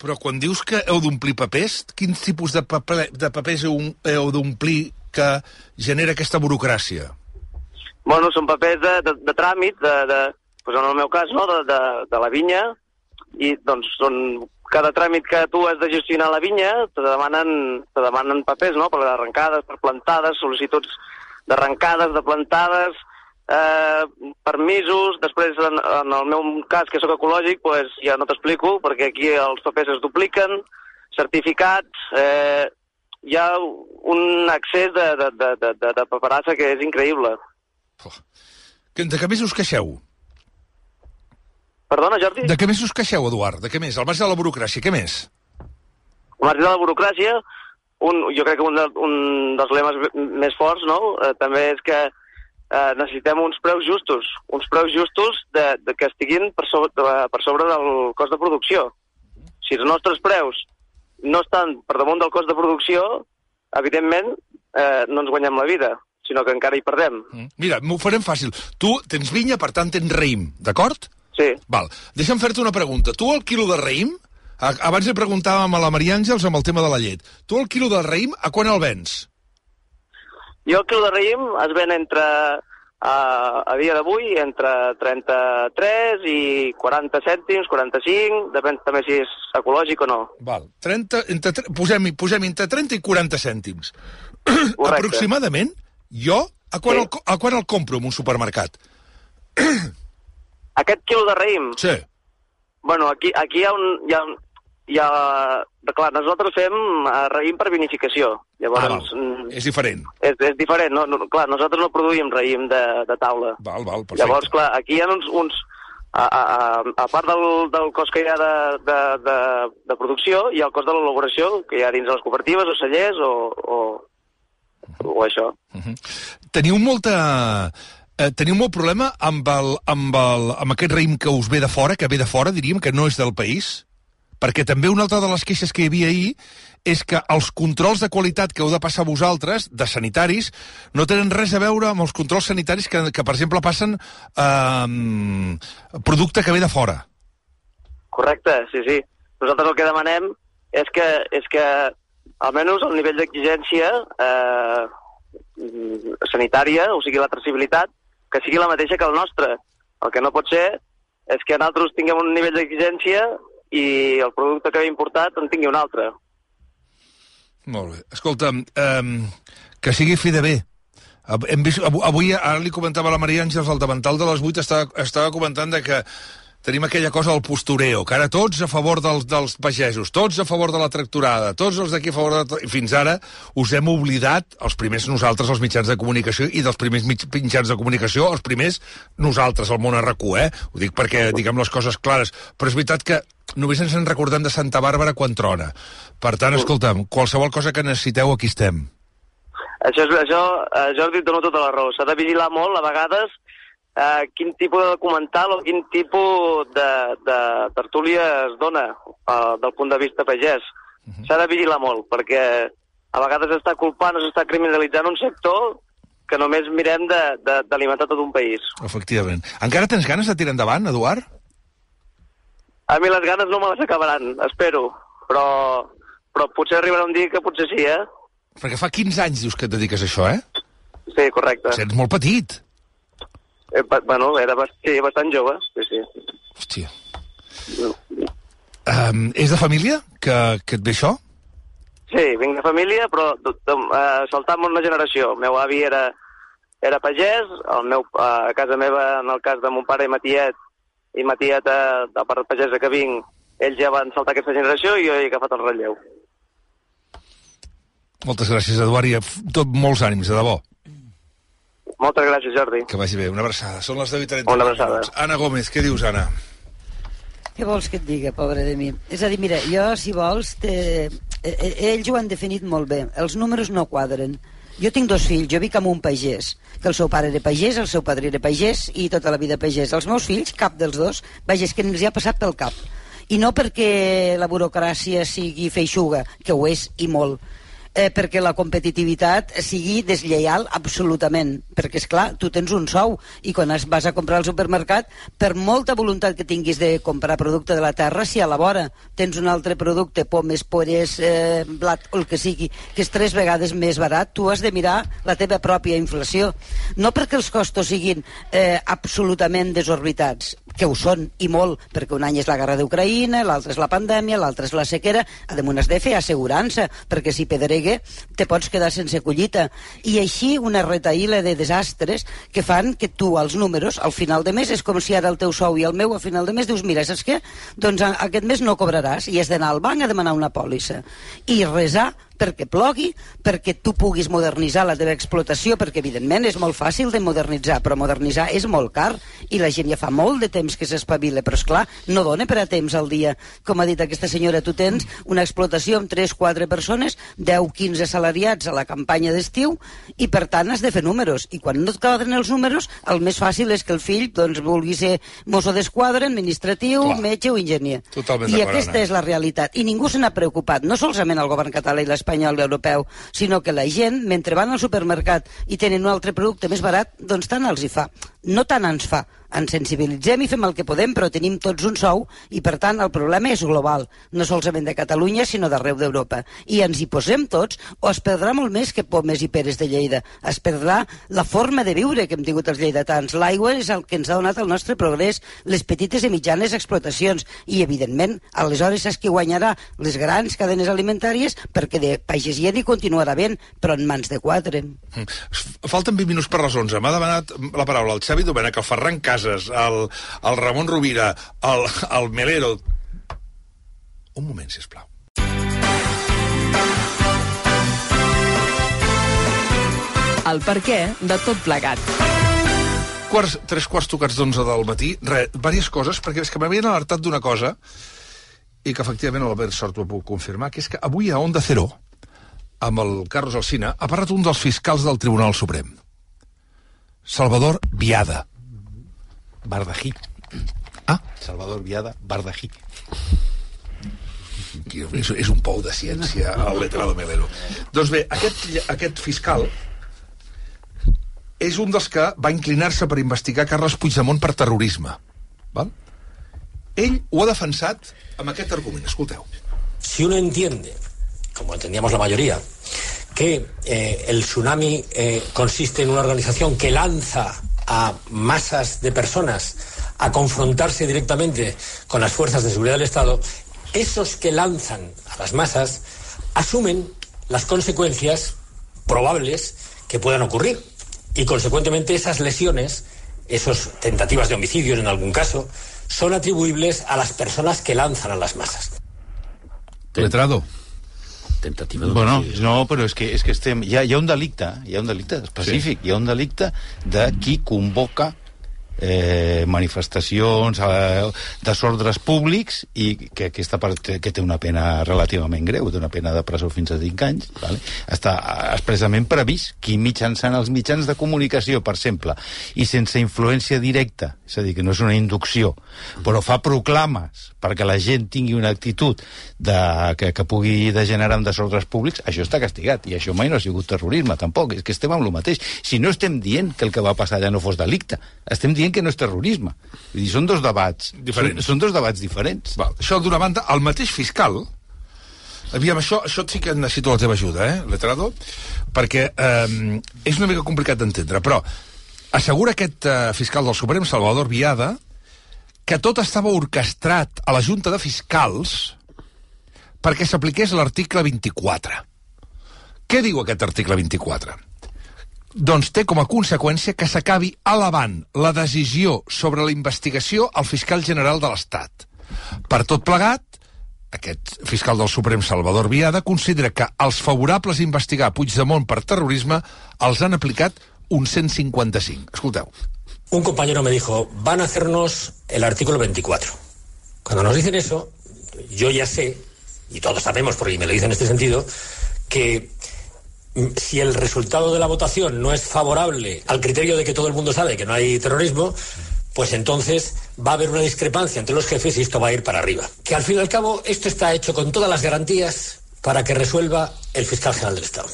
Però quan dius que heu d'omplir papers, quins tipus de, paper, de papers heu, heu d'omplir que genera aquesta burocràcia? Bueno, són papers de, de, de tràmit, de, de, doncs en el meu cas, no?, de, de, de la vinya, i doncs són cada tràmit que tu has de gestionar la vinya te demanen, te demanen papers, no?, per arrencades, per plantades, sol·licituds d'arrencades, de plantades, eh, permisos, després en, en el meu cas, que sóc ecològic, pues, ja no t'explico, perquè aquí els papers es dupliquen, certificats, eh, hi ha un accés de, de, de, de, de paperassa que és increïble. De què més us queixeu? Perdona, Jordi? De què més us queixeu, Eduard? De què més? Al marge de la burocràcia, què més? Al marge de la burocràcia, un, jo crec que un, de, un dels lemes més forts no? eh, també és que eh, necessitem uns preus justos, uns preus justos de, de que estiguin per sobre, de, per sobre del cost de producció. Si els nostres preus no estan per damunt del cost de producció, evidentment eh, no ens guanyem la vida, sinó que encara hi perdem. Mira, m'ho farem fàcil. Tu tens vinya, per tant tens raïm, d'acord? Sí. Val. Deixa'm fer-te una pregunta. Tu el quilo de raïm, abans li preguntàvem a la Maria Àngels amb el tema de la llet, tu el quilo de raïm a quan el vens? Jo el quilo de raïm es ven entre, a, a dia d'avui, entre 33 i 40 cèntims, 45, depèn també si és ecològic o no. Val. 30, entre, tre- posem, posem entre 30 i 40 cèntims. Aproximadament, jo, a quan, sí. el, a quan el compro en un supermercat? Aquest quilo de raïm? Sí. Bueno, aquí, aquí hi ha un... Hi ha, un- hi ha, clar, nosaltres fem eh, raïm per vinificació. Llavors, Ah, val. mm, És diferent. és, és diferent. No, no, clar, nosaltres no produïm raïm de, de taula. Val, val, perfecte. Llavors, clar, aquí hi ha uns... uns a, a, a, a part del, del cost que hi ha de, de, de, de producció, hi ha el cost de l'elaboració que hi ha dins de les cooperatives o cellers o, o, o això. Teniu molta... Eh, teniu molt problema amb, el, amb, el, amb aquest raïm que us ve de fora, que ve de fora, diríem, que no és del país? Perquè també una altra de les queixes que hi havia ahir és que els controls de qualitat que heu de passar vosaltres, de sanitaris, no tenen res a veure amb els controls sanitaris que, que per exemple, passen eh, producte que ve de fora. Correcte, sí, sí. Nosaltres el que demanem és que, és que almenys el nivell d'exigència eh, sanitària, o sigui, la traçabilitat, que sigui la mateixa que el nostre. El que no pot ser és que nosaltres tinguem un nivell d'exigència i el producte que ve importat en tingui un altre. Molt bé. Escolta'm, eh, que sigui fi de bé. Hem vist, avui, ara li comentava la Maria Àngels, al davantal de les 8 estava, estava comentant de que tenim aquella cosa del postureo, que ara tots a favor dels, dels pagesos, tots a favor de la tractorada, tots els d'aquí a favor de... Fins ara us hem oblidat, els primers nosaltres, els mitjans de comunicació, i dels primers mig, mitjans de comunicació, els primers nosaltres, el món RQ, eh? Ho dic perquè diguem les coses clares. Però és veritat que només ens en recordem de Santa Bàrbara quan trona. Per tant, escolta'm, qualsevol cosa que necessiteu, aquí estem. Això, és, això eh, Jordi, et dono tota la raó. S'ha de vigilar molt, a vegades, eh, quin tipus de documental o quin tipus de, de tertúlia es dona eh, del punt de vista pagès. S'ha de vigilar molt, perquè a vegades s'està culpant o s'està criminalitzant un sector que només mirem d'alimentar tot un país. Efectivament. Encara tens ganes de tirar endavant, Eduard? A mi les ganes no me les acabaran, espero, però, però potser arribarà un dia que potser sí, eh? Perquè fa 15 anys dius que et dediques a això, eh? Sí, correcte. Ets molt petit. Eh, bueno, era bast sí, bastant jove, sí, sí. Hòstia. Um, és de família que, que et ve això? Sí, vinc de família, però de, de, uh, saltant una generació. El meu avi era, era pagès, el meu, uh, a casa meva, en el cas de mon pare i ma tiet, i ma tieta, de part pagesa que vinc, ells ja van saltar aquesta generació i jo he agafat el relleu. Moltes gràcies, Eduard, i tot, molts ànims, de debò. Moltes gràcies, Jordi. Que vagi bé. Una abraçada. Són les 10 i 30. Una abraçada. Anna Gómez, què dius, Anna? Què vols que et diga, pobre de mi? És a dir, mira, jo, si vols, te... eh, eh, ells ho han definit molt bé. Els números no quadren. Jo tinc dos fills, jo vic amb un pagès, que el seu pare era pagès, el seu padrí era pagès i tota la vida pagès. Els meus fills, cap dels dos, vaja, és que ens hi ha passat pel cap. I no perquè la burocràcia sigui feixuga, que ho és i molt, eh, perquè la competitivitat sigui deslleial absolutament, perquè és clar, tu tens un sou i quan es vas a comprar al supermercat, per molta voluntat que tinguis de comprar producte de la terra, si a la vora tens un altre producte, pomes, pores, eh, blat o el que sigui, que és tres vegades més barat, tu has de mirar la teva pròpia inflació. No perquè els costos siguin eh, absolutament desorbitats, que ho són, i molt, perquè un any és la guerra d'Ucraïna, l'altre és la pandèmia, l'altre és la sequera, a damunt has de fer assegurança, perquè si pedregue te pots quedar sense collita. I així una retaïla de desastres que fan que tu, els números, al final de mes, és com si ara el teu sou i el meu, a final de mes, dius, mira, saps què? Doncs aquest mes no cobraràs i has d'anar al banc a demanar una pòlissa. I resar perquè plogui, perquè tu puguis modernitzar la teva explotació, perquè evidentment és molt fàcil de modernitzar, però modernitzar és molt car i la gent ja fa molt de temps que s'espavila, però és clar, no dona per a temps al dia. Com ha dit aquesta senyora, tu tens una explotació amb 3-4 persones, 10-15 salariats a la campanya d'estiu i per tant has de fer números i quan no et quadren els números, el més fàcil és que el fill doncs, vulgui ser mosso d'esquadra, administratiu, Clar. metge o enginyer. Totalment I aquesta és la realitat. I ningú se n'ha preocupat, no solament el govern català i l'espanyol i l'europeu, sinó que la gent, mentre van al supermercat i tenen un altre producte més barat, doncs tant els hi fa. No tant ens fa. Ens sensibilitzem i fem el que podem, però tenim tots un sou i, per tant, el problema és global, no solament de Catalunya, sinó d'arreu d'Europa. I ens hi posem tots, o es perdrà molt més que pomes i peres de Lleida. Es perdrà la forma de viure que hem tingut els lleidatans. L'aigua és el que ens ha donat el nostre progrés, les petites i mitjanes explotacions. I, evidentment, aleshores és qui guanyarà les grans cadenes alimentàries perquè de pagesia n'hi continuarà ben, però en mans de quatre. Falten 20 minuts per les 11. M'ha demanat la paraula el Xavi Domènech, el Ferran Casas, el, el Ramon Rovira, el, el Melero... Un moment, si plau. El per què de tot plegat. Quarts, tres quarts tocats d'onze del matí. Re, diverses coses, perquè és que m'havien alertat d'una cosa i que efectivament l'Albert Sort ho puc confirmar, que és que avui a Onda Cero, amb el Carlos Alsina, ha parlat un dels fiscals del Tribunal Suprem. Salvador Viada. Bardají. Ah? Salvador Viada, Bardají. És, és un pou de ciència, el letrado Melero. Doncs bé, aquest, aquest fiscal és un dels que va inclinar-se per investigar Carles Puigdemont per terrorisme. Val? Ell ho ha defensat amb aquest argument. Escolteu. Si uno entiende, como entendíamos la mayoría, que eh, el tsunami eh, consiste en una organización que lanza a masas de personas a confrontarse directamente con las fuerzas de seguridad del Estado, esos que lanzan a las masas asumen las consecuencias probables que puedan ocurrir. Y consecuentemente esas lesiones, esas tentativas de homicidios en algún caso, son atribuibles a las personas que lanzan a las masas. Letrado. Tentativa Bueno, no, però és que, és que estem... Hi ha, hi ha un delicte, hi ha un delicte específic, sí. hi ha un delicte de qui convoca eh, manifestacions, eh, desordres públics i que aquesta part que té una pena relativament greu, té una pena de presó fins a 5 anys, vale? està expressament previst qui mitjançant els mitjans de comunicació, per exemple, i sense influència directa, és a dir, que no és una inducció, però fa proclames perquè la gent tingui una actitud de, que, que pugui degenerar en desordres públics, això està castigat, i això mai no ha sigut terrorisme, tampoc, és que estem amb el mateix. Si no estem dient que el que va passar allà no fos delicte, estem dient que no és terrorisme. Vull dir, són dos debats Diferents. Són, són dos debats diferents. Val. Això d'una banda, el mateix fiscal Aviam, això, això sí que necessito la teva ajuda, eh, Letrado? Perquè eh, és una mica complicat d'entendre, però assegura aquest eh, fiscal del Suprem, Salvador Viada, que tot estava orquestrat a la Junta de Fiscals perquè s'apliqués l'article 24. Què diu aquest article 24? Doncs té com a conseqüència que s'acabi elevant la decisió sobre la investigació al fiscal general de l'Estat. Per tot plegat, aquest fiscal del Suprem, Salvador Viada, considera que els favorables a investigar Puigdemont per terrorisme els han aplicat un 155. Escolteu. Un compañero me dijo, van a hacernos el artículo 24. Cuando nos dicen eso, yo ya sé, y todos sabemos, porque me lo dicen en este sentido, que si el resultado de la votación no es favorable al criterio de que todo el mundo sabe que no hay terrorismo, pues entonces va a haber una discrepancia entre los jefes y esto va a ir para arriba. Que al fin y al cabo esto está hecho con todas las garantías para que resuelva el fiscal general del Estado.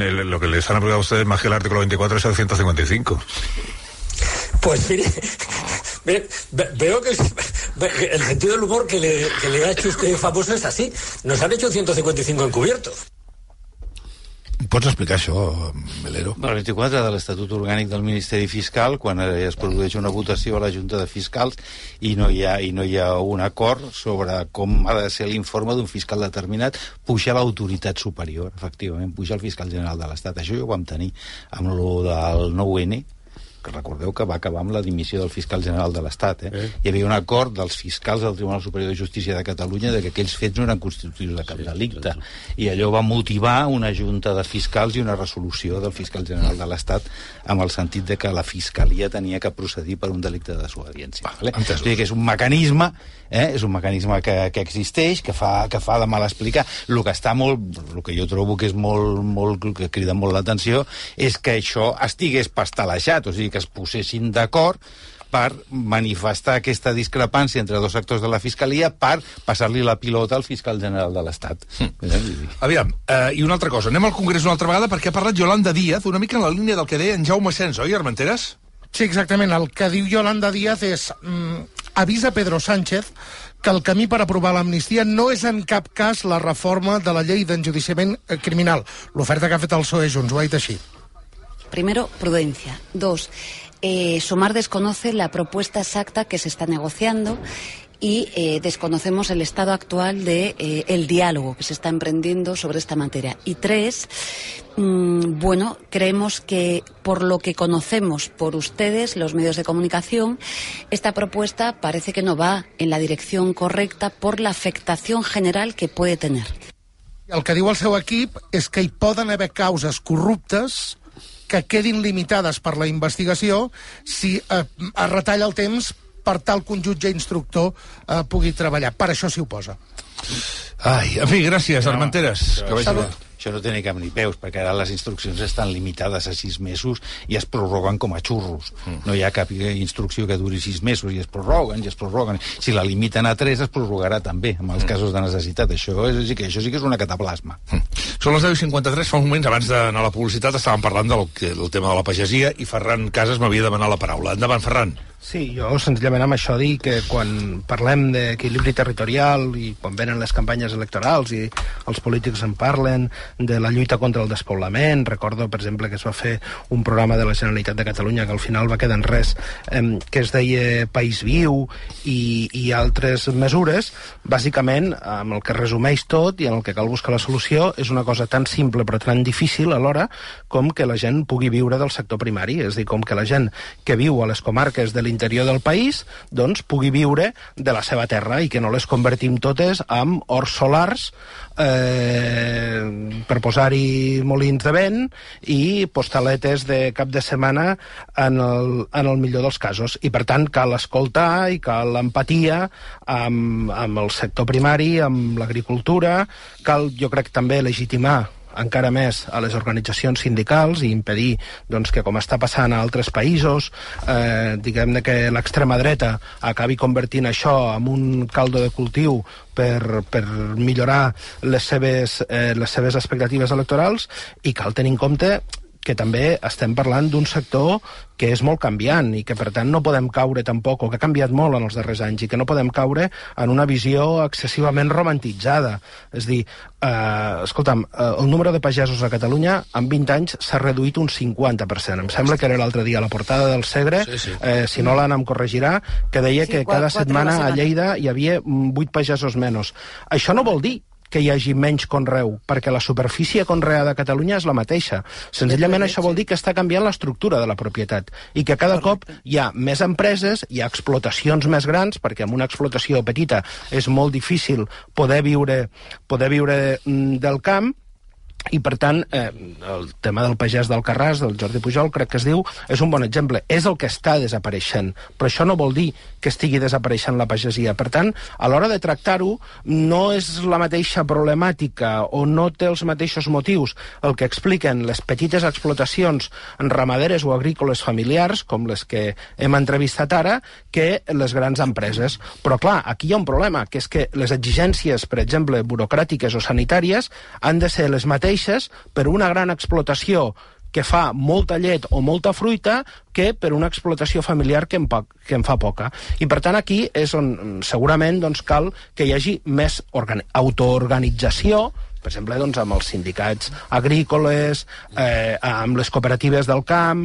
El- lo que les han aplicado a ustedes más que el artículo 24 es el 155. Pues mire, mire, ve- veo que el sentido del humor que le, que le ha hecho usted famoso es así. Nos han hecho 155 encubiertos. Pots explicar això, Melero? El 24 de l'Estatut Orgànic del Ministeri Fiscal, quan es produeix una votació a la Junta de Fiscals i no hi ha, i no hi ha un acord sobre com ha de ser l'informe d'un fiscal determinat, puja l'autoritat superior, efectivament, puja el fiscal general de l'Estat. Això ja ho vam tenir amb lo del 9-N, que recordeu que va acabar amb la dimissió del fiscal general de l'Estat. Eh? Eh. Hi havia un acord dels fiscals del Tribunal Superior de Justícia de Catalunya de que aquells fets no eren constitutius de cap sí, delicte. I allò va motivar una junta de fiscals i una resolució del fiscal general de l'Estat amb el sentit de que la fiscalia tenia que procedir per un delicte de desobediència. Vale? O sigui que és un mecanisme eh? és un mecanisme que, que existeix, que fa, que fa de mal explicar. El que està molt, el que jo trobo que és molt, molt que crida molt l'atenció és que això estigués pastelejat, o sigui, que es posessin d'acord per manifestar aquesta discrepància entre dos sectors de la Fiscalia per passar-li la pilota al fiscal general de l'Estat. Mm. Aviam, eh, i una altra cosa. Anem al Congrés una altra vegada perquè ha parlat Yolanda Díaz una mica en la línia del que deia en Jaume Sens, oi, Armenteres? Sí, exactament. El que diu Yolanda Díaz és mm, avisa Pedro Sánchez que el camí per aprovar l'amnistia no és en cap cas la reforma de la llei d'enjudiciament eh, criminal. L'oferta que ha fet el PSOE Junts, ho ha dit així. Primero, prudencia. Dos, eh, Sumar desconoce la propuesta exacta que se está negociando y eh, desconocemos el estado actual de eh, el diálogo que se está emprendiendo sobre esta materia. Y tres, mmm, bueno, creemos que por lo que conocemos por ustedes, los medios de comunicación, esta propuesta parece que no va en la dirección correcta por la afectación general que puede tener. El que diu el seu equip és que hi poden haver causes corruptes que quedin limitades per la investigació si eh, es retalla el temps per tal que un jutge instructor eh, pugui treballar. Per això s'hi oposa. Ai, en fi, gràcies, Armenteres. Que vagi bé. Això no té ni cap ni peus, perquè ara les instruccions estan limitades a sis mesos i es prorroguen com a xurros. Mm. No hi ha cap instrucció que duri sis mesos i es prorroguen i es prorroguen. Si la limiten a tres, es prorrogarà també, en els mm. casos de necessitat. Això, és, sí que, això sí que és una cataplasma. Mm. Són les 10.53, fa un moment, abans d'anar a la publicitat, estàvem parlant del, del tema de la pagesia i Ferran Casas m'havia demanat la paraula. Endavant, Ferran. Sí, jo senzillament amb això dir que quan parlem d'equilibri territorial i quan venen les campanyes electorals i els polítics en parlen de la lluita contra el despoblament, recordo per exemple que es va fer un programa de la Generalitat de Catalunya que al final va quedar en res eh, que es deia País Viu i, i altres mesures, bàsicament amb el que resumeix tot i en el que cal buscar la solució és una cosa tan simple però tan difícil alhora com que la gent pugui viure del sector primari, és a dir, com que la gent que viu a les comarques de l'interior del país doncs, pugui viure de la seva terra i que no les convertim totes en horts solars eh, per posar-hi molins de vent i postaletes de cap de setmana en el, en el millor dels casos. I, per tant, cal escoltar i cal empatia amb, amb el sector primari, amb l'agricultura, cal, jo crec, també legitimar encara més a les organitzacions sindicals i impedir doncs, que, com està passant a altres països, eh, diguem que l'extrema dreta acabi convertint això en un caldo de cultiu per, per millorar les seves, eh, les seves expectatives electorals i cal tenir en compte que també estem parlant d'un sector que és molt canviant i que per tant no podem caure tampoc, o que ha canviat molt en els darrers anys i que no podem caure en una visió excessivament romantitzada. És dir, eh, escolta'm, eh, el número de pagesos a Catalunya en 20 anys s'ha reduït un 50%. Em sembla que era l'altre dia a la portada del Segre, sí, sí. Eh, si no l'Anna em corregirà, que deia sí, que cada setmana a Lleida hi havia 8 pagesos menys. Això no vol dir que hi hagi menys conreu, perquè la superfície conreada a Catalunya és la mateixa. Senzillament això vol dir que està canviant l'estructura de la propietat i que cada cop hi ha més empreses, hi ha explotacions més grans, perquè amb una explotació petita és molt difícil poder viure, poder viure mm, del camp, i per tant eh, el tema del pagès del Carràs, del Jordi Pujol crec que es diu, és un bon exemple. És el que està desapareixent, però això no vol dir que estigui desapareixent la pagesia. Per tant, a l'hora de tractar-ho no és la mateixa problemàtica o no té els mateixos motius el que expliquen les petites explotacions ramaderes o agrícoles familiars com les que hem entrevistat ara que les grans empreses. Però clar, aquí hi ha un problema que és que les exigències, per exemple, burocràtiques o sanitàries han de ser les mateixes mateixes per una gran explotació que fa molta llet o molta fruita que per una explotació familiar que en, poc, que en fa poca. I per tant aquí és on segurament doncs, cal que hi hagi més autoorganització per exemple, doncs, amb els sindicats agrícoles, eh, amb les cooperatives del camp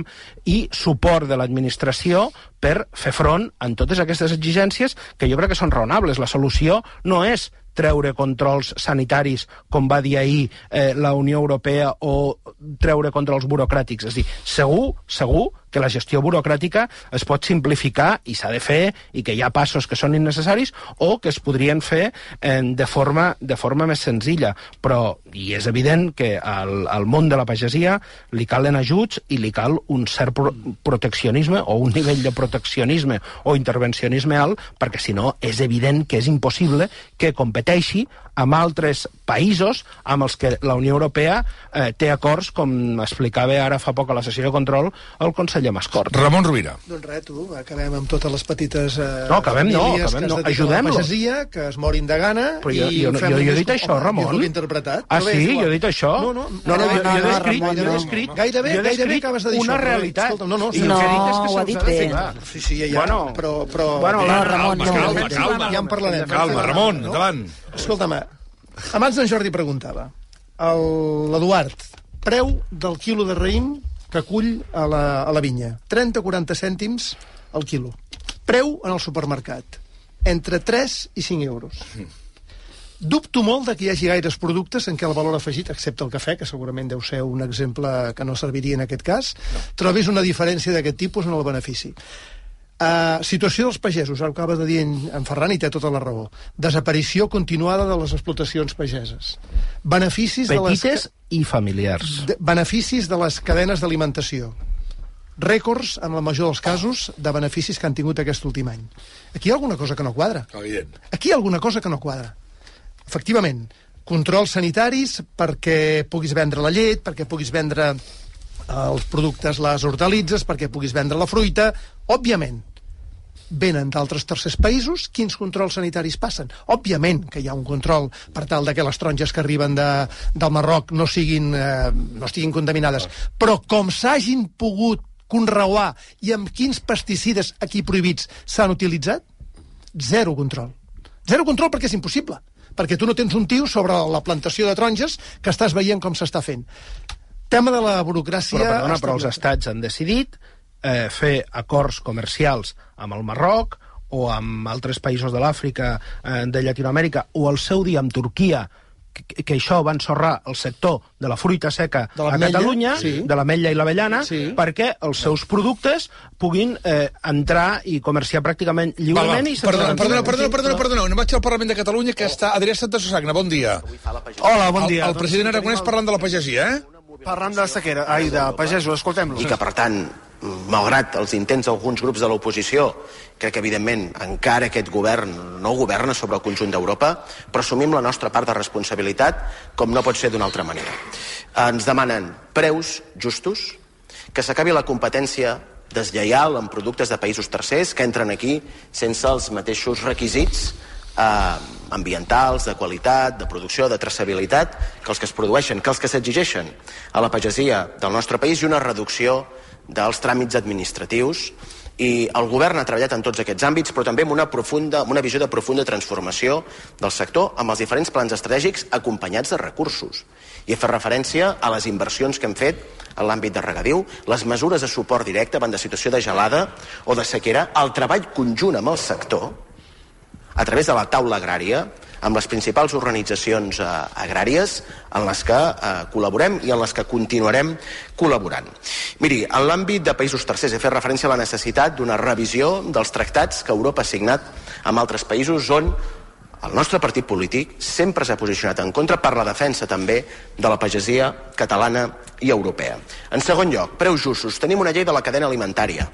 i suport de l'administració per fer front a totes aquestes exigències que jo crec que són raonables. La solució no és treure controls sanitaris, com va dir ahir eh, la Unió Europea, o treure controls burocràtics. És a dir, segur, segur que la gestió burocràtica es pot simplificar i s'ha de fer i que hi ha passos que són innecessaris o que es podrien fer eh, de, forma, de forma més senzilla. Però i és evident que al, al món de la pagesia li calen ajuts i li cal un cert pro proteccionisme o un nivell de proteccionisme o intervencionisme alt perquè si no és evident que és impossible que competeixi amb altres països amb els que la Unió Europea eh, té acords, com explicava ara fa poc a la sessió de control el conseller Mascort. Ramon Rovira. Doncs res, tu, acabem amb totes les petites eh, no, acabem no, acabem no. es dediquen a la Ajudem-los. pagesia, que es morin de gana Però jo, i jo, jo, jo, jo he dit com- això, home, Ramon. jo interpretat. Ah, sí? Jo he dit això? No, no, no, no, jo, jo he descrit, Ramon, jo he no. descrit, Gairebé, jo he gairebé descrit acabes de dir una realitat. escolta'm, no, no, I sí. No, ho ha dit bé. Sí, sí, ja, ja. Bueno, però, però... bueno, no, la- Ramon, calma, no, calma, ja- calma. Ja en parlarem. Calma, Ramon, endavant. Escolta'm, abans en Jordi preguntava, el- l'Eduard, preu del quilo de raïm que cull a la, a la vinya. 30-40 cèntims al quilo. Preu en el supermercat. Entre 3 i 5 euros. Dubto molt de que hi hagi gaires productes en què el valor afegit, excepte el cafè, que segurament deu ser un exemple que no serviria en aquest cas, no. trobis una diferència d'aquest tipus en el benefici. Uh, situació dels pagesos, ara ho acaba de dir en, en Ferran i té tota la raó. Desaparició continuada de les explotacions pageses. Beneficis Petites de les... i familiars. De, beneficis de les cadenes d'alimentació. Rècords, en la major dels casos, de beneficis que han tingut aquest últim any. Aquí hi ha alguna cosa que no quadra. Evident. Aquí hi ha alguna cosa que no quadra. Efectivament, controls sanitaris perquè puguis vendre la llet, perquè puguis vendre els productes, les hortalitzes, perquè puguis vendre la fruita. Òbviament, venen d'altres tercers països, quins controls sanitaris passen? Òbviament que hi ha un control per tal de que les taronges que arriben de, del Marroc no, siguin, eh, no estiguin contaminades. Però com s'hagin pogut conreuar i amb quins pesticides aquí prohibits s'han utilitzat, zero control. Zero control perquè és impossible perquè tu no tens un tio sobre la plantació de taronges que estàs veient com s'està fent. Tema de la burocràcia... Però, perdona, però els estats han decidit eh, fer acords comercials amb el Marroc o amb altres països de l'Àfrica, eh, de Llatinoamèrica, o al seu dia amb Turquia, que, que això va ensorrar el sector de la fruita seca De a Catalunya, sí. de l'ametlla i l'avellana, Sí. perquè els seus productes puguin eh, entrar i comerciar pràcticament lliurement i sense Perdona, garantia. perdona, perdona, perdona, perdona. Anem vaig al Parlament de Catalunya, que està Adrià Santa Susagna. Bon dia. Hola, bon dia. El, el president Aragonès parlant de la pagesia, eh? Parlant de sequera, ai, de pagesos, escoltem-los. i que, per tant, malgrat els intents d'alguns grups de l'oposició, crec que, evidentment, encara aquest govern no governa sobre el conjunt d'Europa, però assumim la nostra part de responsabilitat com no pot ser d'una altra manera. Ens demanen preus justos, que s'acabi la competència deslleial en productes de països tercers que entren aquí sense els mateixos requisits eh, ambientals, de qualitat, de producció, de traçabilitat, que els que es produeixen, que els que s'exigeixen a la pagesia del nostre país i una reducció dels tràmits administratius. I el govern ha treballat en tots aquests àmbits, però també amb una, profunda, amb una visió de profunda transformació del sector, amb els diferents plans estratègics acompanyats de recursos. I he fet referència a les inversions que hem fet en l'àmbit de regadiu, les mesures de suport directe davant de situació de gelada o de sequera, el treball conjunt amb el sector, a través de la taula agrària, amb les principals organitzacions eh, agràries en les que eh, col·laborem i en les que continuarem col·laborant. Miri, en l'àmbit de països tercers he fet referència a la necessitat d'una revisió dels tractats que Europa ha signat amb altres països on el nostre partit polític sempre s'ha posicionat en contra per la defensa també de la pagesia catalana i europea. En segon lloc, preus justos. Tenim una llei de la cadena alimentària,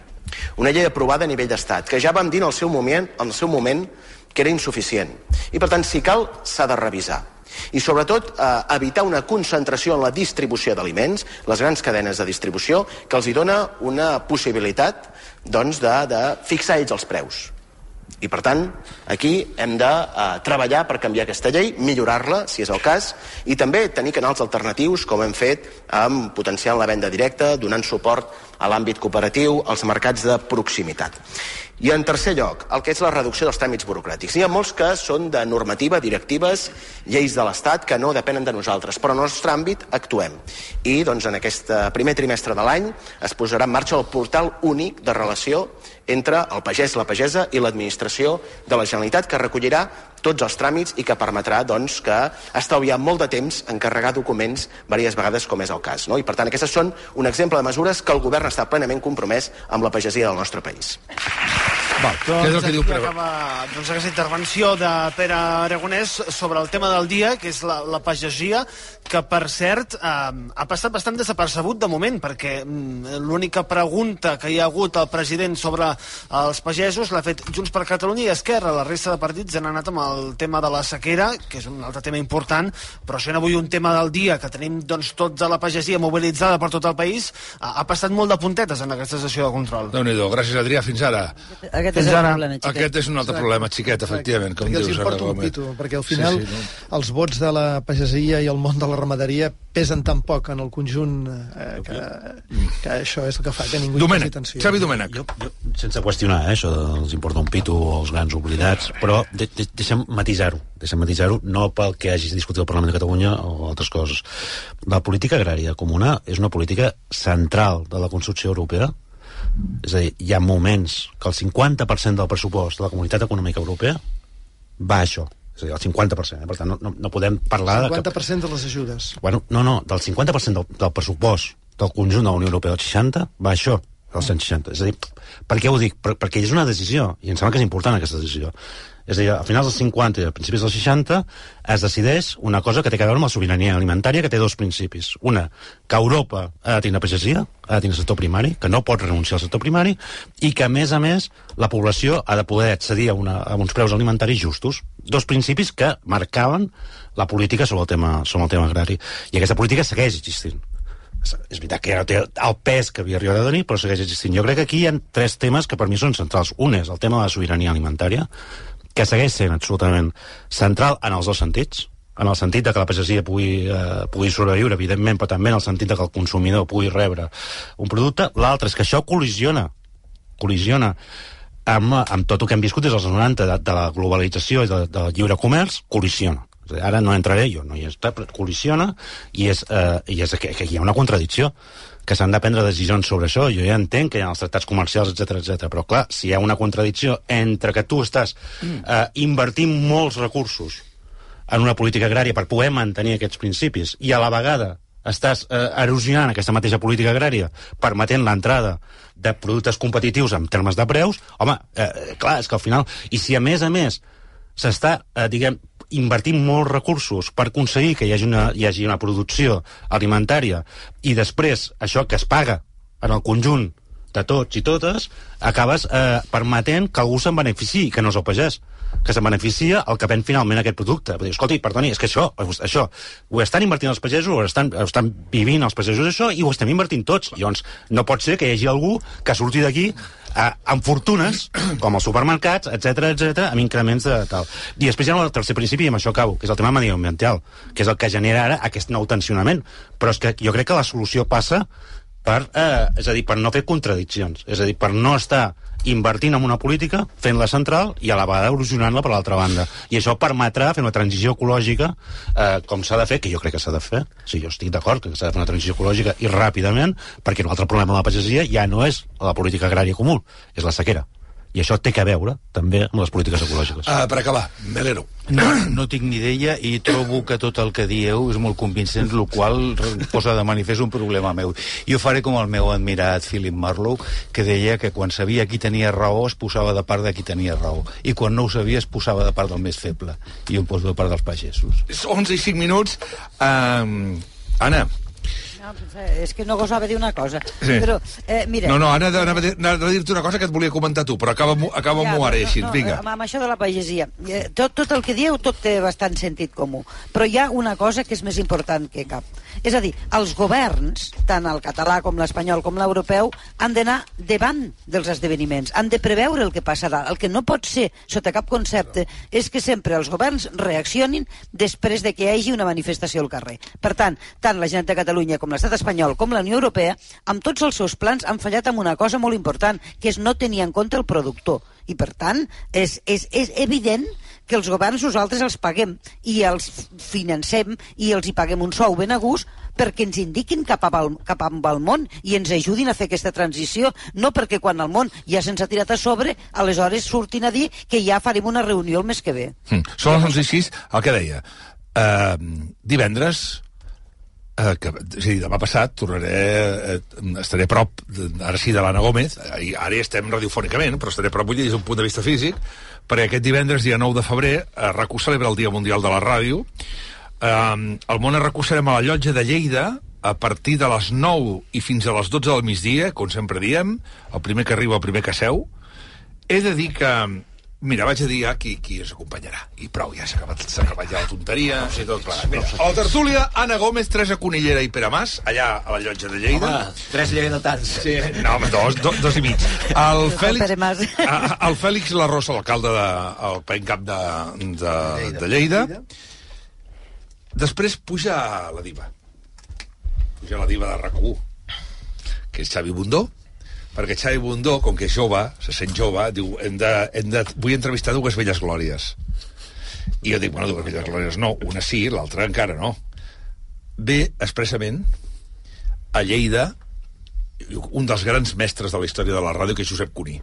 una llei aprovada a nivell d'estat, que ja vam dir en el seu moment, en el seu moment que era insuficient. I, per tant, si cal, s'ha de revisar. I, sobretot, eh, evitar una concentració en la distribució d'aliments, les grans cadenes de distribució, que els hi dona una possibilitat doncs, de, de fixar ells els preus. I, per tant, aquí hem de eh, treballar per canviar aquesta llei, millorar-la, si és el cas, i també tenir canals alternatius, com hem fet amb potenciant la venda directa, donant suport a l'àmbit cooperatiu, als mercats de proximitat. I en tercer lloc, el que és la reducció dels tràmits burocràtics. N'hi ha molts que són de normativa, directives, lleis de l'Estat que no depenen de nosaltres, però en el nostre àmbit actuem. I doncs, en aquest eh, primer trimestre de l'any es posarà en marxa el portal únic de relació entre el pagès, la pagesa i l'administració de la Generalitat que recollirà tots els tràmits i que permetrà doncs, que estalviar molt de temps en carregar documents diverses vegades com és el cas. No? I per tant, aquestes són un exemple de mesures que el govern està plenament compromès amb la pagesia del nostre país. Val, què és el que diu Pere? acaba doncs, aquesta intervenció de Pere Aragonès sobre el tema del dia, que és la, la pagesia, que, per cert, eh, ha passat bastant desapercebut de moment, perquè mm, l'única pregunta que hi ha hagut al president sobre els pagesos l'ha fet Junts per Catalunya i Esquerra. La resta de partits han anat amb el tema de la sequera, que és un altre tema important, però sent avui un tema del dia que tenim doncs, tots a la pagesia mobilitzada per tot el país, ha, ha passat molt de puntetes en aquesta sessió de control. déu nhi Gràcies, Adrià. Fins ara. Aquest Fins és el ara. problema, xiquet. Aquest és un altre problema, xiquet, efectivament, com perquè els dius. importa Ara, un pito, perquè al final Sí, sí, no? els vots de la pagesia i el món de la ramaderia pesen tan poc en el conjunt eh, que, que això és el que fa que ningú hi posi atenció. Jo, jo, sense qüestionar eh, això dels importa un pito o els grans oblidats, però de, de, deixa'm matisar-ho, deixa'm matisar-ho, no pel que hagi discutit el Parlament de Catalunya o altres coses. La política agrària comuna és una política central de la construcció europea, és a dir, hi ha moments que el 50% del pressupost de la Comunitat Econòmica Europea va a això, és a dir, el 50%, eh? per tant no, no, no podem parlar... de que- 50% de les ajudes. Bueno, no, no, del 50% del, del pressupost del conjunt de la Unió Europea, el 60, va a això, el 160. És a dir, per què ho dic? Per, perquè és una decisió, i em sembla que és important aquesta decisió. És a dir, a finals dels 50 i a principis dels 60 es decideix una cosa que té a veure amb la sobirania alimentària, que té dos principis. Una, que Europa ha de tenir pagesia, ha de tenir sector primari, que no pot renunciar al sector primari, i que, a més a més, la població ha de poder accedir a, una, a uns preus alimentaris justos. Dos principis que marcaven la política sobre el tema, sobre el tema agrari. I aquesta política segueix existint és veritat que ja no té el pes que havia arribat a tenir, però segueix existint. Jo crec que aquí hi ha tres temes que per mi són centrals. Un és el tema de la sobirania alimentària, que segueix sent absolutament central en els dos sentits, en el sentit de que la pagesia pugui, eh, pugui sobreviure, evidentment, però també en el sentit de que el consumidor pugui rebre un producte. L'altre és que això col·lisiona, col·lisiona amb, amb tot el que hem viscut des dels 90 de, de la globalització i de, del lliure comerç, col·lisiona. Ara no entraré jo, no hi està, però col·lisiona i és, eh, i és que, que hi ha una contradicció que s'han de prendre decisions sobre això. Jo ja entenc que hi ha els tractats comercials, etc etc. però clar, si hi ha una contradicció entre que tu estàs eh, invertint molts recursos en una política agrària per poder mantenir aquests principis i a la vegada estàs eh, erosionant aquesta mateixa política agrària permetent l'entrada de productes competitius en termes de preus, home, eh, clar, és que al final... I si a més a més s'està, eh, diguem, invertint molts recursos per aconseguir que hi hagi, una, hi hagi una producció alimentària i després això que es paga en el conjunt de tots i totes, acabes eh, permetent que algú se'n beneficiï, que no és el pagès que se'n beneficia el que ven finalment aquest producte. Vull dir, escolti, perdoni, és que això, això ho estan invertint els pagesos, ho estan, ho estan vivint els pagesos això, i ho estem invertint tots. Llavors, no pot ser que hi hagi algú que surti d'aquí eh, amb fortunes, com els supermercats, etc etc amb increments de tal. I després hi ha el tercer principi, i amb això acabo, que és el tema mediambiental, que és el que genera ara aquest nou tensionament. Però és que jo crec que la solució passa per, eh, és a dir, per no fer contradiccions, és a dir, per no estar invertint en una política, fent-la central i a la vegada erosionant-la per l'altra banda. I això permetrà fer una transició ecològica eh, com s'ha de fer, que jo crec que s'ha de fer. O sigui, jo estic d'acord que s'ha de fer una transició ecològica i ràpidament, perquè l'altre problema de la pagesia ja no és la política agrària comú, és la sequera. I això té que veure també amb les polítiques ecològiques. Uh, per acabar, Melero. No, no tinc ni idea i trobo que tot el que dieu és molt convincent, el qual posa de manifest un problema meu. Jo faré com el meu admirat Philip Marlowe, que deia que quan sabia qui tenia raó es posava de part de qui tenia raó, i quan no ho sabia es posava de part del més feble, i em poso de part dels pagesos. És 11 i 5 minuts. Um, Anna, No, és que no gosava dir una cosa. Sí. Però, eh, mira... no, no, Anna, anava a dir- anava a dir-te una cosa que et volia comentar tu, però acaba, acaba ho ara, així, vinga. Amb, amb això de la pagesia. Eh, Tot, tot el que dieu, tot té bastant sentit comú. Però hi ha una cosa que és més important que cap. És a dir, els governs, tant el català com l'espanyol com l'europeu, han d'anar davant dels esdeveniments, han de preveure el que passarà. El que no pot ser, sota cap concepte, és que sempre els governs reaccionin després de que hi hagi una manifestació al carrer. Per tant, tant la Generalitat de Catalunya com l'estat espanyol com la Unió Europea, amb tots els seus plans han fallat amb una cosa molt important, que és no tenir en compte el productor. I, per tant, és, és, és evident que els governs nosaltres els paguem i els financem i els hi paguem un sou ben a gust perquè ens indiquin cap, al, cap amb el món i ens ajudin a fer aquesta transició, no perquè quan el món ja se'ns ha tirat a sobre, aleshores surtin a dir que ja farem una reunió el mes que ve. Mm. Són les 11 i 6, el que deia. Uh, divendres, uh, que, és a dir, demà passat tornaré, uh, estaré a prop, ara sí, de l'Anna Gómez, ara ja estem radiofònicament, però estaré prop, des d'un punt de vista físic, perquè aquest divendres, dia 9 de febrer, uh, RAC1 celebra el Dia Mundial de la Ràdio. Uh, el món RAC1 serem a la llotja de Lleida, a partir de les 9 i fins a les 12 del migdia, com sempre diem, el primer que arriba, el primer que seu. He de dir que Mira, vaig a dir ja qui, qui ens acompanyarà. I prou, ja s'ha acabat, acabat ja la tonteria i tot plegat. Mira, a la tertúlia, Anna Gómez, Teresa Conillera i Pere Mas, allà a la llotja de Lleida. Home, tres lleidatans. Sí, no, home, dos, dos, dos i mig. El Fèlix, el Fèlix Larrosa, l'alcalde de, el pen cap de, de, de Lleida. Després puja la diva. Puja la diva de rac que és Xavi Bundó, perquè Xavi Bundó, com que és jove, se sent jove, diu, hem de, hem de, vull entrevistar dues velles glòries. I jo dic, bueno, dues velles glòries no, una sí, l'altra encara no. Ve expressament a Lleida un dels grans mestres de la història de la ràdio, que és Josep Cuní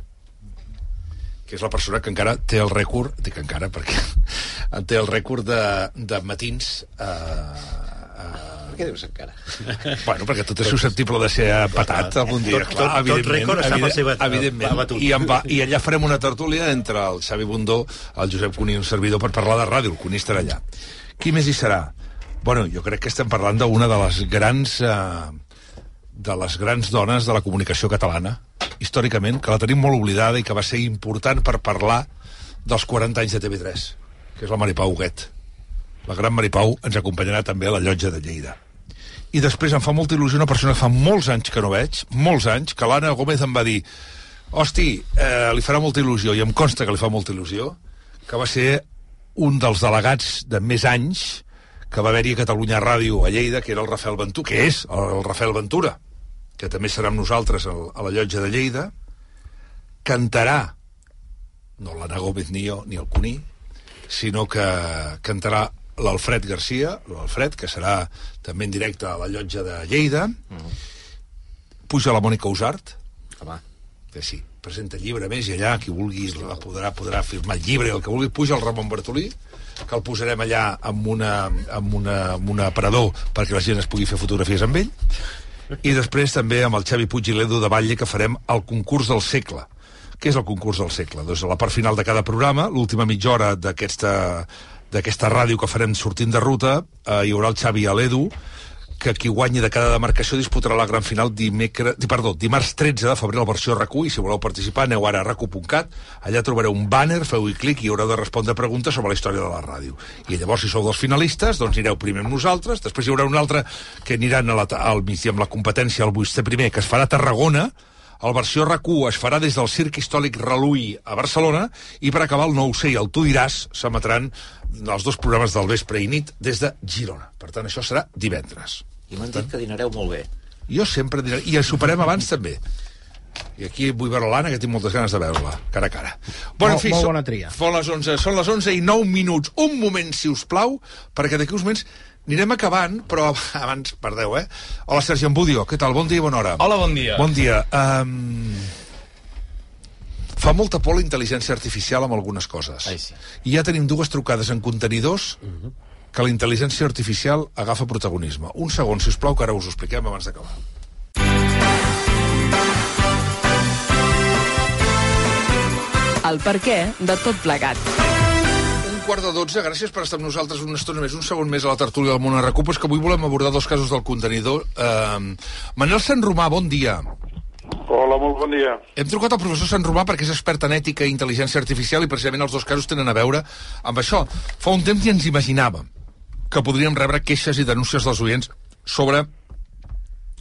que és la persona que encara té el rècord, dic encara perquè té el rècord de, de matins eh, Per què dius encara? Bueno, perquè tot és susceptible de ser patat algun dia. Tot- tot- tot rècord està per ser bat- evidentment. I, va, I allà farem una tertúlia entre el Xavi Bundó, el Josep Cuní i un servidor per parlar de ràdio. El Cuní estarà allà. Qui més hi serà? Bueno, jo crec que estem parlant d'una de les grans... Eh, de les grans dones de la comunicació catalana, històricament, que la tenim molt oblidada i que va ser important per parlar dels 40 anys de TV3, que és la Maripau Huguet. La gran Maripau ens acompanyarà també a la llotja de Lleida. I després em fa molta il·lusió una persona que fa molts anys que no veig, molts anys, que l'Anna Gómez em va dir hosti, eh, li farà molta il·lusió, i em consta que li fa molta il·lusió, que va ser un dels delegats de més anys que va haver-hi a Catalunya Ràdio a Lleida, que era el Rafael Ventura, que és el Rafael Ventura, que també serà amb nosaltres al- a la llotja de Lleida, cantarà, no l'Anna Gómez ni jo, ni el Cuní, sinó que cantarà l'Alfred Garcia, l'Alfred, que serà també en directe a la llotja de Lleida, puja la Mònica Usart, Home. que sí, presenta llibre a més i allà qui vulgui la podrà, podrà firmar el llibre el que vulgui, puja el Ramon Bertolí que el posarem allà amb, una, amb, una, amb un aparador perquè la gent es pugui fer fotografies amb ell. I després també amb el Xavi Puig i l'Edu de Batlle que farem el concurs del segle. Què és el concurs del segle? Doncs a la part final de cada programa, l'última mitja hora d'aquesta d'aquesta ràdio que farem sortint de ruta, eh, hi haurà el Xavi i l'Edu, que qui guanyi de cada demarcació disputarà la gran final dimecre, di, perdó, dimarts 13 de febrer a la versió RAC1 i si voleu participar aneu ara a rac1.cat allà trobareu un banner, feu-hi clic i haureu de respondre preguntes sobre la història de la ràdio. I llavors si sou dels finalistes doncs anireu primer amb nosaltres, després hi haurà un altre que aniran a la, al migdia amb la competència al vostè primer, que es farà a Tarragona el versió RAC1 es farà des del Circ Històric Reluí a Barcelona i per acabar el No ho sé i el Tu diràs s'emetran els dos programes del vespre i nit des de Girona. Per tant, això serà divendres. I m'han dit que dinareu molt bé. Jo sempre diré... I el superem abans també. I aquí vull veure l'Anna, que tinc moltes ganes de veure-la, cara a cara. Molt- en fi, molt bona tria. Són les 11, són les 11 i 9 minuts. Un moment, si us plau, perquè d'aquí uns moments anirem acabant, però abans, perdeu, eh? Hola, Sergi Ambudio, què tal? Bon dia i bona hora. Hola, bon dia. Bon dia. Um... Fa molta por la intel·ligència artificial amb algunes coses. Ai, sí. I ja tenim dues trucades en contenidors Mhm. que la intel·ligència artificial agafa protagonisme. Un segon, si us plau, que ara us ho expliquem abans d'acabar. El per què de tot plegat. Quart de dotze, gràcies per estar amb nosaltres una estona més, un segon més a la tertúlia del món a Recup, que avui volem abordar dos casos del contenidor. Uh, Manel Sant Romà, bon dia. Hola, molt bon dia. Hem trucat al professor Sant Romà perquè és expert en ètica i intel·ligència artificial i precisament els dos casos tenen a veure amb això. Fa un temps ja ens imaginàvem que podríem rebre queixes i denúncies dels oients sobre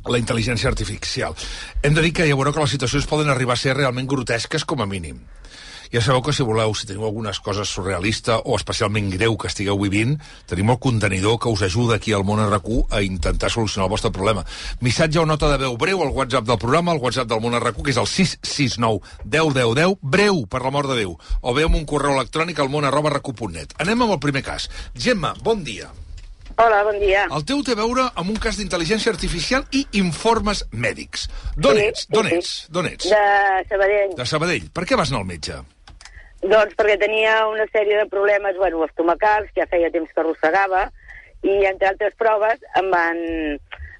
la intel·ligència artificial. Hem de dir que ja veureu que les situacions poden arribar a ser realment grotesques com a mínim. Ja sabeu que si voleu, si teniu algunes coses surrealista o especialment greu que estigueu vivint, tenim el contenidor que us ajuda aquí al món RQ a intentar solucionar el vostre problema. Missatge o nota de veu breu al WhatsApp del programa, al WhatsApp del món RQ, que és el 669 10 10 10, breu, per l'amor de Déu. O bé amb un correu electrònic al món arroba recu.net. Anem amb el primer cas. Gemma, bon dia. Hola, bon dia. El teu té a veure amb un cas d'intel·ligència artificial i informes mèdics. D'on Sí, ets? sí, D'on sí. ets? D'on ets? De Sabadell. De Sabadell. Per què vas anar al metge? Doncs perquè tenia una sèrie de problemes, bueno, estomacals, ja feia temps que arrossegava, i entre altres proves em van,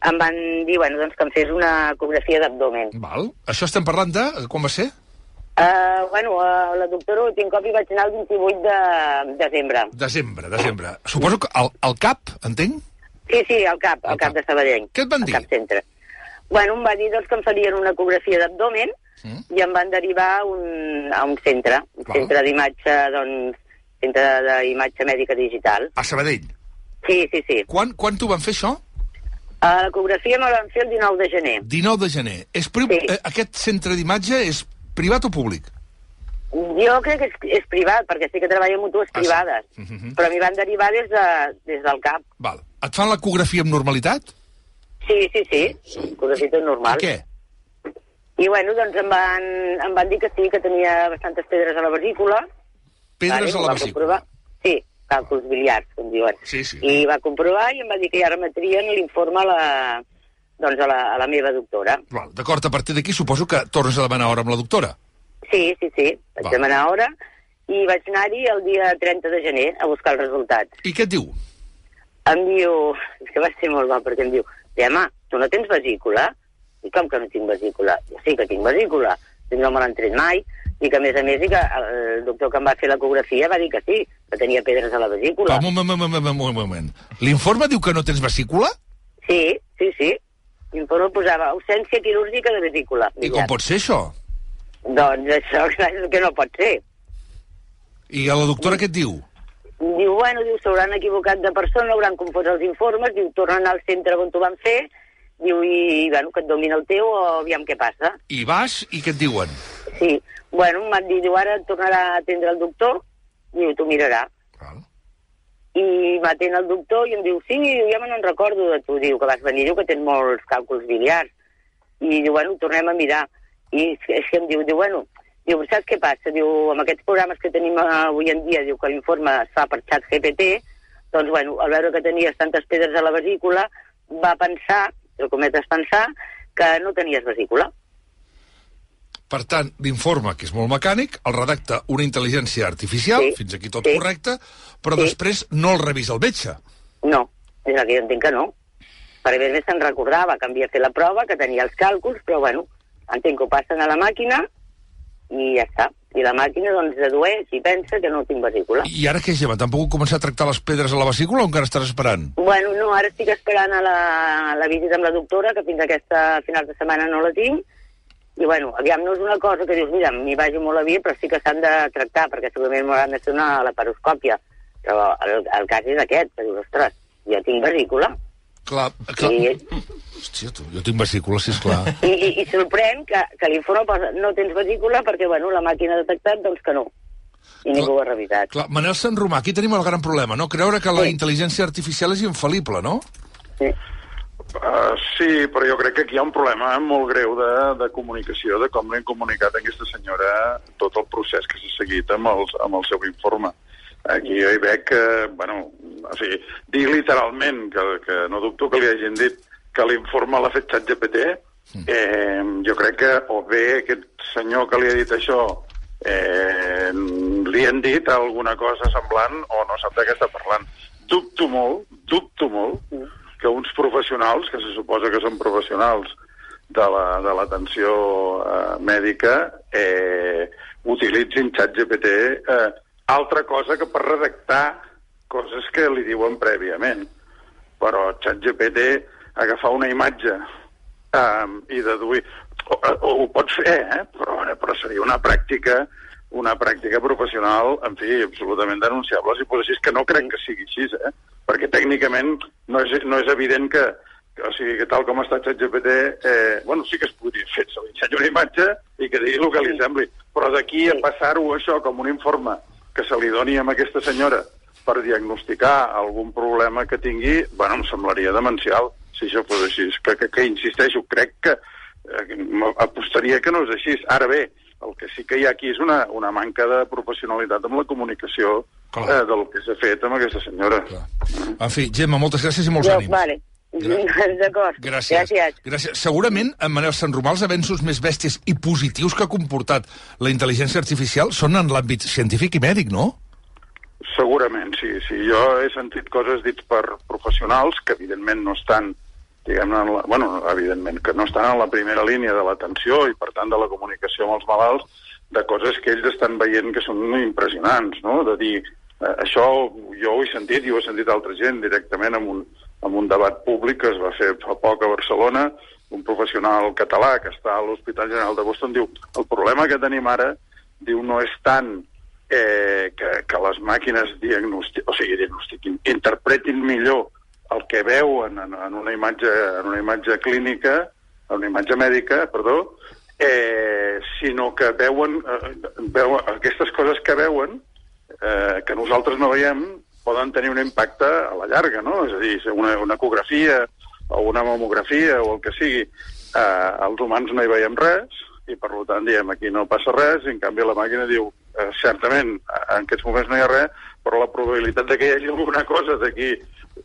em van dir, bueno, doncs que em fes una ecografia d'abdomen. Val. Això estem parlant de... Quan va ser? Uh, bueno, uh, la doctora Utincop hi vaig anar el 28 de desembre. Desembre, desembre. Suposo que al, al CAP, entenc? Sí, sí, al CAP, al CAP de Sabadell. Què et van dir? Al CAP centre. Bueno, em va dir doncs, que em farien una ecografia d'abdomen Mm. i em van derivar a un, a un centre, un centre d'imatge, doncs, centre d'imatge mèdica digital. A Sabadell. Sí, sí, sí. Quan, quan t'ho van fer, això? Uh, L'ecografia me la van fer el 19 de gener. 19 de gener. És pri... sí. eh, aquest centre d'imatge és privat o públic? Jo crec que és, és privat, perquè sí que treballo en mútues privades, Uh -huh. però m'hi van derivar des, de, des del CAP. Val. Et fan l'ecografia amb normalitat? Sí, sí, sí, ecografia normal. I què? I bueno, doncs em van, em van dir que sí, que tenia bastantes pedres a la vesícula. Pedres Vale, a la vesícula. comprovar. Sí, càlculs biliars, com diuen. Sí, sí. I va comprovar i em va dir que ja remetrien l'informe a la, doncs a la, a la meva doctora. Val. D'acord, a partir d'aquí suposo que tornes a demanar hora amb la doctora. Sí, sí, sí, vaig Va. demanar hora i vaig anar-hi el dia 30 de gener a buscar els resultats. I què et diu? Em diu, és que va ser molt mal, perquè em diu, Gemma, tu no tens vesícula? I com que no tinc vesícula? Sí que tinc vesícula, i no me l'han tret mai, i que a més a més que el doctor que em va fer l'ecografia va dir que sí, que tenia pedres a la vesícula. Va, un moment, un moment, un moment. L'informe diu que no tens vesícula? Sí, sí, sí. L'informe posava ausència quirúrgica de vesícula. I com pot ser això? Doncs això és que no pot ser. I a la doctora què et diu? Diu, bueno, diu, s'hauran equivocat de persona, hauran confós els informes, diu, anar al centre on t'ho van fer, diu, i, bueno, que et domin el teu o aviam què passa. I vas i què et diuen? Sí, bueno, m'han dit, diu, ara tornarà a atendre el doctor, diu, t'ho mirarà. I m'atén el doctor i em diu, sí, diu, ja me n'en recordo de tu, diu, que vas venir, diu, que tens molts càlculs biliars. I diu, bueno, tornem a mirar. I és que, és que em diu, diu, bueno, diu, saps què passa? Diu, amb aquests programes que tenim eh, avui en dia, diu que l'informe es fa per xat GPT, doncs, bueno, al veure que tenies tantes pedres a la vesícula, va pensar, el cometes pensar, que no tenies vesícula. Per tant, l'informe, que és molt mecànic, el redacta una intel·ligència artificial, Sí, fins aquí tot sí. correcte, però Sí. després no el revisa el metge. No, és el que jo entenc que no. Per a més se'n recordava que havia fet la prova, que tenia els càlculs, però bueno, entenc que ho passen a la màquina i ja està. I la màquina doncs dedueix i pensa que no tinc vesícula. I ara què, Gemma? Tampoc heu començat a tractar les pedres a la vesícula o encara estàs esperant? Bueno, no, ara estic esperant a la, a la visita amb la doctora, que fins aquesta final de setmana no la tinc, i bueno, aviam, no és una cosa que dius, mira, m'hi vagi molt a dir, però sí que s'han de tractar, perquè segurament m'hauran de fer una laparoscòpia. Però el, el cas és aquest, que dius, ostres, jo tinc vesícula. Clar, clar. I, Hòstia, tu, jo tinc vesícula, sisplau. i, i, i sorprèn que, que l'informe posa no tens vesícula perquè, bueno, la màquina ha detectat doncs que no. I ningú ho ha revisat. Clar, Manel Sant Romà, aquí tenim el gran problema, no? Creure que la Sí. intel·ligència artificial és infal·lible, no? Uh, sí, però jo crec que aquí hi ha un problema molt greu de, de comunicació, de com han comunicat a aquesta senyora tot el procés que s'ha seguit amb, els, amb el seu informe. Aquí jo hi veig que, bueno, o sigui, dir literalment, que, que no dubto que li hagin dit que l'informe l'ha fet ChatGPT, eh, jo crec que o bé aquest senyor que li ha dit això eh, li han dit alguna cosa semblant o no sap de què està parlant. Dubto molt, dubto molt que uns professionals, que se suposa que són professionals de la- de l'atenció eh, mèdica, eh, utilitzin ChatGPT eh, altra cosa que per redactar coses que li diuen prèviament. Però ChatGPT agafar una imatge um, i deduir... O, o, ho pots fer, eh? però, però seria una pràctica una pràctica professional, en fi, absolutament denunciable, si fos així, que no crec que sigui així, eh? perquè tècnicament no és, no és evident que, o sigui, que tal com està ChatGPT, eh, bueno, sí que es podria fer, se li ensenya una imatge i que digui el que li sembli, però d'aquí a passar-ho això com un informe que se li doni a aquesta senyora per diagnosticar algun problema que tingui, bueno, em semblaria demencial si això fos així. Que, que, que insisteixo, crec que eh, apostaria que no és així. Ara bé, el que sí que hi ha aquí és una, una manca de professionalitat amb la comunicació eh, del que s'ha fet amb aquesta senyora. En fi, Gemma, moltes gràcies i molts Jo, ànims. vale. D'acord. Gràcies. Gràcies. Gràcies. Segurament, en Manel Sant Romà, els avenços més bèsties i positius que ha comportat la intel·ligència artificial són en l'àmbit científic i mèdic, no? Segurament, sí, sí. Jo he sentit coses dites per professionals que evidentment no estan diguem-ne, la- bueno, evidentment, que no estan en la primera línia de l'atenció i, per tant, de la comunicació amb els malalts, de coses que ells estan veient que són impressionants, no? De dir, eh, això jo ho he sentit i ho he sentit altra gent directament en un, en un debat públic que es va fer fa poc a Barcelona, un professional català que està a l'Hospital General de Boston diu el problema que tenim ara diu no és tant eh, que, que les màquines diagnosti o sigui, diagnostiquin, interpretin millor el que veuen en, en, una imatge, en una imatge clínica, en una imatge mèdica, perdó, eh, sinó que veuen, eh, veuen aquestes coses que veuen, eh, que nosaltres no veiem, poden tenir un impacte a la llarga, no? És a dir, una, una ecografia o una mamografia o el que sigui, eh, els humans no hi veiem res, i per tant diem aquí no passa res, i en canvi la màquina diu eh, certament en aquests moments no hi ha res, però la probabilitat de que hi hagi alguna cosa d'aquí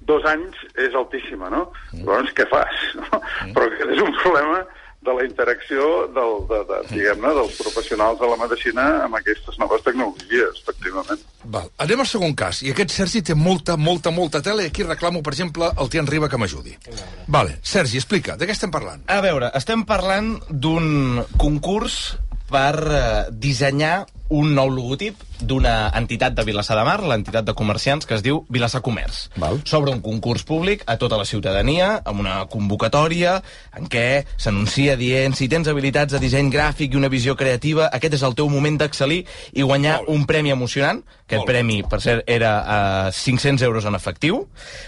dos anys és altíssima, no? Mm. Llavors, què fas? No? Mm. Però aquest és un problema de la interacció del, de, de, diguem-ne, dels professionals de la medicina amb aquestes noves tecnologies, efectivament. Val. Anem al segon cas. I aquest Sergi té molta, molta, molta tela i aquí reclamo, per exemple, el Tian Riba que m'ajudi. Vale. Sergi, explica, de què estem parlant? A veure, estem parlant d'un concurs per eh, dissenyar un nou logotip d'una entitat de Vilassar de Mar, l'entitat de comerciants que es diu Vilassar Comerç. Val. S'obre un concurs públic a tota la ciutadania, amb una convocatòria en què s'anuncia dient si tens habilitats de disseny gràfic i una visió creativa, aquest és el teu moment d'excel·lir i guanyar un premi emocionant. Aquest premi, per cert, era a 500 euros en efectiu.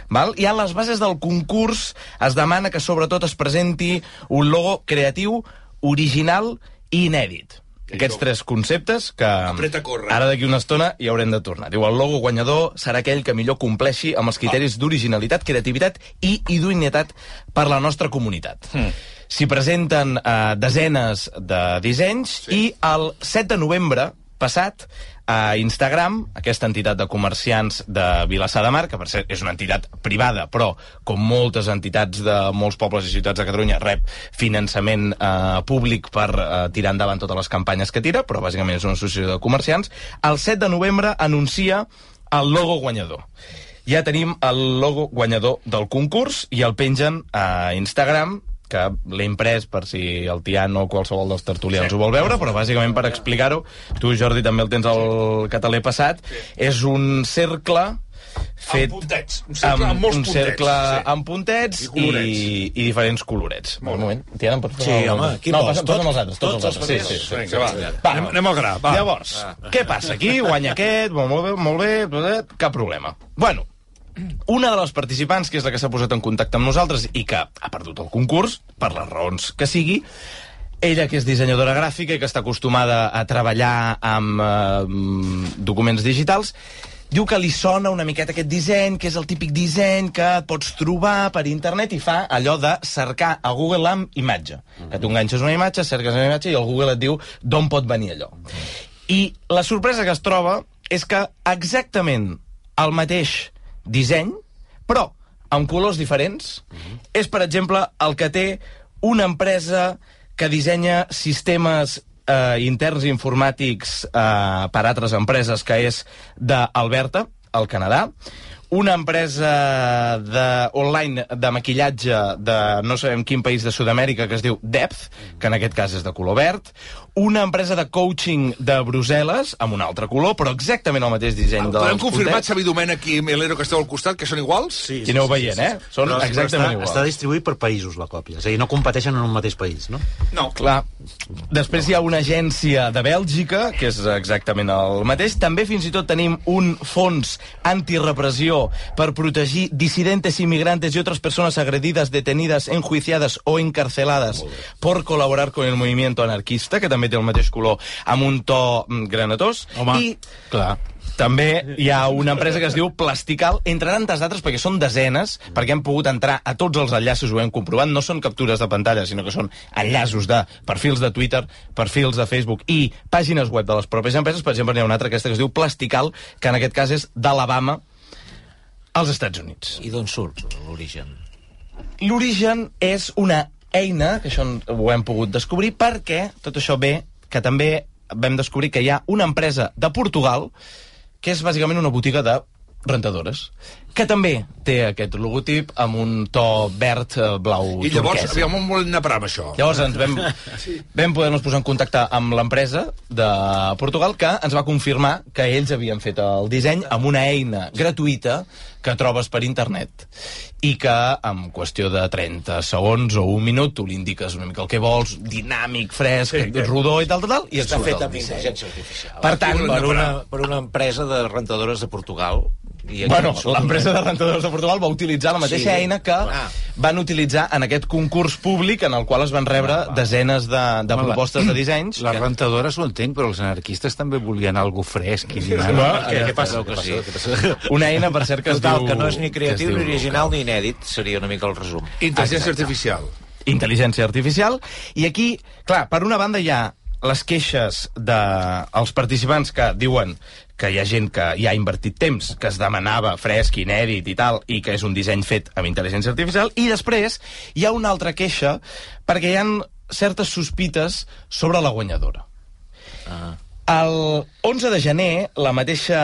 Val? I a les bases del concurs es demana que sobretot es presenti un logo creatiu, original i inèdit. Aquests tres conceptes que Apreta ara d'aquí una estona hi haurem de tornar. Diu, el logo guanyador serà aquell que millor compleixi amb els criteris d'originalitat, creativitat i idoneïtat per la nostra comunitat. Hmm. S'hi presenten eh, desenes de dissenys sí. i el 7 de novembre passat a Instagram, aquesta entitat de comerciants de Vilassar de Mar, que per cert és una entitat privada, però com moltes entitats de molts pobles i ciutats de Catalunya rep finançament eh, públic per eh, tirar endavant totes les campanyes que tira, però bàsicament és una associació de comerciants, el 7 de novembre anuncia el logo guanyador. Ja tenim el logo guanyador del concurs i el pengen a Instagram que l'he imprès per si el Tian o qualsevol dels tertulians sí. ho vol veure, però bàsicament per explicar-ho, tu, Jordi, també el tens al català passat, sí. és un cercle fet Amb puntets. Un cercle amb molts un puntets, cercle sí. amb puntets I i, colorets. i, diferents colorets. Un moment, Tian, em pots Sí, el- home, qui no, vols? Tot- posa'm els altres, tots, tots els altres. els Sí, sí, sí. Vinga, va. va. Anem- anem al gra, va. Llavors, Ah. què passa? Aquí guanya aquest, molt bé, molt bé, molt bé, cap problema. Bueno, una de les participants, que és la que s'ha posat en contacte amb nosaltres i que ha perdut el concurs, per les raons que sigui, ella, que és dissenyadora gràfica i que està acostumada a treballar amb eh, documents digitals, diu que li sona una miqueta aquest disseny, que és el típic disseny que pots trobar per internet i fa allò de cercar a Google amb imatge. Que tu enganxes una imatge, cerques una imatge i el Google et diu d'on pot venir allò. I la sorpresa que es troba és que exactament el mateix disseny, però amb colors diferents, és, per exemple, el que té una empresa que dissenya sistemes eh, interns informàtics eh, per altres empreses, que és d'Alberta, al Canadà, una empresa de, online de maquillatge de no sabem quin país de Sud-amèrica que es diu Depth, que en aquest cas és de color verd, una empresa de coaching de Brussel·les, amb un altre color, però exactament el mateix disseny dels Podem confirmar, puntets. Xavi Domènech i Melero, que esteu al costat, que són iguals? Sí, I aneu veient, eh? Són Però- però exactament està, iguals. Està distribuït per països, la còpia. És a dir, no competeixen en un mateix país, no? No. Clar. Després hi ha una agència de Bèlgica, que és exactament el mateix. També fins i tot tenim un fons antirepressió per protegir dissidentes, inmigrantes y otras personas agredidas, detenidas, enjuiciadas o encarceladas por colaborar con el movimiento anarquista, que també té el mateix color amb un to mm, granatós. Home, I clar. també hi ha una empresa que es diu Plastical, entre tantes d'altres, perquè són desenes, perquè hem pogut entrar a tots els enllaços, ho hem comprovat, no són captures de pantalla, sinó que són enllaços de perfils de Twitter, perfils de Facebook i pàgines web de les pròpies empreses. Per exemple, n'hi ha una altra, aquesta que es diu Plastical, que en aquest cas és d'Alabama, als Estats Units. I d'on surt l'origen? L'origen és una eina, que això ho hem pogut descobrir, perquè tot això ve que també vam descobrir que hi ha una empresa de Portugal que és bàsicament una botiga de rentadores, que també té aquest logotip amb un to verd, eh, blau, I llavors, turquesa. aviam, on volen anar amb això? Llavors ens vam, vam poder-nos posar en contacte amb l'empresa de Portugal que ens va confirmar que ells havien fet el disseny amb una eina gratuïta que trobes per internet i que en qüestió de 30 segons o un minut tu li indiques una mica el que vols, dinàmic, fresc, sí, rodó i tal, tal, tal, i et Està surt fet amb intel·ligència artificial. Per tant, per una- per una empresa de rentadores de Portugal. I aquí Bueno, surt l'empresa de rentadors de Portugal va utilitzar la mateixa Sí. eina que Ah. van utilitzar en aquest concurs públic en el qual es van rebre desenes de, de Home, propostes de dissenys. Les rentadores ho entenc, però els anarquistes també volien algo fresc i dinàmic. Va, Què, què passa? Que sí. Una eina, per cert, que es Total, diu... que no és ni que creatiu, ni original, ni inèdit, seria una mica el resum. Intel·ligència artificial. intel·ligència artificial. I aquí, clar, per una banda hi ha les queixes dels de, participants que diuen que hi ha gent que ja ha invertit temps, que es demanava fresc, inèdit i tal, i que és un disseny fet amb intel·ligència artificial, i després hi ha una altra queixa perquè hi han certes sospites sobre la guanyadora. Ah. El 11 de gener, la mateixa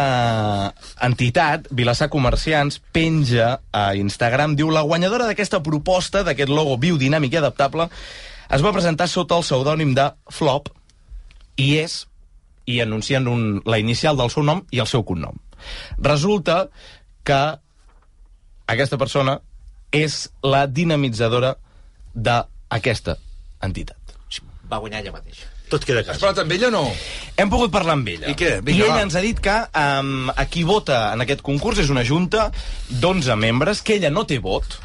entitat, Vilassar Comerciants, penja a Instagram, diu la guanyadora d'aquesta proposta, d'aquest logo biodinàmic i adaptable, es va presentar sota el pseudònim de Flop, i és, i anuncien un, la inicial del seu nom i el seu cognom. Resulta que aquesta persona és la dinamitzadora d'aquesta entitat. Va guanyar ella mateixa. Tot queda a Has parlat amb ella o no? Hem pogut parlar amb ella. I què? I Vinga, ella va. ens ha dit que um, a qui vota en aquest concurs és una junta d'11 membres, que ella no té vot,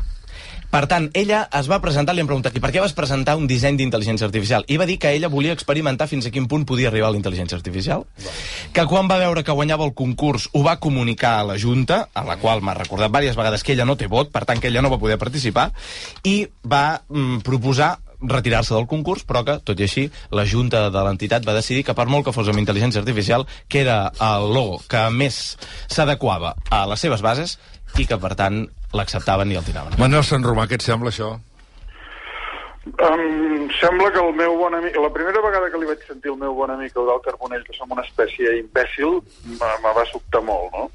per tant, ella es va presentar, li hem preguntat, per què vas presentar un disseny d'intel·ligència artificial? I va dir que ella volia experimentar fins a quin punt podia arribar la intel·ligència artificial, que quan va veure que guanyava el concurs ho va comunicar a la Junta, a la qual m'ha recordat diverses vegades que ella no té vot, per tant que ella no va poder participar, i va mm, proposar retirar-se del concurs, però que, tot i així, la Junta de l'entitat va decidir que per molt que fos amb intel·ligència artificial, que era el logo que més s'adequava a les seves bases i que, per tant, l'acceptaven i el tiraven. Manuel Sant Romà, què et sembla això? Em sembla que el meu bon amic... La primera vegada que li vaig sentir el meu bon amic Eudal Carbonell que som una espècie imbècil, me, me va sobtar molt, no?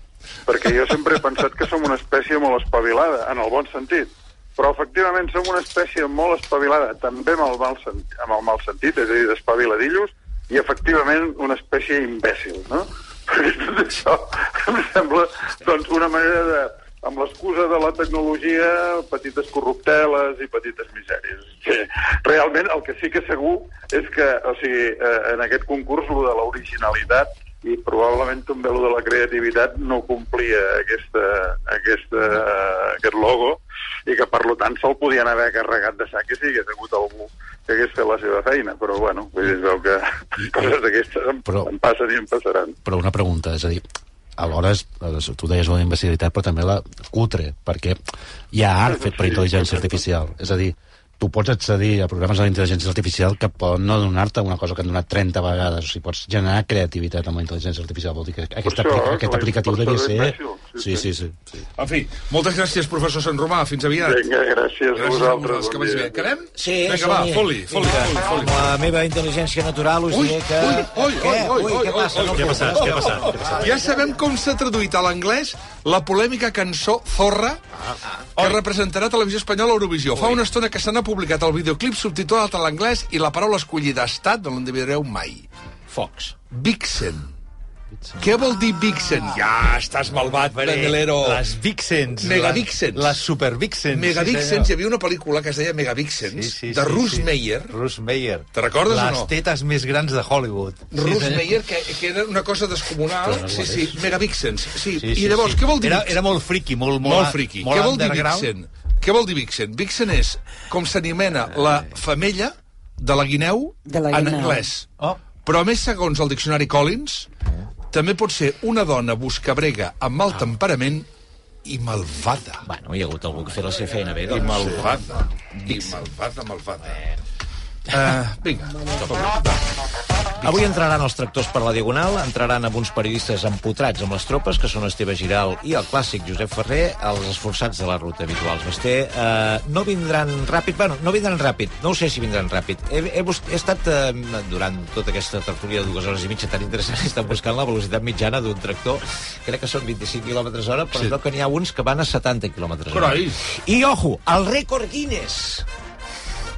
Perquè jo sempre he pensat que som una espècie molt espavilada, en el bon sentit. Però, efectivament, som una espècie molt espavilada, també amb el mal, sentit, amb el mal sentit, és a dir, d'espaviladillos, i, efectivament, una espècie imbècil, no? Perquè tot això em sembla, doncs, una manera de, amb l'excusa de la tecnologia, petites corrupteles i petites misèries. Que realment el que sí que segur és que, o sigui, eh, en aquest concurs, lo de l'originalitat i probablement també lo de la creativitat no complia aquesta, aquesta, aquest logo i que per lo tant se'l podien haver carregat de sac si hi hagués hagut algú que hagués fet la seva feina, però bueno, vull dir, es veu que coses d'aquestes em, Però- em passen i em passaran. Però una pregunta, és a dir, alhora és- tu deies la imbecilitat, però també la cutre, perquè hi ha art fet per intel·ligència artificial. És a dir, tu pots accedir a programes de l'intel·ligència artificial que poden no donar-te una cosa que han donat 30 vegades. O sigui, pots generar creativitat amb la intel·ligència artificial. Vol dir que aquest, això, apli que aquest aplicatiu devia ser... imbècil, Sí, sí, sí. sí. En fi, moltes gràcies, professor Sant Romà. Fins aviat. Vinga, gràcies a vosaltres, Que vagi bé. Quedem? Sí, Vinga, va, foli, foli, Vinga, foli, foli. Amb la meva intel·ligència natural us Ui, diré que... ui, ui, Què? ui, ui, què passa? Què ha passat? Què passat? Ja sabem com s'ha traduït a l'anglès la polèmica cançó Zorra que representarà Televisió Espanyola a Eurovisió. Fa una estona que se n'ha publicat el videoclip subtitulat a l'anglès i la paraula escollida ha estat, no l'endevinareu mai, Fox. Vixen. Què vol dir Vixen? Ja, estàs malvat, Benelero. Les Vixens. Megavixens. Les, les Supervixens. Megavixens, hi havia una pel·lícula que es deia Megavixens, Sí, sí, de sí, Russ sí. Meyer. Russ Meyer. Te recordes o les no? tetes més grans de Hollywood. Russ Meyer, que, que era una cosa descomunal. Sí, sí, és. Megavixens. Sí, Sí, I sí, llavors, sí. què vol dir Era, Vixen? era molt friki, molt, molt, Molt friki. Molt Què vol dir. Vixen? Què vol dir Vixen? Vixen és com s'anomena la femella de la guineu De la en guineu. anglès. Oh. Però a més, segons el diccionari Collins, també pot ser una dona buscabrega amb mal temperament i malvada. Bueno, hi ha hagut algú que fer la seva feina bé, I doncs. malvada. I malvada, malvada. Uh, vinga, Avui entraran els tractors per la Diagonal, entraran amb uns periodistes empotrats amb les tropes, que són Esteve Giral i el clàssic Josep Ferrer, els esforçats de la ruta habituals. Basté, eh, no vindran ràpid, bueno, no vindran ràpid, no ho sé si vindran ràpid. He, he, he estat, eh, durant tota aquesta tertúlia de dues hores i mitja tan interessant, he estat buscant la velocitat mitjana d'un tractor, crec que són 25 km hora, però Sí. sí. que n'hi ha uns que van a 70 km hora. Carai. I, ojo, el rècord Guinness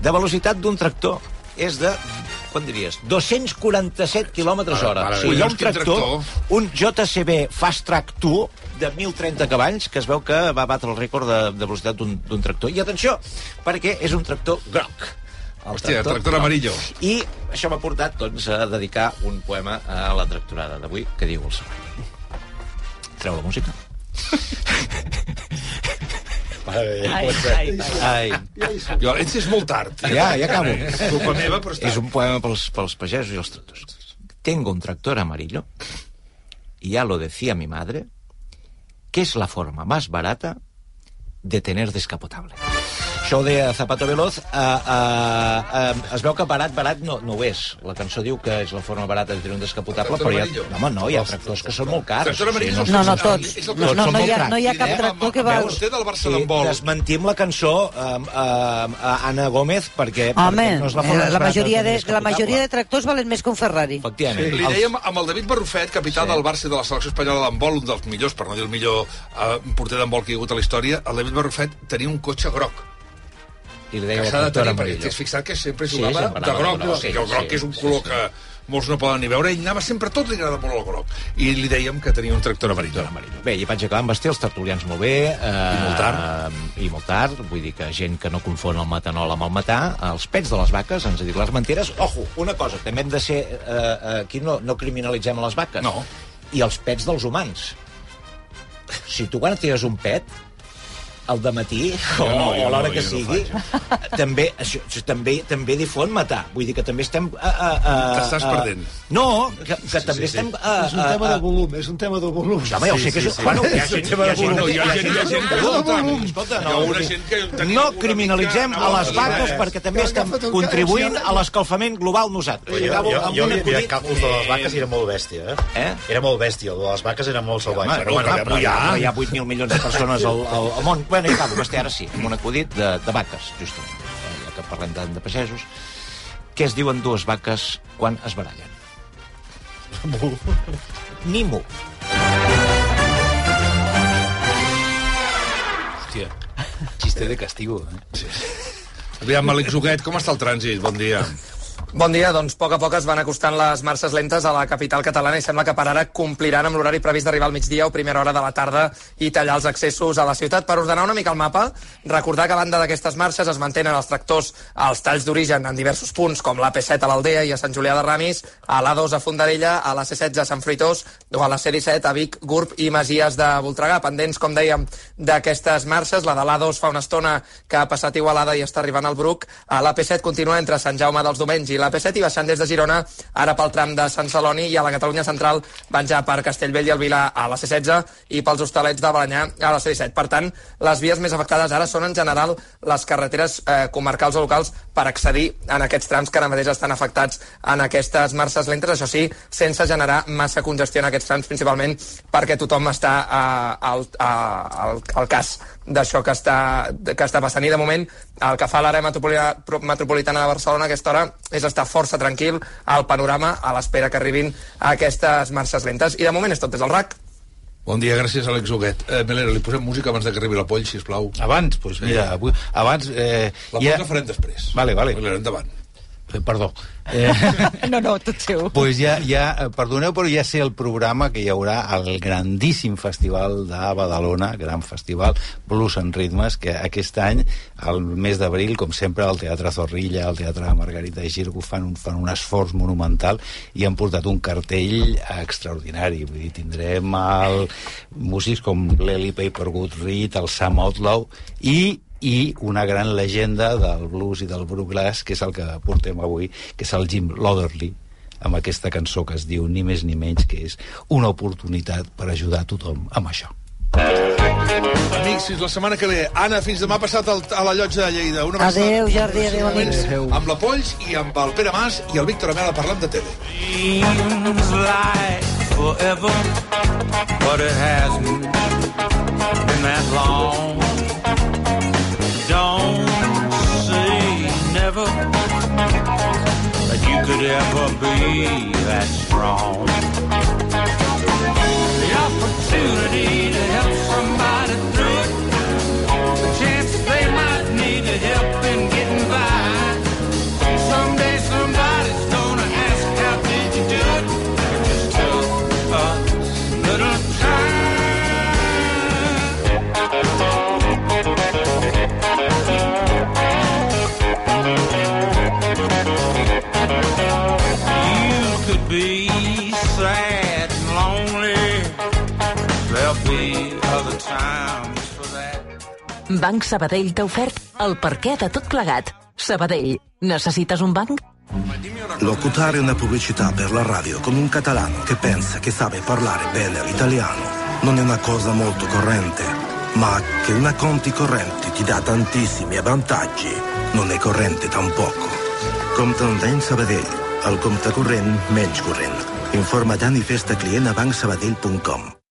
de velocitat d'un tractor és de, quan diries, 247 km hora. mare o sigui, hi ha un tractor, tractor? un JCB Fast Track 2 de 1.030 cavalls, que es veu que va batre el rècord de, de velocitat d'un tractor. I atenció, perquè és un tractor groc. El Hòstia, tractor groc. amarillo. I això m'ha portat doncs, a dedicar un poema a la tractorada d'avui, que diu el següent. Treu la música. Ai, ai, ai. Jo, ets és molt tard. Ja, ja acabo. Culpa meva, però està... És un poema pels, pels pagesos i els tractors. Tengo un tractor amarillo y ya lo decía mi madre que es la forma más barata de tener descapotable. Això ho deia Zapato Veloz. Uh, uh, uh, es veu que barat, barat no, no ho és. La cançó diu que és la forma barata de tenir un descapotable, però hi ha, amarillo. home, no, hi ha tractors que són molt cars. Sí, no, No, no, tots. No, no, no, hi ha, no hi ha cap tractor que va... Veus? Vostè del Barça Sí, desmentim la cançó um, a Anna Gómez perquè, Home, perquè no és la, eh, forma la, majoria de, la majoria de tractors valen més que un Ferrari. Efectivament. Li Els- dèiem amb el David Barrufet, capità Sí. del Barça i de la selecció espanyola d'handbol, un dels millors, per no dir el millor uh, porter d'handbol que hi ha hagut a la història, el David Barrufet tenia un cotxe groc. I li Que deia s'ha de tenir, perquè amarillo. t'has fixat que sempre Sí, jugava sempre de groc, groc, sí, sí, el groc sí, és un sí, color sí. que molts no poden ni veure, ell anava sempre, tot li agrada molt el groc. I li dèiem que tenia un tractor amarillo. Bé, i vaig acabar amb Basté, els tertulians molt bé. Eh, I molt tard. I molt tard, vull dir que gent que no confon el metanol amb el metà, els pets de les vaques, ens ha dit les menteres. Ojo, una cosa, també hem de ser... Eh, eh, aquí no, no criminalitzem a les vaques. No. I els pets dels humans. Si tu quan tires un pet, al matí o, no, o jo a l'hora no, que jo no sigui, també, això, això, també, també difon matar. Vull dir que també estem... Uh, uh, uh, T'estàs perdent. No, que, que també estem... Uh, És un tema de volum, és un tema de volum. Home, ja ho sé que és... Bueno, hi ha gent, hi ha gent, No, hi ha gent, hi ha gent que Hi ha no, una gent que no criminalitzem a les vaques Eh, perquè també estem contribuint a l'escalfament global nosaltres. Jo, Acabo jo, amb jo acudit. càlculs de les vaques i era molt bèstia, eh? Eh? Era molt bèstia, el de les vaques era molt salvatge. Bueno, però, hi ha, però hi ha 8.000 milions de persones al, al món. Bueno, i acabo, Basté, ara sí, amb un acudit de, de vaques, justament. Eh, Ja que parlem de, de pagesos. Què es diuen dues vaques quan es barallen? Nimo. Hòstia. Xiste de castigo. Eh? Aviam, Àlex Huguet, com està el trànsit? Bon dia. Bon dia, doncs a poc a poc es van acostant les marxes lentes a la capital catalana i sembla que per ara compliran amb l'horari previst d'arribar al migdia o primera hora de la tarda i tallar els accessos a la ciutat. Per ordenar una mica el mapa, recordar que a banda d'aquestes marxes es mantenen els tractors als talls d'origen en diversos punts, com l'AP7 a l'Aldea i a Sant Julià de Ramis, a l'A2 a Fondarella, a la C16 a Sant Fruitós o a la C17 a Vic, Gurb i Masies de Voltregà. Pendents, com dèiem, d'aquestes marxes, la de l'A2 fa una estona que ha passat Igualada i està arribant al Bruc. A l'AP7 continua entre Sant Jaume dels Domenys i l'AP7 i baixant des de Girona, ara pel tram de Sant Celoni i a la Catalunya Central van ja per Castellvell i el Vilà a la C16 i pels hostalets de Balanyà a la C17. Per tant, les vies més afectades ara són en general les carreteres eh, comarcals o locals per accedir en aquests trams que ara mateix estan afectats en aquestes marxes lentes, això sí, sense generar massa congestió en aquests trams, principalment perquè tothom està eh, al, a- al, al cas d'això que, està, que està passant. I de moment, el que fa l'àrea metropolitana, metropolitana de Barcelona a aquesta hora és estar força tranquil al panorama a l'espera que arribin aquestes marxes lentes. I de moment és tot des del RAC. Bon dia, gràcies, Àlex Huguet. Eh, Melero, li posem música abans de que arribi la Poll, sisplau. Abans, doncs mira, avui, abans... Eh, La Poll la farem després. Vale, vale. Melero, endavant. Eh, Perdó. Eh, No, no, tot seu. pues ja, ja, eh, perdoneu, però ja sé el programa que hi haurà al grandíssim festival de Badalona, gran festival, Blues en Ritmes, que aquest any, al mes d'abril, com sempre, al Teatre Zorrilla, al Teatre Margarita de Girgo, fan un, fan un esforç monumental i han portat un cartell extraordinari. Vull dir, tindrem el, músics com l'Eli Paperwood Reed, el Sam Outlaw i i una gran llegenda del blues i del bluegrass, que és el que portem avui, que és el Jim Lotherly, amb aquesta cançó que es diu ni més ni menys, que és una oportunitat per ajudar a tothom amb això. Amics, fins la setmana que ve. Anna, fins demà passat al, a la llotja de Lleida. Una. Adéu, Jordi, adéu, amics. Amb la Polls i amb el Pere Mas i el Víctor Amela parlant de tele. seems like forever, but it hasn't been that long. Ever be that strong. The opportunity to help Banc Sabadell t'ha ofert el perquè de tot plegat. Sabadell, necessites un banc? Locutare una pubblicità per la radio con un catalano che pensa che sape parlare bene l'italiano non è una cosa molto corrente, ma che una conti corrente ti dà tantissimi vantaggi non è corrente tampoco. Compte Sabadell, el compte corrent menys corrent. Informa Dani Festa client a bancsabadell.com.